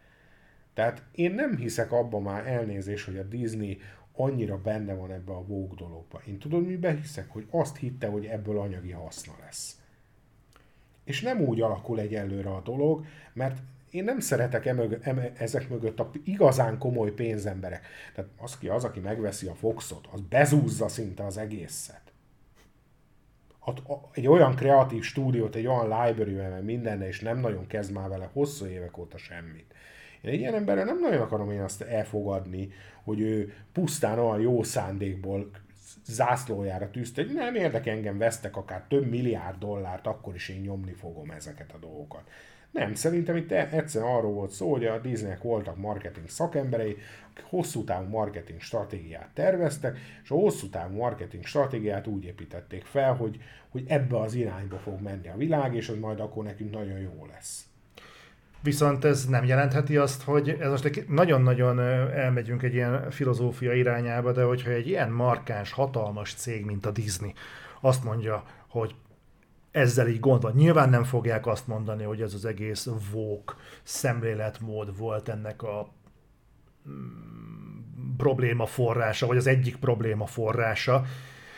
Tehát én nem hiszek abban már elnézés, hogy a Disney annyira benne van ebbe a Vogue dologba. Én tudom, miben hiszek? Hogy azt hitte, hogy ebből anyagi haszna lesz. És nem úgy alakul egyelőre a dolog, mert én nem szeretek emög, em, ezek mögött a igazán komoly pénzemberek. Tehát az, ki az, aki megveszi a Foxot, az bezúzza szinte az egészet. Egy olyan kreatív stúdiót, egy olyan library mert minden, és nem nagyon kezd már vele hosszú évek óta semmit. Én egy ilyen emberrel nem nagyon akarom én azt elfogadni, hogy ő pusztán olyan jó szándékból zászlójára tűzte, hogy nem érdekel engem, vesztek akár több milliárd dollárt, akkor is én nyomni fogom ezeket a dolgokat. Nem, szerintem itt e- egyszerűen arról volt szó, hogy a Disneynek voltak marketing szakemberei, akik hosszú távú marketing stratégiát terveztek, és a hosszú távú marketing stratégiát úgy építették fel, hogy, hogy ebbe az irányba fog menni a világ, és az majd akkor nekünk nagyon jó lesz. Viszont ez nem jelentheti azt, hogy ez most nagyon-nagyon elmegyünk egy ilyen filozófia irányába, de hogyha egy ilyen markáns, hatalmas cég, mint a Disney azt mondja, hogy ezzel így gond van. Nyilván nem fogják azt mondani, hogy ez az egész vók szemléletmód volt ennek a mm, probléma forrása, vagy az egyik probléma forrása,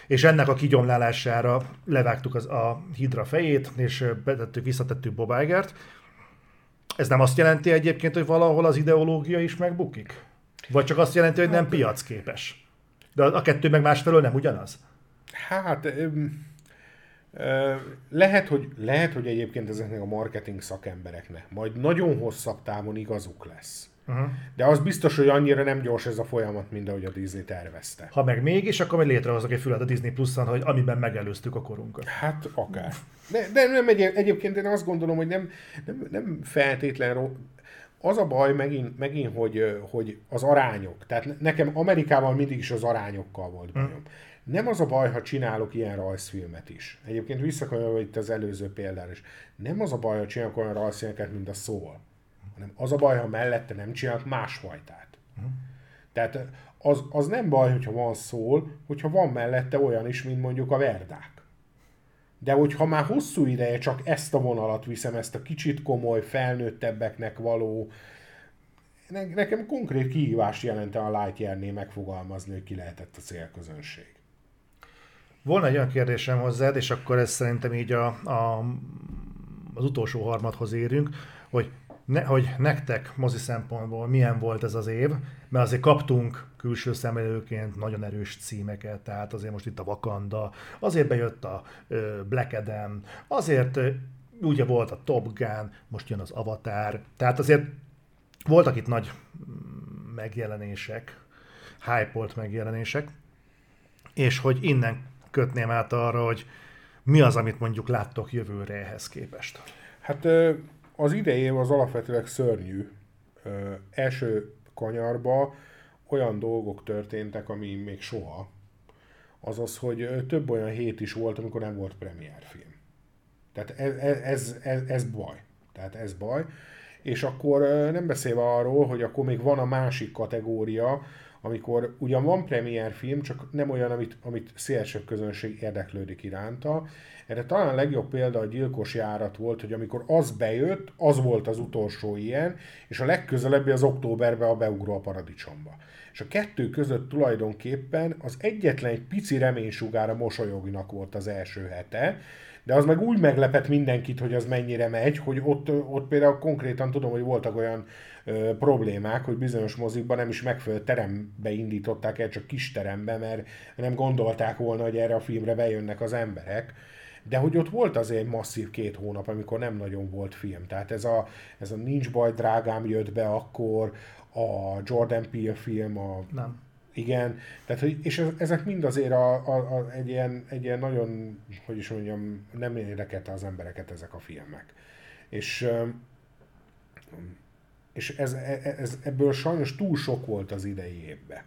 és ennek a kigyomlálására levágtuk az, a hidra fejét, és betettük, visszatettük Bob Igert, ez nem azt jelenti egyébként, hogy valahol az ideológia is megbukik? Vagy csak azt jelenti, hogy nem hát, piacképes? De a kettő meg másfelől nem ugyanaz? Hát lehet hogy, lehet, hogy egyébként ezeknek a marketing szakembereknek majd nagyon hosszabb távon igazuk lesz. Uh-huh. De az biztos, hogy annyira nem gyors ez a folyamat, mint ahogy a Disney tervezte. Ha meg mégis, akkor majd létrehozok egy fület a Disney Plus-on, hogy amiben megelőztük a korunkat. Hát akár. De, de nem egy, egyébként én azt gondolom, hogy nem, nem, nem feltétlen az a baj megint, megint hogy, hogy az arányok. Tehát nekem Amerikában mindig is az arányokkal volt bajom. Uh-huh. Nem az a baj, ha csinálok ilyen rajzfilmet is. Egyébként visszakanyarodva itt az előző példára is. Nem az a baj, ha csinálok olyan rajzfilmeket, mint a szól hanem az a baj, ha mellette nem csinálnak másfajtát. Uh-huh. Tehát az, az nem baj, hogyha van szól, hogyha van mellette olyan is, mint mondjuk a verdák. De hogyha már hosszú ideje csak ezt a vonalat viszem, ezt a kicsit komoly, felnőttebbeknek való, nekem konkrét kihívást jelente a Lightyear-nél megfogalmazni, hogy ki lehetett a célközönség. Volna egy olyan kérdésem hozzád, és akkor ez szerintem így a, a, az utolsó harmadhoz érünk, hogy ne, hogy nektek mozi szempontból milyen volt ez az év, mert azért kaptunk külső szemlélőként nagyon erős címeket, tehát azért most itt a Wakanda, azért bejött a Black Adam, azért ugye volt a Top Gun, most jön az Avatar, tehát azért voltak itt nagy mm, megjelenések, hype megjelenések, és hogy innen kötném át arra, hogy mi az, amit mondjuk láttok jövőre ehhez képest. Hát az idei az alapvetőleg szörnyű. Első kanyarba olyan dolgok történtek, ami még soha. Azaz, hogy több olyan hét is volt, amikor nem volt premierfilm. Tehát ez, ez, ez, ez baj. Tehát ez baj. És akkor nem beszélve arról, hogy akkor még van a másik kategória, amikor ugyan van premier film, csak nem olyan, amit, amit szélesebb közönség érdeklődik iránta. Erre talán a legjobb példa a gyilkos járat volt, hogy amikor az bejött, az volt az utolsó ilyen, és a legközelebbi az októberben a beugró a paradicsomba. És a kettő között tulajdonképpen az egyetlen egy pici reménysugára mosolyognak volt az első hete, de az meg úgy meglepett mindenkit, hogy az mennyire megy, hogy ott, ott például konkrétan tudom, hogy voltak olyan ö, problémák, hogy bizonyos mozikban nem is megfelelő terembe indították el, csak kis terembe, mert nem gondolták volna, hogy erre a filmre bejönnek az emberek. De hogy ott volt azért masszív két hónap, amikor nem nagyon volt film. Tehát ez a, ez a Nincs baj, drágám jött be akkor, a Jordan Peele film, a nem igen, tehát, hogy, és ezek mind azért a, a, a, egy, ilyen, egy ilyen nagyon, hogy is mondjam, nem érdekelte az embereket ezek a filmek. És, és ez, ez, ebből sajnos túl sok volt az idei évben.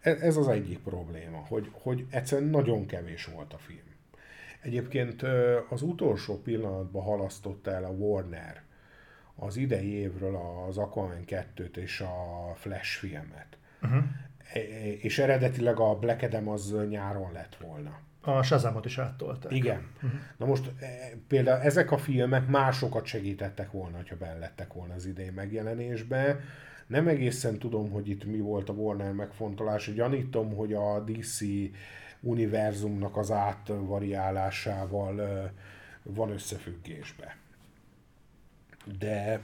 Ez, ez az egyik probléma, hogy, hogy egyszerűen nagyon kevés volt a film. Egyébként az utolsó pillanatban halasztotta el a Warner az idei évről az Aquaman 2-t és a Flash filmet. Uh-huh és eredetileg a Black Adam az nyáron lett volna. A Shazamot is áttolták. Igen. Uh-huh. Na most e, például ezek a filmek másokat segítettek volna, ha bellettek volna az idei megjelenésbe. Nem egészen tudom, hogy itt mi volt a Warner megfontolás. Gyanítom, hogy a DC univerzumnak az átvariálásával van összefüggésbe. De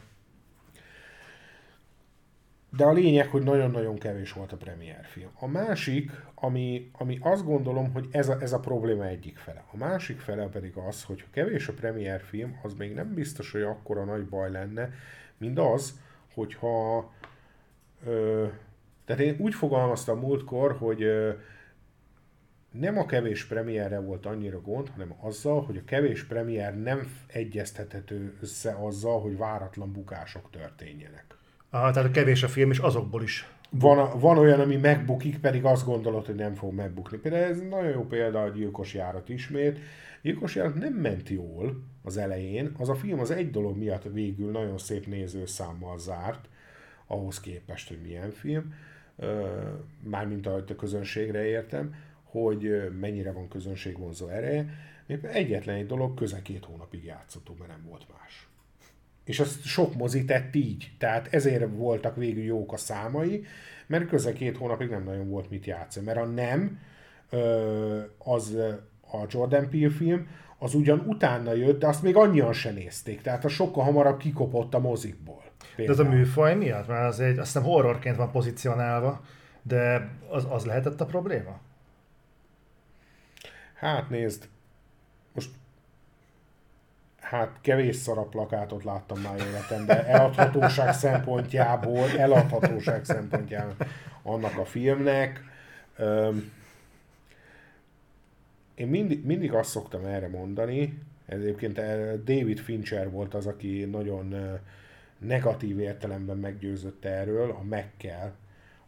de a lényeg, hogy nagyon-nagyon kevés volt a premier film. A másik, ami, ami azt gondolom, hogy ez a, ez a probléma egyik fele. A másik fele pedig az, hogy ha kevés a premier film, az még nem biztos, hogy akkora nagy baj lenne, mint az, hogyha ö, tehát én úgy fogalmaztam múltkor, hogy ö, nem a kevés premierre volt annyira gond, hanem azzal, hogy a kevés premier nem egyeztethető össze azzal, hogy váratlan bukások történjenek. Aha, tehát kevés a film, és azokból is. Van, van olyan, ami megbukik, pedig azt gondolod, hogy nem fog megbukni. Például ez nagyon jó példa a gyilkos járat ismét. Gyilkos járat nem ment jól az elején. Az a film az egy dolog miatt végül nagyon szép nézőszámmal zárt, ahhoz képest, hogy milyen film. Mármint ahogy a közönségre értem, hogy mennyire van közönségvonzó ereje. Egyetlen egy dolog, közel két hónapig játszható, mert nem volt más. És azt sok mozi tett így. Tehát ezért voltak végül jók a számai, mert közel két hónapig nem nagyon volt mit játszani. Mert a nem, az a Jordan Peele film, az ugyan utána jött, de azt még annyian se nézték. Tehát a sokkal hamarabb kikopott a mozikból. Például. De ez a műfaj miatt? Mert az egy, azt hiszem horrorként van pozícionálva, de az, az lehetett a probléma? Hát nézd, hát kevés szaraplakátot láttam már életemben, eladhatóság szempontjából, eladhatóság szempontjából annak a filmnek. Én mindig, mindig azt szoktam erre mondani, egyébként eh, David Fincher volt az, aki nagyon eh, negatív értelemben meggyőzött erről, a megkel,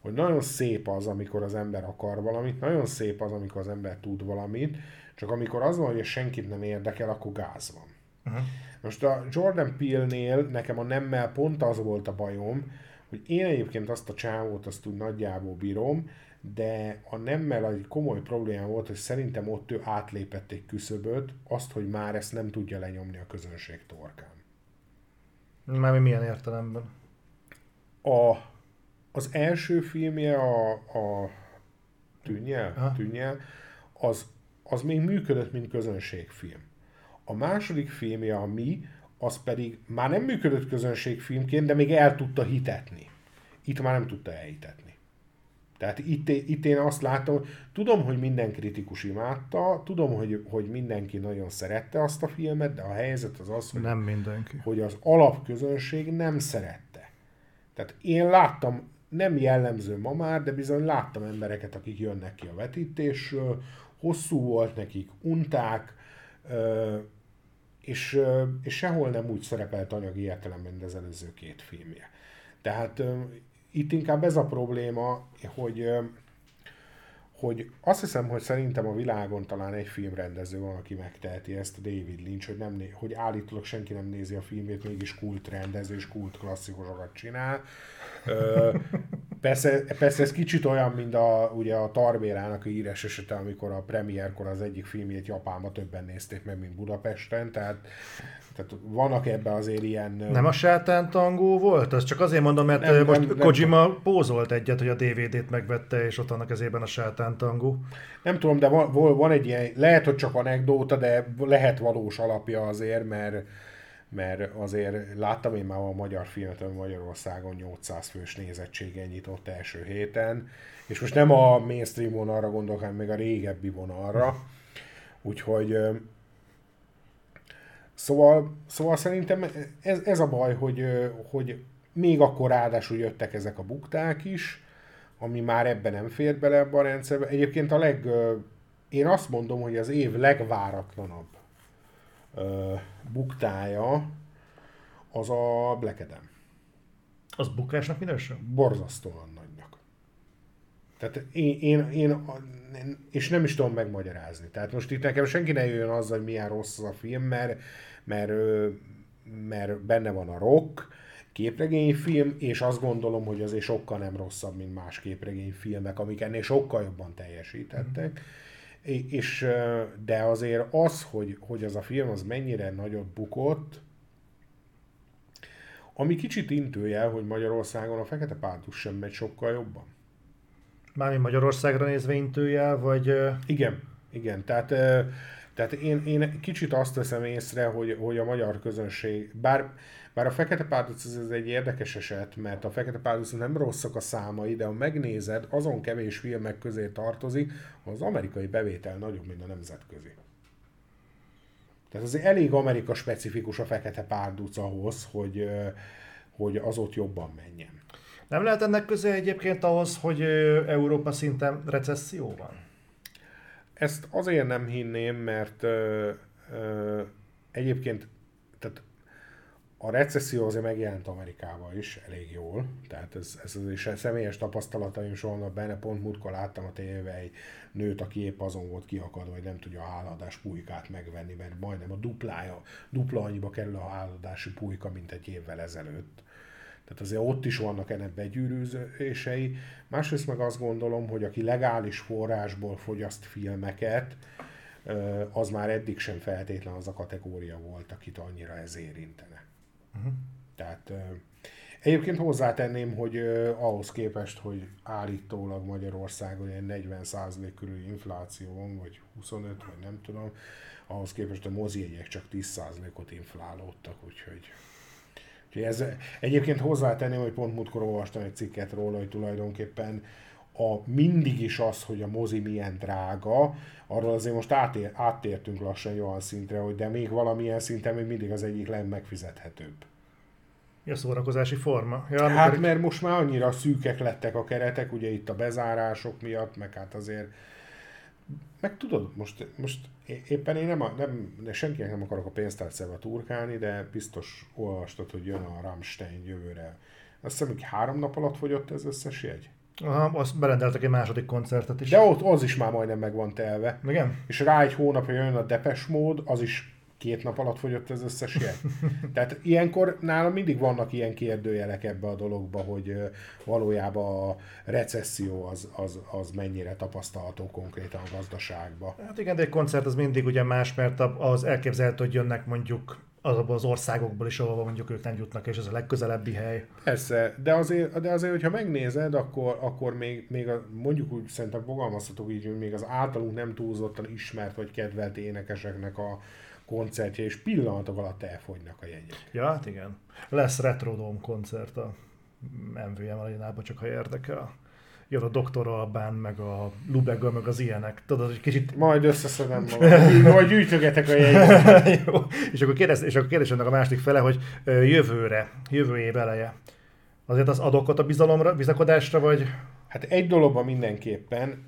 hogy nagyon szép az, amikor az ember akar valamit, nagyon szép az, amikor az ember tud valamit, csak amikor az van, hogy senkit nem érdekel, akkor gáz van. Uh-huh. Most a Jordan Peele-nél nekem a nemmel pont az volt a bajom, hogy én egyébként azt a csávót azt úgy nagyjából bírom, de a nemmel egy komoly probléma volt, hogy szerintem ott ő átlépett egy küszöböt, azt, hogy már ezt nem tudja lenyomni a közönség torkán. Már milyen értelemben? A, az első filmje, a, a Tűnjel, Tűnjel az, az még működött, mint közönségfilm. A második filmje, a Mi, az pedig már nem működött közönségfilmként, de még el tudta hitetni. Itt már nem tudta elhitetni. Tehát itt, itt én azt látom, tudom, hogy minden kritikus imádta, tudom, hogy, hogy mindenki nagyon szerette azt a filmet, de a helyzet az az, hogy, nem mindenki. hogy az alapközönség nem szerette. Tehát én láttam, nem jellemző ma már, de bizony láttam embereket, akik jönnek ki a vetítésről, hosszú volt nekik, unták, és, és sehol nem úgy szerepelt anyagi értelemben, mint az előző két filmje. Tehát itt inkább ez a probléma, hogy hogy azt hiszem, hogy szerintem a világon talán egy filmrendező van, aki megteheti ezt, David Lynch, hogy, nem hogy állítólag senki nem nézi a filmét, mégis kult rendező és kult klasszikusokat csinál. Ö, persze, persze ez kicsit olyan, mint a, ugye a Tarbérának a híres esete, amikor a premierkor az egyik filmjét Japánban többen nézték meg, mint Budapesten, tehát tehát vannak ebben azért ilyen... Nem a sátán tangó volt? Az csak azért mondom, mert nem, most nem, Kojima nem, pózolt egyet, hogy a DVD-t megvette, és ott annak ezében a sátán tangó. Nem tudom, de van, van egy ilyen, lehet, hogy csak anekdóta, de lehet valós alapja azért, mert mert azért láttam én már a magyar filmet, ami Magyarországon 800 fős nézettsége nyitott első héten, és most nem a mainstream vonalra gondolok, hanem még a régebbi vonalra, úgyhogy Szóval, szóval szerintem ez, ez a baj, hogy, hogy még akkor ráadásul jöttek ezek a bukták is, ami már ebben nem fér bele ebbe a rendszerbe. Egyébként a leg, én azt mondom, hogy az év legváratlanabb buktája az a Black Adam. Az bukásnak minősül? Borzasztóan nagynak. Tehát én, én, én, és nem is tudom megmagyarázni. Tehát most itt nekem senki ne jöjjön azzal, hogy milyen rossz az a film, mert mert, mert benne van a rock, képregényfilm, és azt gondolom, hogy azért sokkal nem rosszabb, mint más képregényfilmek, amik ennél sokkal jobban teljesítettek. És, de azért az, hogy, hogy az a film az mennyire nagyot bukott, ami kicsit intőjel, hogy Magyarországon a Fekete Pártus sem megy sokkal jobban. Mármint Magyarországra nézve intőjel, vagy... Igen, igen. Tehát, tehát én, én kicsit azt veszem észre, hogy, hogy a magyar közönség, bár, bár a Fekete Párduc ez egy érdekes eset, mert a Fekete Párduc nem rosszak a számai, de ha megnézed, azon kevés filmek közé tartozik, az amerikai bevétel nagyobb, mint a nemzetközi. Tehát azért elég Amerika specifikus a Fekete Párduc ahhoz, hogy, hogy az ott jobban menjen. Nem lehet ennek köze egyébként ahhoz, hogy Európa szinten recesszió van? Ezt azért nem hinném, mert ö, ö, egyébként a recesszió azért megjelent Amerikában is elég jól, tehát ez, ez az is személyes tapasztalataim is vannak benne, pont múltkor láttam a tévébe egy nőt, aki épp azon volt kiakadva, hogy nem tudja a háladás pulykát megvenni, mert majdnem a duplája, dupla annyiba kerül a háladási pulyka, mint egy évvel ezelőtt. Tehát azért ott is vannak ennek begyűrűzései. Másrészt meg azt gondolom, hogy aki legális forrásból fogyaszt filmeket, az már eddig sem feltétlen az a kategória volt, akit annyira ez érintene. Uh-huh. Tehát egyébként hozzátenném, hogy ahhoz képest, hogy állítólag Magyarországon ilyen 40% körül infláció van, vagy 25, vagy nem tudom, ahhoz képest a mozijegyek csak 10%-ot inflálódtak, úgyhogy Úgyhogy ez, egyébként hozzátenném, hogy pont múltkor olvastam egy cikket róla, hogy tulajdonképpen a, mindig is az, hogy a mozi milyen drága, arról azért most átér, áttértünk lassan olyan szintre, hogy de még valamilyen szinten még mindig az egyik legmegfizethetőbb. A szórakozási forma. Ja, hát mert most már annyira szűkek lettek a keretek, ugye itt a bezárások miatt, meg hát azért meg tudod, most, most éppen én nem, a, nem de senkinek nem akarok a pénztárcába turkálni, de biztos olvastad, hogy jön a Rammstein jövőre. Azt hiszem, hogy három nap alatt fogyott ez összes jegy. Aha, azt berendeltek egy második koncertet is. De ott az is már majdnem meg van telve. Igen? És rá egy hónapja jön a Depes mód, az is két nap alatt fogyott az összes jegy. Tehát ilyenkor nálam mindig vannak ilyen kérdőjelek ebbe a dologba, hogy valójában a recesszió az, az, az mennyire tapasztalható konkrétan a gazdaságban. Hát igen, de egy koncert az mindig ugye más, mert az elképzelhető, hogy jönnek mondjuk azokból az országokból is, ahol mondjuk ők nem jutnak, és ez a legközelebbi hely. Persze, de azért, de azért hogyha megnézed, akkor, akkor még, még a, mondjuk úgy szerintem fogalmazhatok így, hogy még az általunk nem túlzottan ismert vagy kedvelt énekeseknek a, koncertje, és pillanatok alatt elfogynak a jegyek. Ja, hát igen. Lesz Retrodome koncert a MVM arénában, csak ha érdekel. Jön a Dr. Albán, meg a Lubega, meg az ilyenek. Tudod, hogy kicsit... Majd összeszedem magam. Majd gyűjtögetek a jegyet. Jó. És akkor kérdez, és akkor kérdez ennek a másik fele, hogy jövőre, jövő év eleje. Azért az adokot a bizalomra, bizakodásra, vagy... Hát egy dologban mindenképpen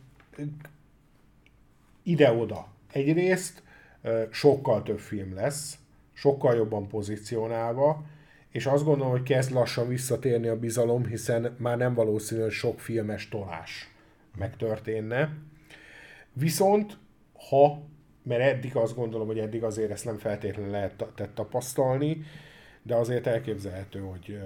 ide-oda. Egyrészt sokkal több film lesz, sokkal jobban pozícionálva, és azt gondolom, hogy kezd lassan visszatérni a bizalom, hiszen már nem valószínű, hogy sok filmes tolás megtörténne. Viszont, ha, mert eddig azt gondolom, hogy eddig azért ezt nem feltétlenül lehet tapasztalni, de azért elképzelhető, hogy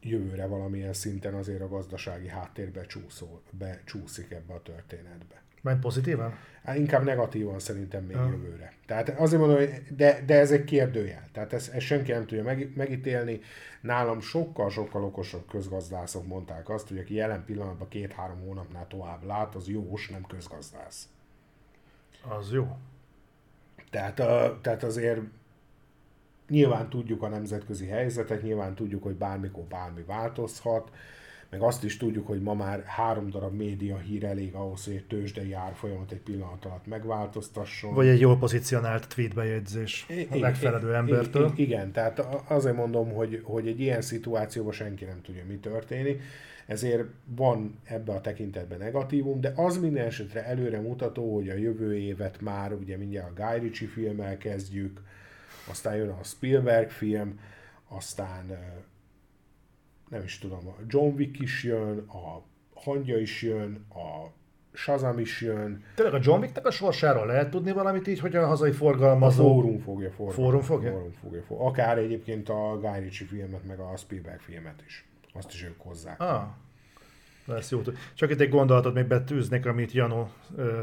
jövőre valamilyen szinten azért a gazdasági háttérbe csúszol, becsúszik ebbe a történetbe. Mert pozitívan? Hát inkább negatívan szerintem még ja. jövőre. Tehát azért mondom, hogy de, de ez egy kérdőjel. Tehát ezt, ezt senki nem tudja meg, megítélni. Nálam sokkal-sokkal okosabb közgazdászok mondták azt, hogy aki jelen pillanatban két-három hónapnál tovább lát, az jós, nem közgazdász. Az jó. Tehát, a, tehát azért nyilván tudjuk a nemzetközi helyzetet, nyilván tudjuk, hogy bármikor bármi változhat, meg azt is tudjuk, hogy ma már három darab média hír elég ahhoz, hogy egy tőzsdei árfolyamat egy pillanat alatt megváltoztasson. Vagy egy jól pozícionált tweetbejegyzés a megfelelő embertől. Igen, tehát azért mondom, hogy, hogy egy ilyen szituációban senki nem tudja, mi történik. Ezért van ebbe a tekintetben negatívum, de az minden esetre előre mutató, hogy a jövő évet már ugye mindjárt a Guy Ritchie filmmel kezdjük, aztán jön a Spielberg film, aztán nem is tudom, a John Wick is jön, a hangja is jön, a Shazam is jön. Tényleg a John Wicknek a sorsáról lehet tudni valamit így, hogy a hazai forgalmazó... A fórum fogja forgalmazni. Fórum fogja? Fórum fogja for... Akár egyébként a Guy Ritchie filmet, meg a Spielberg filmet is. Azt is ők hozzák. Ah. lesz jó. Csak itt egy gondolatot még betűznék, amit Janó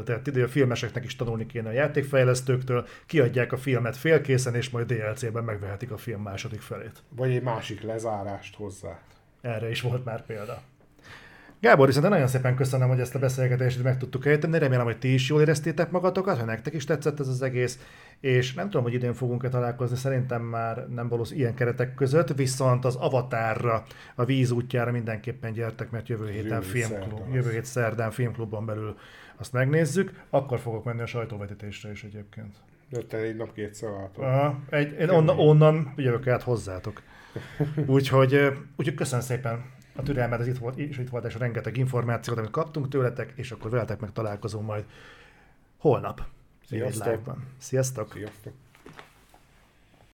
tett ide, a filmeseknek is tanulni kéne a játékfejlesztőktől, kiadják a filmet félkészen, és majd DLC-ben megvehetik a film második felét. Vagy egy másik lezárást hozzá. Erre is volt már példa. Gábor, viszont nagyon szépen köszönöm, hogy ezt a beszélgetést meg tudtuk ejteni. Remélem, hogy ti is jól éreztétek magatokat, ha nektek is tetszett ez az egész. És nem tudom, hogy idén fogunk-e találkozni, szerintem már nem valószínű ilyen keretek között, viszont az Avatárra, a víz útjára mindenképpen gyertek, mert jövő héten filmklub, jövő hét szerdán filmklubban belül azt megnézzük. Akkor fogok menni a sajtóvetítésre is egyébként. Te egy nap kétszer látod. egy, én onnan, onnan jövök át hozzátok. Úgyhogy, úgyhogy köszönöm szépen a türelmet, ez itt volt, és itt volt, és rengeteg információt, amit kaptunk tőletek, és akkor veletek meg találkozunk majd holnap. Sziasztok! Sziasztok! Sziasztok!